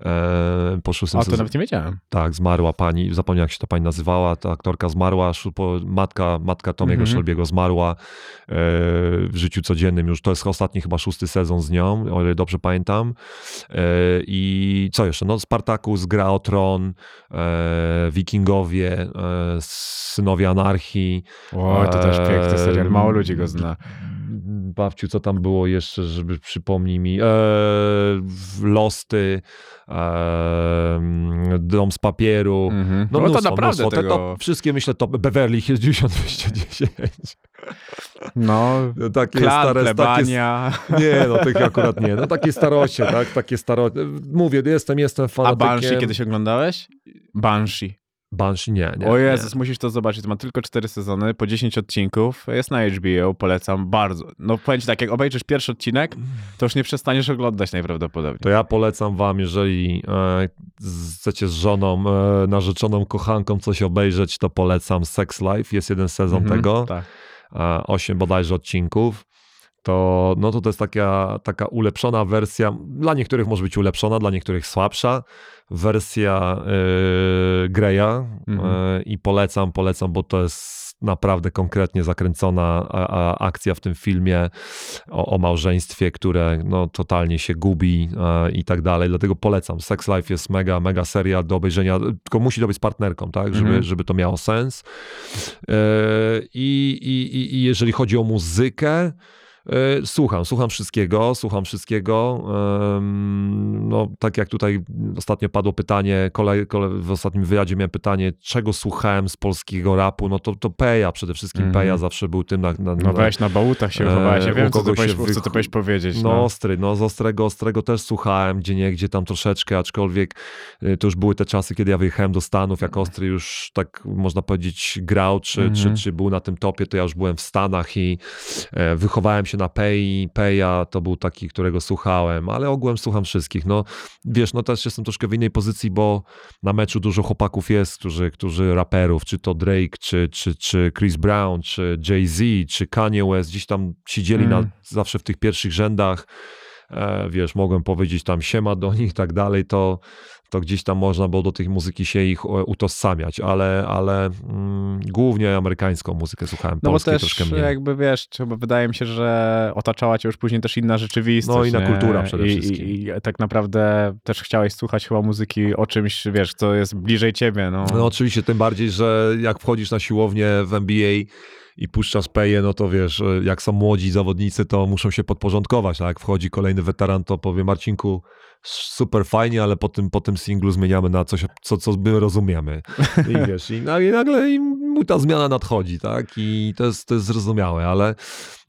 Speaker 3: E, po szóstym
Speaker 2: A to nawet nie wiedziałem.
Speaker 3: Tak, zmarła pani, zapomniałem jak się ta pani nazywała, ta aktorka zmarła, matka, matka Tomiego
Speaker 2: Mhm.
Speaker 3: Shelby'ego zmarła w życiu codziennym już, to jest ostatni chyba szósty sezon z nią, o ile dobrze pamiętam. E, I co jeszcze? No Spartacus, Gra o Tron, e, Wikingowie, e, Synowie Anarchii.
Speaker 2: O, to też piękny serial, mało ludzi go zna.
Speaker 3: Babciu, co tam było jeszcze, żeby przypomnij mi? E, Losty, e, Dom z papieru.
Speaker 2: Mhm.
Speaker 3: No,
Speaker 2: No, to
Speaker 3: mnóstwo,
Speaker 2: naprawdę
Speaker 3: mnóstwo. Te
Speaker 2: tego...
Speaker 3: top, wszystkie myślę to Beverly Hills 90210.
Speaker 2: No,
Speaker 3: Takie
Speaker 2: klan,
Speaker 3: stare, takie,
Speaker 2: plebania.
Speaker 3: nie, no tych akurat nie. No takie starocie, tak? Takie staro... Mówię, jestem, jestem
Speaker 2: A
Speaker 3: fanatykiem.
Speaker 2: Banshee kiedyś oglądałeś? Banshee.
Speaker 3: Banshee, nie, nie.
Speaker 2: o
Speaker 3: nie.
Speaker 2: Jezus, musisz to zobaczyć. Ma tylko cztery sezony, po 10 odcinków. Jest na HBO, polecam bardzo. No powiem ci tak, jak obejrzysz pierwszy odcinek, to już nie przestaniesz oglądać najprawdopodobniej.
Speaker 3: To ja polecam wam, jeżeli e, chcecie z żoną, e, narzeczoną, kochanką coś obejrzeć, to polecam Sex Life. Jest jeden sezon
Speaker 2: Mhm,
Speaker 3: tego.
Speaker 2: Tak.
Speaker 3: e, osiem bodajże odcinków, to, no to to jest taka, taka ulepszona wersja, dla niektórych może być ulepszona, dla niektórych słabsza, wersja e, Greya
Speaker 2: Mhm.
Speaker 3: e, i polecam, polecam, bo to jest naprawdę konkretnie zakręcona a, a, akcja w tym filmie o, o małżeństwie, które no, totalnie się gubi e, i tak dalej, dlatego polecam. Sex Life jest mega, mega seria do obejrzenia, tylko musi to być z partnerką, tak, żeby,
Speaker 2: Mhm.
Speaker 3: żeby to miało sens. E, I, i, i- jeżeli chodzi o muzykę, słucham, słucham wszystkiego, słucham wszystkiego. No, tak jak tutaj ostatnio padło pytanie, kolej, kolej, w ostatnim wywiadzie miałem pytanie, czego słuchałem z polskiego rapu, no to, to Peja przede wszystkim.
Speaker 2: Mhm.
Speaker 3: Peja zawsze był tym na, na,
Speaker 2: No weź, na bałutach się uchowałeś. Ja
Speaker 3: E,
Speaker 2: wiem, co ty, powiesz,
Speaker 3: się
Speaker 2: co ty powiesz powiedzieć.
Speaker 3: no,
Speaker 2: No.
Speaker 3: ostry, no z ostrego, ostrego też słuchałem, gdzie nie, gdzie tam troszeczkę, aczkolwiek y, to już były te czasy, kiedy ja wyjechałem do Stanów, jak ostry już tak można powiedzieć grał, czy,
Speaker 2: Mhm.
Speaker 3: czy, czy był na tym topie, to ja już byłem w Stanach i e, wychowałem się na Pei, Peja to był taki, którego słuchałem, ale ogółem słucham wszystkich, no wiesz, no też jestem troszkę w innej pozycji, bo na meczu dużo chłopaków jest, którzy, którzy raperów, czy to Drake, czy, czy, czy Chris Brown, czy Jay-Z, czy Kanye West, gdzieś tam siedzieli
Speaker 2: Mm.
Speaker 3: na, zawsze w tych pierwszych rzędach, wiesz, mogłem powiedzieć tam siema do nich i tak dalej, to, to gdzieś tam można było do tej muzyki się ich e, utożsamiać, ale, ale mm, głównie amerykańską muzykę słuchałem,
Speaker 2: No bo
Speaker 3: polskiej
Speaker 2: też
Speaker 3: troszkę mniej.
Speaker 2: jakby wiesz, chyba wydaje mi się, że otaczała cię już później też inna rzeczywistość.
Speaker 3: No, inna
Speaker 2: nie?
Speaker 3: kultura przede
Speaker 2: I,
Speaker 3: wszystkim.
Speaker 2: I, I tak naprawdę też chciałeś słuchać chyba muzyki o czymś, wiesz, co jest bliżej ciebie. No,
Speaker 3: No oczywiście, tym bardziej, że jak wchodzisz na siłownię w NBA i puszczasz peję, no to wiesz, jak są młodzi zawodnicy, to muszą się podporządkować, a jak wchodzi kolejny weteran, to powie Marcinku, super fajnie, ale po tym, po tym singlu zmieniamy na coś, co, co my rozumiemy. I wiesz, i, na- i nagle i mu ta zmiana nadchodzi, tak? I to jest, to jest zrozumiałe, ale,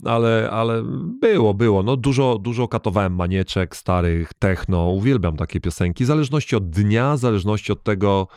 Speaker 3: ale, ale było, było. No dużo, dużo katowałem manieczek, starych, techno, uwielbiam takie piosenki, w zależności od dnia, w zależności od tego,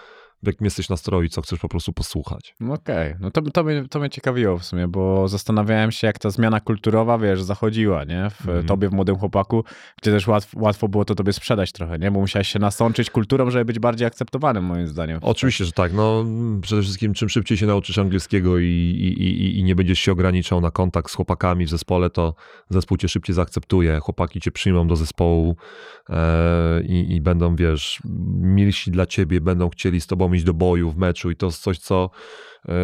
Speaker 3: w jakim jesteś nastroju, co chcesz po prostu posłuchać.
Speaker 2: Okej, no to, to, mnie, to mnie ciekawiło w sumie, bo zastanawiałem się, jak ta zmiana kulturowa, wiesz, zachodziła, nie? W
Speaker 3: Mhm.
Speaker 2: tobie, w młodym chłopaku, gdzie też łatw, łatwo było to tobie sprzedać trochę, nie? Bo musiałeś się nasączyć kulturą, żeby być bardziej akceptowanym, moim zdaniem.
Speaker 3: Oczywiście, że tak. No, przede wszystkim czym szybciej się nauczysz angielskiego i, i, i, i nie będziesz się ograniczał na kontakt z chłopakami w zespole, to zespół cię szybciej zaakceptuje. Chłopaki cię przyjmą do zespołu e, i, i będą, wiesz, milsi dla ciebie, będą chcieli z tobą iść do boju w meczu i to jest coś, co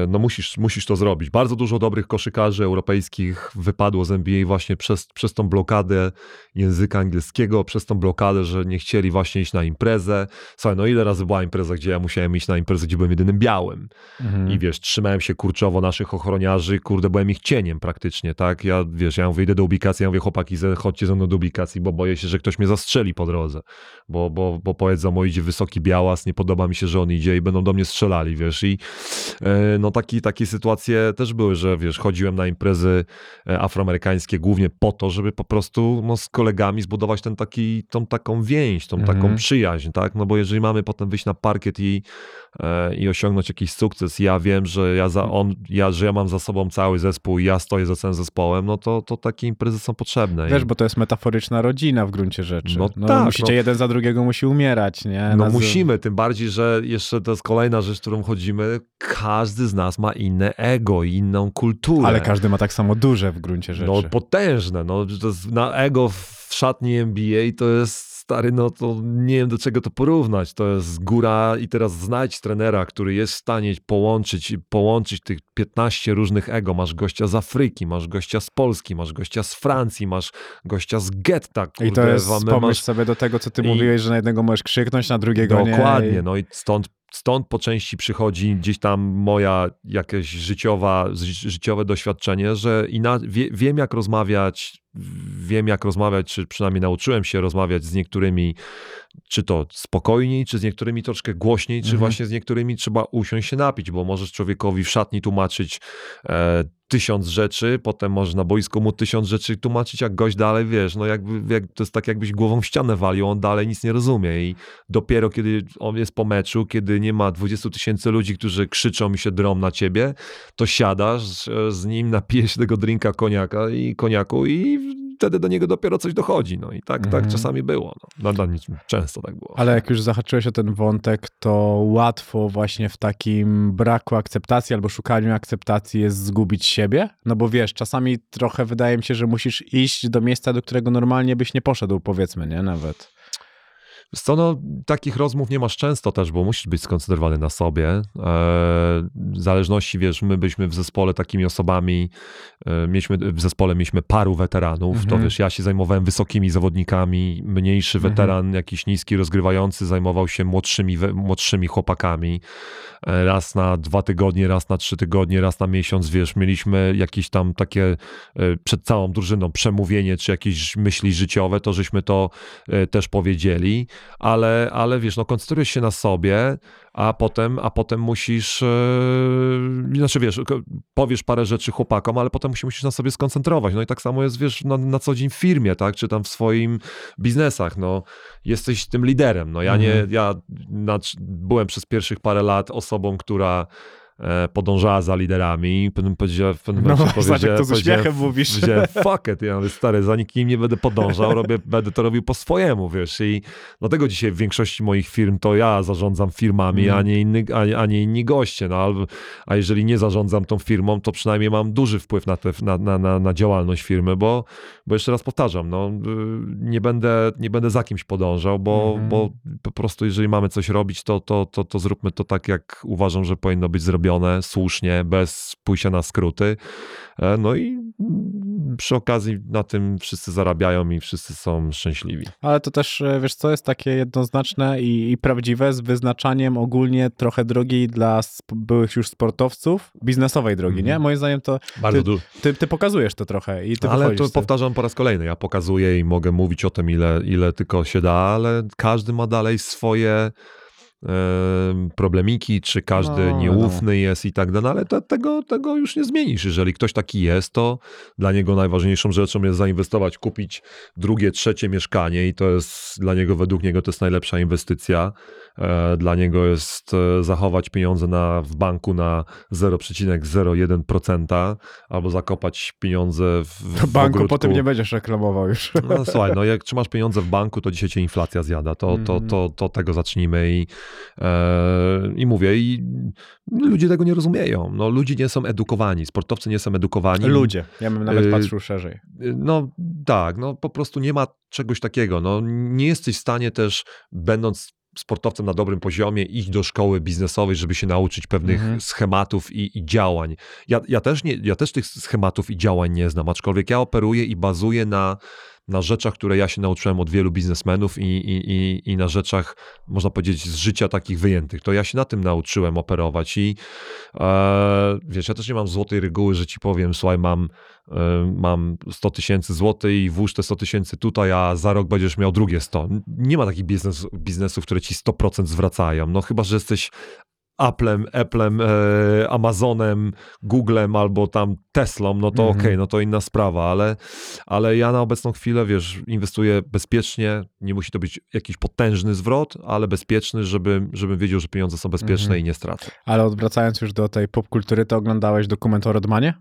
Speaker 3: no musisz, musisz to zrobić. Bardzo dużo dobrych koszykarzy europejskich wypadło z NBA właśnie przez, przez tą blokadę języka angielskiego, przez tą blokadę, że nie chcieli właśnie iść na imprezę. Słuchaj, no ile razy była impreza, gdzie ja musiałem iść na imprezę, gdzie byłem jedynym białym.
Speaker 2: Mhm.
Speaker 3: I wiesz, trzymałem się kurczowo naszych ochroniarzy, kurde, byłem ich cieniem praktycznie, tak? Ja, wiesz, ja wyjdę do ubikacji, ja mówię, chłopaki, chodźcie ze mną do ubikacji, bo boję się, że ktoś mnie zastrzeli po drodze, bo, bo, bo powiedzą, o idzie wysoki białas, nie podoba mi się, że on idzie i będą do mnie strzelali, wiesz, i e, no taki, takie sytuacje też były, że wiesz, chodziłem na imprezy e, afroamerykańskie głównie po to, żeby po prostu no, z kolegami zbudować ten taki, tą taką więź, tą
Speaker 2: Mhm.
Speaker 3: taką przyjaźń, tak? No bo jeżeli mamy potem wyjść na parkiet i, i osiągnąć jakiś sukces, ja wiem, że ja, za, on, ja, że ja mam za sobą cały zespół i ja stoję za całym zespołem, no to, to takie imprezy są potrzebne.
Speaker 2: Wiesz, bo to jest metaforyczna rodzina w gruncie rzeczy.
Speaker 3: No
Speaker 2: No,
Speaker 3: tak,
Speaker 2: musicie
Speaker 3: no.
Speaker 2: jeden za drugiego musi umierać, nie?
Speaker 3: no musimy, tym bardziej, że jeszcze to jest kolejna rzecz, którą chodzimy, każdy z nas ma inne ego i inną kulturę.
Speaker 2: Ale każdy ma tak samo duże w gruncie rzeczy.
Speaker 3: No potężne, no na ego w szatni NBA to jest stary, no to nie wiem do czego to porównać, to jest góra i teraz znajdź trenera, który jest w stanie połączyć, połączyć tych 15 różnych ego, masz gościa z Afryki, masz gościa z Polski, masz gościa z Francji, masz gościa z getta, kurde,
Speaker 2: I to jest,
Speaker 3: wam-
Speaker 2: pomyśl
Speaker 3: masz
Speaker 2: sobie do tego, co ty
Speaker 3: I-
Speaker 2: mówiłeś, że na jednego możesz krzyknąć, na drugiego nie.
Speaker 3: Dokładnie, no i stąd, stąd po części przychodzi gdzieś tam moja jakieś życiowa, ży- życiowe doświadczenie, że ina, wie, wiem jak rozmawiać, wiem jak rozmawiać, czy przynajmniej nauczyłem się rozmawiać z niektórymi, czy to spokojniej, czy z niektórymi troszkę głośniej, czy
Speaker 2: Mhm.
Speaker 3: właśnie z niektórymi trzeba usiąść się napić, bo możesz człowiekowi w szatni tłumaczyć e, tysiąc rzeczy, potem możesz na boisku mu tysiąc rzeczy tłumaczyć, jak gość dalej, wiesz, no jakby, jak, to jest tak jakbyś głową w ścianę walił, on dalej nic nie rozumie i dopiero kiedy on jest po meczu, kiedy nie ma 20 tysięcy ludzi, którzy krzyczą i się drą na ciebie, to siadasz e, z nim, napijesz tego drinka koniaka i koniaku i wtedy do niego dopiero coś dochodzi, no i tak,
Speaker 2: Mhm.
Speaker 3: tak czasami było, no. No, no, nic- często tak było.
Speaker 2: Ale jak już zahaczyłeś o ten wątek, to łatwo właśnie w takim braku akceptacji albo szukaniu akceptacji jest zgubić siebie. No bo wiesz, czasami trochę wydaje mi się, że musisz iść do miejsca, do którego normalnie byś nie poszedł, powiedzmy, nie? Nawet.
Speaker 3: Co, no, takich rozmów nie masz często też, bo musisz być skoncentrowany na sobie. E, w zależności, wiesz, my byliśmy w zespole takimi osobami, e, mieliśmy, w zespole mieliśmy paru weteranów, to
Speaker 2: Mhm.
Speaker 3: wiesz, ja się zajmowałem wysokimi zawodnikami, mniejszy
Speaker 2: Mhm.
Speaker 3: weteran, jakiś niski rozgrywający zajmował się młodszymi, młodszymi chłopakami. E, raz na dwa tygodnie, raz na trzy tygodnie, raz na miesiąc, wiesz, mieliśmy jakieś tam takie przed całą drużyną przemówienie, czy jakieś myśli życiowe, to żeśmy to też powiedzieli ale, ale wiesz, no koncentrujesz się na sobie, a potem, a potem musisz, e, znaczy wiesz, powiesz parę rzeczy chłopakom, ale potem się musisz na sobie skoncentrować. No i tak samo jest, wiesz, na, na co dzień w firmie, tak, czy tam w swoim biznesach, no jesteś tym liderem. No ja nie,
Speaker 2: Mhm.
Speaker 3: ja na, byłem przez pierwszych parę lat osobą, która podążała za liderami potem powiedziała, w pewnym
Speaker 2: No, jak to z uśmiechem mówisz.
Speaker 3: Fuck it, ja mówię, stary, za nikim nie będę podążał, robię, będę to robił po swojemu, wiesz, i dlatego dzisiaj w większości moich firm to ja zarządzam firmami,
Speaker 2: Mm.
Speaker 3: a, nie inny, a, a nie inni goście, no, a jeżeli nie zarządzam tą firmą, to przynajmniej mam duży wpływ na, te, na, na, na, na działalność firmy, bo, bo jeszcze raz powtarzam, no, y, nie, będę, nie będę za kimś podążał, bo,
Speaker 2: Mhm.
Speaker 3: bo po prostu jeżeli mamy coś robić, to, to, to, to zróbmy to tak, jak uważam, że powinno być zrobione, słusznie, bez pójścia na skróty. E, No i mm, przy okazji na tym wszyscy zarabiają i wszyscy są szczęśliwi.
Speaker 2: Ale to też, e, wiesz co, jest takie jednoznaczne i, i prawdziwe z wyznaczaniem ogólnie trochę drogi dla byłych już sportowców, biznesowej drogi,
Speaker 3: Mhm.
Speaker 2: nie? Moim zdaniem to
Speaker 3: Bardzo
Speaker 2: Ty-
Speaker 3: dużo.
Speaker 2: ty, ty pokazujesz to trochę i ty
Speaker 3: Ale to powtarzam po raz kolejny. Ja pokazuję i mogę mówić o tym, ile, ile tylko się da, ale każdy ma dalej swoje problemiki, czy każdy
Speaker 2: No,
Speaker 3: nieufny jest i tak dalej, no ale to, tego, tego już nie zmienisz. Jeżeli ktoś taki jest, to dla niego najważniejszą rzeczą jest zainwestować, kupić drugie, trzecie mieszkanie i to jest dla niego, według niego to jest najlepsza inwestycja. E, Dla niego jest e, zachować pieniądze na, w banku na 0,01% albo zakopać pieniądze w, w
Speaker 2: banku
Speaker 3: ogródku.
Speaker 2: potem nie będziesz reklamował już.
Speaker 3: No słuchaj, no jak trzymasz pieniądze w banku, to dzisiaj cię inflacja zjada. To, to,
Speaker 2: Mhm.
Speaker 3: to, to tego zacznijmy i, e, i mówię, i ludzie tego nie rozumieją. No, ludzie nie są edukowani, sportowcy nie są edukowani.
Speaker 2: Ludzie. Ja bym nawet
Speaker 3: Y,
Speaker 2: patrzył szerzej.
Speaker 3: No tak, no po prostu nie ma czegoś takiego. No, nie jesteś w stanie też, będąc sportowcem na dobrym poziomie, iść do szkoły biznesowej, żeby się nauczyć pewnych
Speaker 2: Mhm.
Speaker 3: schematów i, i działań. Ja, ja, też nie, ja też tych schematów i działań nie znam, aczkolwiek ja operuję i bazuję na, na rzeczach, które ja się nauczyłem od wielu biznesmenów i, i, i, i na rzeczach, można powiedzieć, z życia takich wyjętych. To ja się na tym nauczyłem operować i e, wiesz, ja też nie mam złotej reguły, że ci powiem, słuchaj, mam, e, mam 100 tysięcy złotych i włóż te 100 tysięcy tutaj, a za rok będziesz miał drugie 100. Nie ma takich biznes, biznesów, które ci 100% zwracają. No chyba, że jesteś Applem, Applem, e, Amazonem, Googlem albo tam Teslą, no to
Speaker 2: Mhm.
Speaker 3: okej, no to inna sprawa, ale, ale ja na obecną chwilę, wiesz, inwestuję bezpiecznie, nie musi to być jakiś potężny zwrot, ale bezpieczny, żeby, żebym wiedział, że pieniądze są bezpieczne
Speaker 2: Mhm.
Speaker 3: i nie stracę.
Speaker 2: Ale odwracając już do tej popkultury, to oglądałeś dokument o Rodmanie?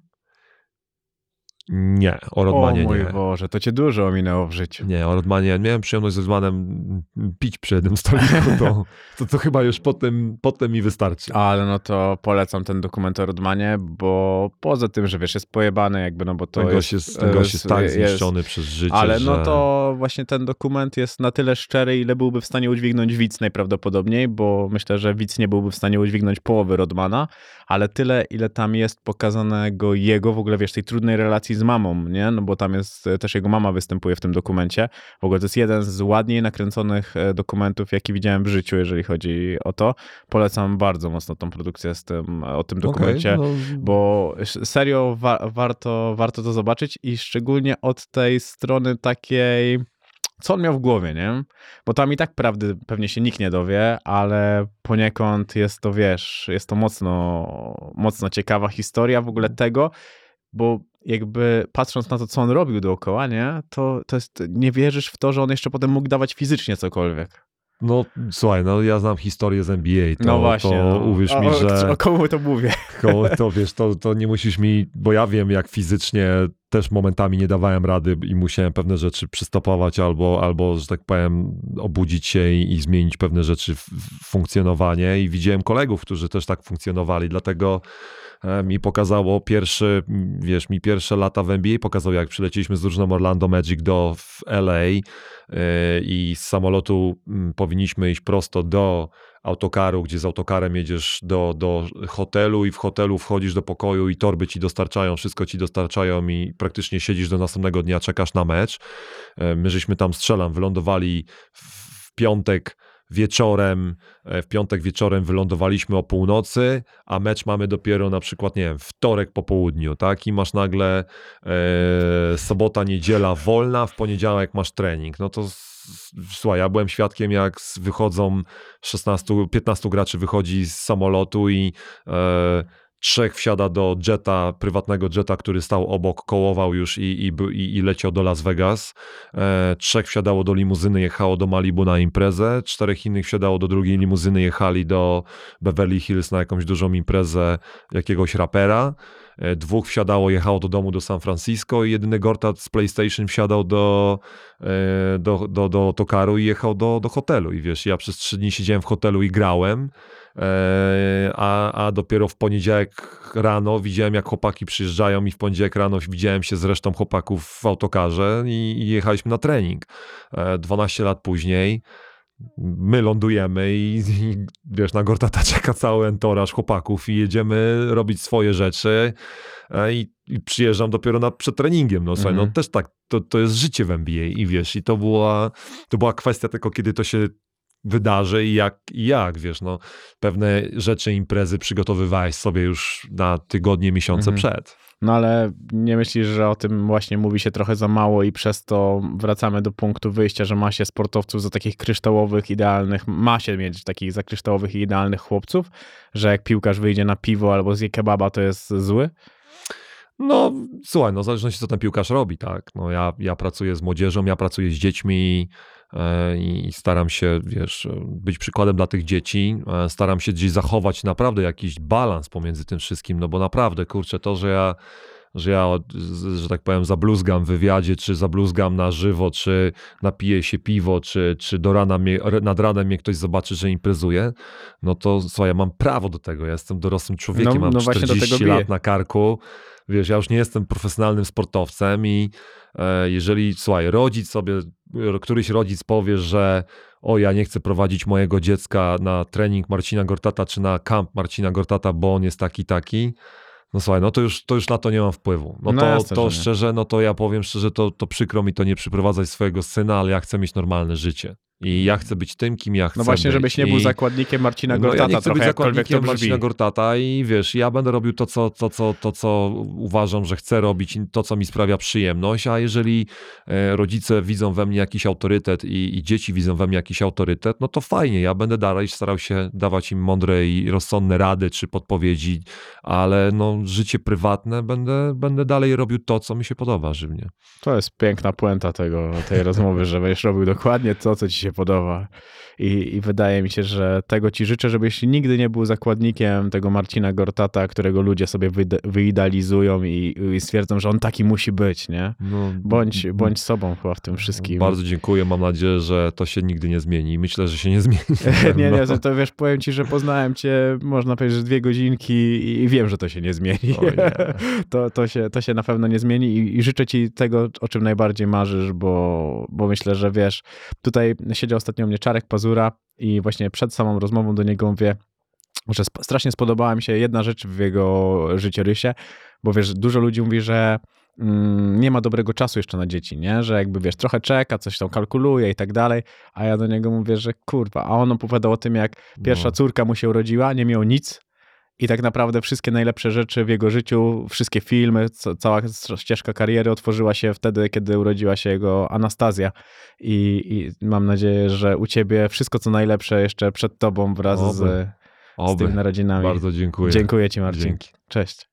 Speaker 3: Nie, o
Speaker 2: O
Speaker 3: Rodmanie
Speaker 2: mój
Speaker 3: nie.
Speaker 2: Boże, to cię dużo ominęło w życiu.
Speaker 3: Nie, o Rodmanie. Miałem przyjemność z Rodmanem pić przy jednym stoliku, to, to, to chyba już potem, potem mi wystarczy.
Speaker 2: Ale no to polecam ten dokument o Rodmanie, bo poza tym, że wiesz, jest pojebany jakby, no bo to
Speaker 3: ten gość
Speaker 2: jest...
Speaker 3: jest, ten gość jest
Speaker 2: e,
Speaker 3: tak
Speaker 2: jest-
Speaker 3: zniszczony przez życie,
Speaker 2: Ale no
Speaker 3: że...
Speaker 2: to właśnie ten dokument jest na tyle szczery, ile byłby w stanie udźwignąć widz najprawdopodobniej, bo myślę, że widz nie byłby w stanie udźwignąć połowy Rodmana, ale tyle, ile tam jest pokazanego jego, w ogóle wiesz, tej trudnej relacji z mamą, nie? No bo tam jest, e, też jego mama występuje w tym dokumencie. W ogóle to jest jeden z ładniej nakręconych e, dokumentów, jaki widziałem w życiu, jeżeli chodzi o to. Polecam bardzo mocno tą produkcję z tym, o tym dokumencie.
Speaker 3: no,
Speaker 2: Bo serio wa- warto, warto to zobaczyć i szczególnie od tej strony takiej, co on miał w głowie, nie? Bo tam i tak prawdy pewnie się nikt nie dowie, ale poniekąd jest to, wiesz, jest to mocno, mocno ciekawa historia w ogóle tego, bo jakby patrząc na to, co on robił dookoła, nie? To, to jest, nie wierzysz w to, że on jeszcze potem mógł dawać fizycznie cokolwiek.
Speaker 3: no słuchaj, no ja znam historię z NBA, to,
Speaker 2: no właśnie.
Speaker 3: to
Speaker 2: no.
Speaker 3: uwierz mi,
Speaker 2: o,
Speaker 3: że...
Speaker 2: O komu to mówię?
Speaker 3: Koło, to wiesz, to, to nie musisz mi, bo ja wiem, jak fizycznie też momentami nie dawałem rady i musiałem pewne rzeczy przystopować albo, albo że tak powiem, obudzić się i, i zmienić pewne rzeczy w, w funkcjonowanie. I widziałem kolegów, którzy też tak funkcjonowali, dlatego mi pokazało pierwszy, wiesz, mi pierwsze lata w NBA pokazało, jak przylecieliśmy z drużyną Orlando Magic do LA e, i z samolotu powinniśmy iść prosto do autokaru, gdzie z autokarem jedziesz do, do hotelu i w hotelu wchodzisz do pokoju i torby ci dostarczają, wszystko ci dostarczają i praktycznie siedzisz do następnego dnia, czekasz na mecz. E, My żeśmy tam strzelam, wylądowali w piątek wieczorem, e, w piątek wieczorem wylądowaliśmy o północy, a mecz mamy dopiero na przykład, nie wiem, wtorek po południu, tak? I masz nagle e, sobota, niedziela wolna, w poniedziałek masz trening. No to słuchaj, ja byłem świadkiem, jak wychodzą 16, 15 graczy wychodzi z samolotu i e, trzech wsiada do jeta, prywatnego jeta, który stał obok, kołował już i, i, i, leciał do Las Vegas. E, trzech wsiadało do limuzyny, jechało do Malibu na imprezę. Czterech innych wsiadało do drugiej limuzyny, jechali do Beverly Hills na jakąś dużą imprezę jakiegoś rapera. E, Dwóch wsiadało, jechało do domu do San Francisco i jedyny Gortat z PlayStation wsiadał do, e, do, do, do tokaru i jechał do, do hotelu. I wiesz, ja przez trzy dni siedziałem w hotelu i grałem, a, a dopiero w poniedziałek rano widziałem, jak chłopaki przyjeżdżają i w poniedziałek rano widziałem się z resztą chłopaków w autokarze i, i jechaliśmy na trening. E, 12 lat później my lądujemy i, i wiesz, na Gortata czeka cały entoraż chłopaków i jedziemy robić swoje rzeczy e, i, i przyjeżdżam dopiero na, przed treningiem. No, słuchaj,
Speaker 2: Mhm.
Speaker 3: no też tak, to, to jest życie w NBA i wiesz, i to była, to była kwestia tylko, kiedy to się wydarzy i jak, i jak, wiesz, no pewne rzeczy, imprezy przygotowywałeś sobie już na tygodnie, miesiące
Speaker 2: Mhm.
Speaker 3: przed.
Speaker 2: No ale nie myślisz, że o tym właśnie mówi się trochę za mało i przez to wracamy do punktu wyjścia, że ma się sportowców za takich kryształowych, idealnych, ma się mieć takich za kryształowych i idealnych chłopców, że jak piłkarz wyjdzie na piwo albo zje kebaba, to jest zły?
Speaker 3: No, słuchaj, no w zależności co ten piłkarz robi, tak. No ja, ja pracuję z młodzieżą, ja pracuję z dziećmi e, i staram się, wiesz, być przykładem dla tych dzieci. E, staram się gdzieś zachować naprawdę jakiś balans pomiędzy tym wszystkim, no bo naprawdę, kurczę, to, że ja że ja, że tak powiem, zabluzgam w wywiadzie, czy zabluzgam na żywo, czy napiję się piwo, czy, czy do rana mnie, nad ranem mnie ktoś zobaczy, że imprezuję, no to słuchaj, ja mam prawo do tego, ja jestem dorosłym człowiekiem,
Speaker 2: No-
Speaker 3: mam
Speaker 2: no właśnie do tego
Speaker 3: 40
Speaker 2: biję.
Speaker 3: lat na karku, wiesz, ja już nie jestem profesjonalnym sportowcem i e, jeżeli, słuchaj, rodzic sobie, któryś rodzic powie, że o, ja nie chcę prowadzić mojego dziecka na trening Marcina Gortata czy na kamp Marcina Gortata, bo on jest taki, taki, no słuchaj, no to już, to już na to nie mam wpływu. No,
Speaker 2: No
Speaker 3: to,
Speaker 2: jasne,
Speaker 3: to szczerze, no to ja powiem szczerze, to, to przykro mi to nie przyprowadzać swojego syna, ale ja chcę mieć normalne życie. I ja chcę być tym, kim ja chcę
Speaker 2: No właśnie,
Speaker 3: być.
Speaker 2: żebyś nie był
Speaker 3: I...
Speaker 2: zakładnikiem Marcina
Speaker 3: No,
Speaker 2: Gortata,
Speaker 3: ja nie chcę być zakładnikiem. Marcina Gortata i wiesz, ja będę robił to co, to, co, to, co uważam, że chcę robić, to, co mi sprawia przyjemność, a jeżeli e, rodzice widzą we mnie jakiś autorytet i, i dzieci widzą we mnie jakiś autorytet, no to fajnie, ja będę dalej starał się dawać im mądre i rozsądne rady czy podpowiedzi, ale no, życie prywatne będę, będę dalej robił to, co mi się podoba żywnie.
Speaker 2: To jest piękna puenta tego, tej rozmowy, że będziesz robił dokładnie to, co ci się podoba. I, I wydaje mi się, że tego ci życzę, żebyś nigdy nie był zakładnikiem tego Marcina Gortata, którego ludzie sobie wyide- wyidealizują i, i stwierdzą, że on taki musi być, nie?
Speaker 3: No,
Speaker 2: Bądź, bądź sobą chyba w tym wszystkim.
Speaker 3: Bardzo dziękuję, mam nadzieję, że to się nigdy nie zmieni. Myślę, że się nie zmieni.
Speaker 2: nie,
Speaker 3: No.
Speaker 2: nie, to wiesz, powiem ci, że poznałem cię, można powiedzieć, że dwie godzinki i wiem, że to się nie zmieni. To, to, się, to się na pewno nie zmieni i, i życzę ci tego, o czym najbardziej marzysz, bo, bo myślę, że wiesz, tutaj siedział ostatnio u mnie Czarek I właśnie przed samą rozmową do niego mówię, że strasznie spodobała mi się jedna rzecz w jego życiorysie, bo wiesz, dużo ludzi mówi, że mm, nie ma dobrego czasu jeszcze na dzieci, nie? Że jakby, wiesz, trochę czeka, coś tam kalkuluje i tak dalej, a ja do niego mówię, że kurwa, a on opowiadał o tym, jak pierwsza
Speaker 3: No.
Speaker 2: córka mu się urodziła, nie miał nic i tak naprawdę wszystkie najlepsze rzeczy w jego życiu, wszystkie filmy, ca- cała ścieżka kariery otworzyła się wtedy, kiedy urodziła się jego Anastazja i, i mam nadzieję, że u ciebie wszystko co najlepsze jeszcze przed tobą wraz z,
Speaker 3: Oby.
Speaker 2: z tymi
Speaker 3: Oby.
Speaker 2: narodzinami.
Speaker 3: Bardzo dziękuję.
Speaker 2: Dziękuję ci Marcin.
Speaker 3: Dzięki.
Speaker 2: Cześć.